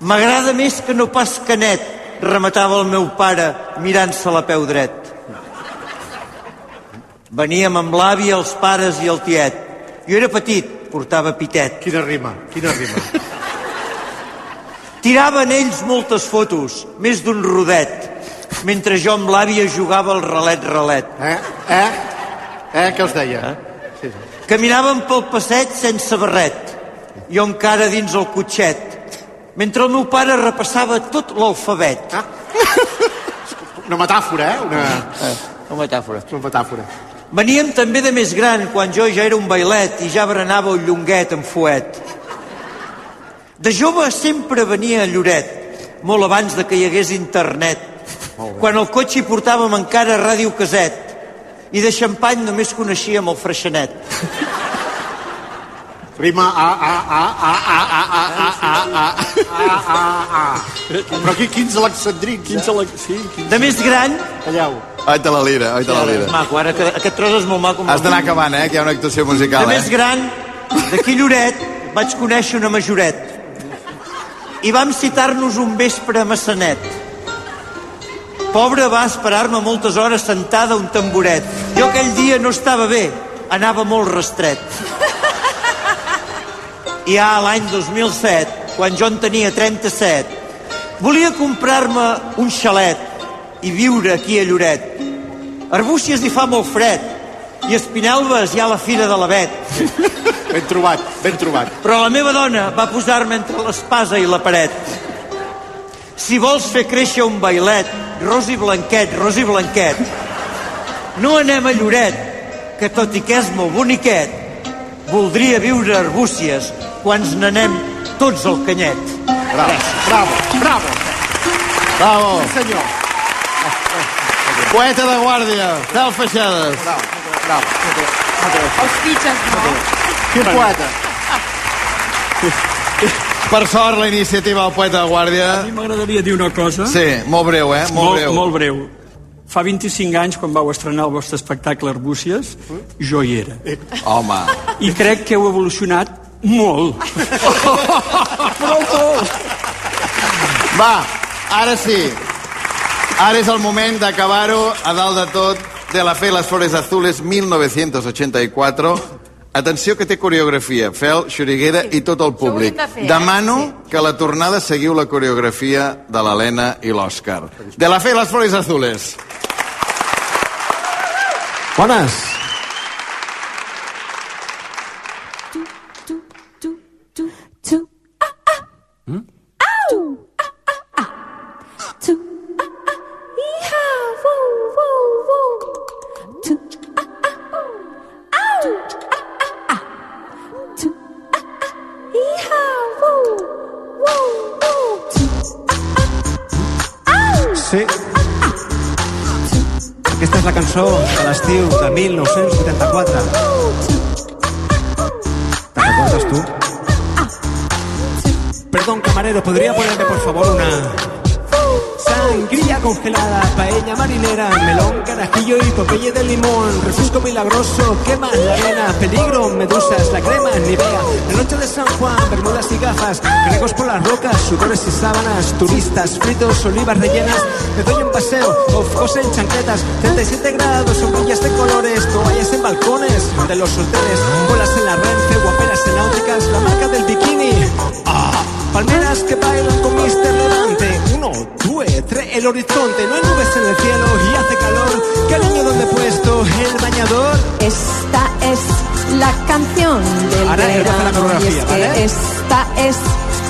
Speaker 10: M'agrada més que no pas Canet, rematava el meu pare mirant-se la peu dret. Veníem amb l'àvia, els pares i el tiet. Jo era petit, portava pitet.
Speaker 11: Quina rima, quina rima.
Speaker 10: Tiraven ells moltes fotos, més d'un rodet, mentre jo amb l'àvia jugava al relet-relet.
Speaker 11: Eh? Eh? Eh? Què us deia? Eh? Sí, sí.
Speaker 10: Caminàvem pel passeig sense barret, jo encara dins el cotxet, mentre el meu pare repassava tot l'alfabet.
Speaker 11: Ah. Una metàfora, eh? Una...
Speaker 10: Eh, una metàfora.
Speaker 11: Una metàfora.
Speaker 10: Veníem també de més gran, quan jo ja era un bailet i ja berenava un llonguet amb fuet. De jove sempre venia a Lloret, molt abans de que hi hagués internet, quan al cotxe hi portàvem encara ràdio caset i de xampany només coneixíem el freixenet.
Speaker 11: Rima a, a, a, a, a, a, a, a, a, a, a, a, a. Però aquí quins alexandrins,
Speaker 37: Quins
Speaker 11: eh?
Speaker 37: sí, quins...
Speaker 10: De més gran...
Speaker 11: Calleu.
Speaker 4: Oi-te la lira, oi-te la
Speaker 10: És
Speaker 4: lira.
Speaker 10: maco, ara que aquest tros és molt maco.
Speaker 4: Has d'anar acabant, eh, que hi ha una actuació
Speaker 10: De
Speaker 4: musical,
Speaker 10: més
Speaker 4: eh?
Speaker 10: gran, d'aquí Lloret, vaig conèixer una majoret. I vam citar-nos un vespre a Massanet. Pobre va esperar-me moltes hores sentada a un tamboret. Jo aquell dia no estava bé, anava molt restret. I ja l'any 2007, quan jo en tenia 37, volia comprar-me un xalet i viure aquí a Lloret. Arbúcies hi fa molt fred i Espinelves hi ha la fira de l'Avet.
Speaker 11: Ben trobat, ben trobat.
Speaker 10: Però la meva dona va posar-me entre l'espasa i la paret. Si vols fer créixer un bailet, Rosi Blanquet, Rosi Blanquet, no anem a Lloret, que tot i que és molt boniquet, voldria viure a Arbúcies quan ens n'anem tots al canyet.
Speaker 11: Bravo, bravo, bravo.
Speaker 4: Bravo.
Speaker 11: Sí, senyor.
Speaker 4: Poeta de guàrdia, Fel Feixades.
Speaker 11: Bravo, bravo.
Speaker 5: Els fitxes, no?
Speaker 11: Quin poeta.
Speaker 4: Per sort, la iniciativa del poeta de Guàrdia...
Speaker 37: A mi m'agradaria dir una cosa.
Speaker 4: Sí, molt breu, eh? Molt,
Speaker 37: molt
Speaker 4: breu.
Speaker 37: Molt breu. Fa 25 anys, quan vau estrenar el vostre espectacle Arbúcies, jo hi era.
Speaker 4: Home.
Speaker 37: I crec que heu evolucionat molt. Però molt.
Speaker 4: Va, ara sí. Ara és el moment d'acabar-ho a dalt de tot de la fe Las Flores Azules 1984 Atenció que té coreografia, Fel, Xuriguera i tot el públic.
Speaker 5: de fer, eh?
Speaker 4: Demano que a la tornada seguiu la coreografia de l'Helena i l'Òscar. De la fe Las Flores Azules.
Speaker 38: Bones. La crema, nivea, la noche de San Juan, bermudas y gafas, gregos por las rocas, sudores y sábanas, turistas, fritos, olivas rellenas, me doy un paseo, of en chancletas, 37 grados, sombrillas de colores, toallas en balcones de los hoteles, bolas en la renfe, guaperas en náuticas, la marca del bikini, ah, palmeras que bailan con Mister Levante, uno, dos, tres, el horizonte, no hay nubes en el cielo y hace calor, cariño, ¿dónde he puesto el bañador?
Speaker 39: Es la canción del
Speaker 38: Ahora empieza la
Speaker 39: verano y es que
Speaker 38: ¿vale?
Speaker 39: esta es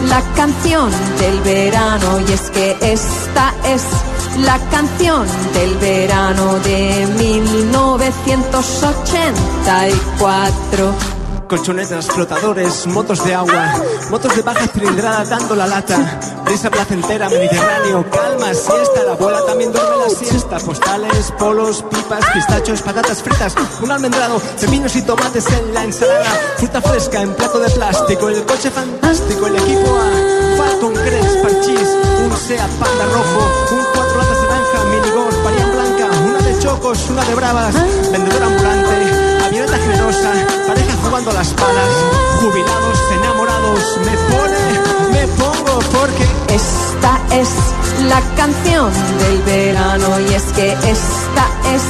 Speaker 39: la canción del verano y es que esta es la canción del verano de 1984.
Speaker 38: Colchonetas, flotadores, motos de agua, motos de baja cilindrada dando la lata, brisa placentera, mediterráneo, calma, siesta, la bola también duerme la siesta, postales, polos, pipas, pistachos, patatas fritas, un almendrado, pepinos y tomates en la ensalada, fruta fresca en plato de plástico, el coche fantástico, el equipo A, Falcon, Crest, Parchís, un Seat Panda rojo, un cuatro latas de naranja, minigolf, varian blanca, una de chocos, una de bravas, vendedor ambulante, avioneta generosa, pareja jugando a las palas, jubilados, enamorados, me pone, me pongo porque
Speaker 39: Esta es la canción del verano y es que esta es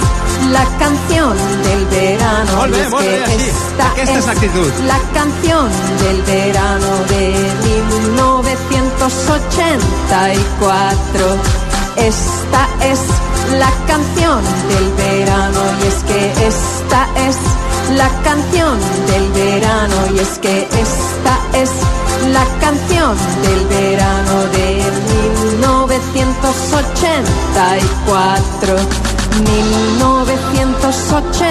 Speaker 39: la canción del verano y es que esta
Speaker 38: Aquesta
Speaker 39: es
Speaker 38: l'actitud.
Speaker 39: la canción del verano de 1984 esta es la canción del verano y es que esta es la canción del verano y es que esta es la canción del verano de 1984 1984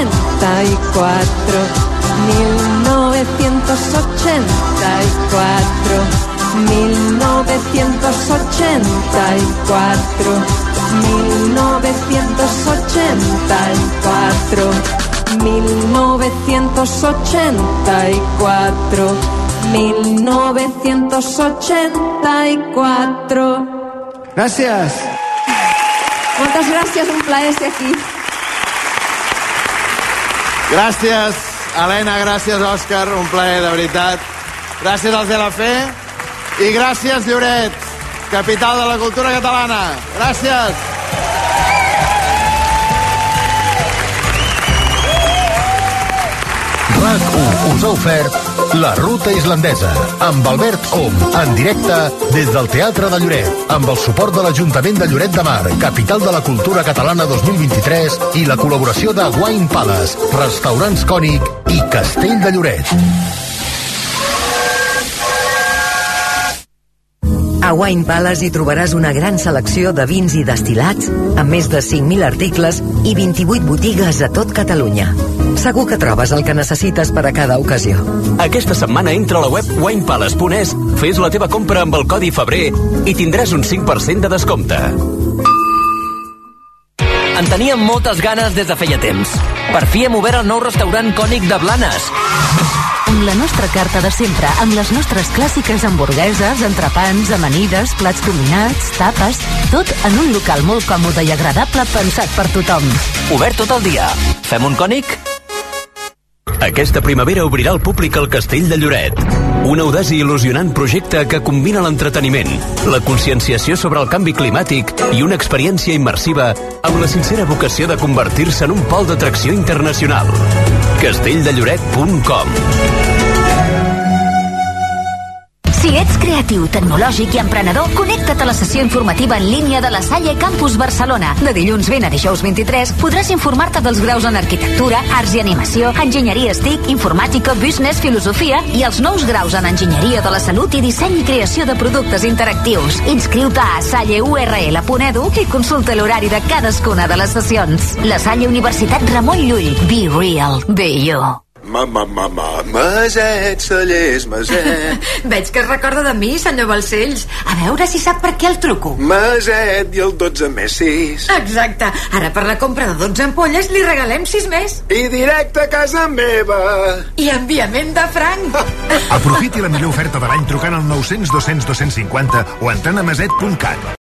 Speaker 39: 1984 1984 1984 1984 1984
Speaker 38: Gràcies.
Speaker 39: Moltes gràcies, un plaer ser aquí.
Speaker 4: Gràcies, Helena, gràcies, Òscar, un plaer, de veritat. Gràcies als de la Fe i gràcies, Lloret, capital de la cultura catalana. Gràcies.
Speaker 3: RAC1 us ha ofert La Ruta Islandesa amb Albert Om, en directe des del Teatre de Lloret, amb el suport de l'Ajuntament de Lloret de Mar, capital de la cultura catalana 2023 i la col·laboració de Wine Palace, Restaurants Cònic i Castell de Lloret.
Speaker 15: A Wine Palace hi trobaràs una gran selecció de vins i destilats, amb més de 5.000 articles i 28 botigues a tot Catalunya. Segur que trobes el que necessites per a cada ocasió.
Speaker 16: Aquesta setmana entra a la web winepalace.es, fes la teva compra amb el codi febrer i tindràs un 5% de descompte.
Speaker 18: En teníem moltes ganes des de feia temps. Per fi hem obert el nou restaurant cònic de Blanes. amb la nostra carta de sempre, amb les nostres clàssiques hamburgueses, entrepans, amanides, plats combinats, tapes... Tot en un local molt còmode i agradable pensat per tothom.
Speaker 17: Obert tot el dia. Fem un cònic?
Speaker 16: Aquesta primavera obrirà al públic el Castell de Lloret. Un audaç i il·lusionant projecte que combina l'entreteniment, la conscienciació sobre el canvi climàtic i una experiència immersiva amb la sincera vocació de convertir-se en un pol d'atracció internacional. castelldelloret.com
Speaker 29: Si ets creatiu, tecnològic i emprenedor, connecta't a la sessió informativa en línia de la Salle Campus Barcelona. De dilluns 20 a dijous 23 podràs informar-te dels graus en arquitectura, arts i animació, enginyeria STIC, informàtica, business, filosofia i els nous graus en enginyeria de la salut i disseny i creació de productes interactius. Inscriu-te a salleurl.edu i consulta l'horari de cadascuna de les sessions. La Salle Universitat Ramon Llull. Be real. Be you.
Speaker 40: Ma, ma, ma, ma, Maset, cellers, Maset.
Speaker 8: Veig que es recorda de mi, senyor Balcells. A veure si sap per què el truco.
Speaker 40: Maset i el 12 més 6.
Speaker 8: Exacte. Ara per la compra de 12 ampolles li regalem 6 més.
Speaker 40: I directe a casa meva.
Speaker 8: I enviament de franc.
Speaker 28: Aprofiti la millor oferta de l'any trucant al 900 200 250 o entrant a maset.cat.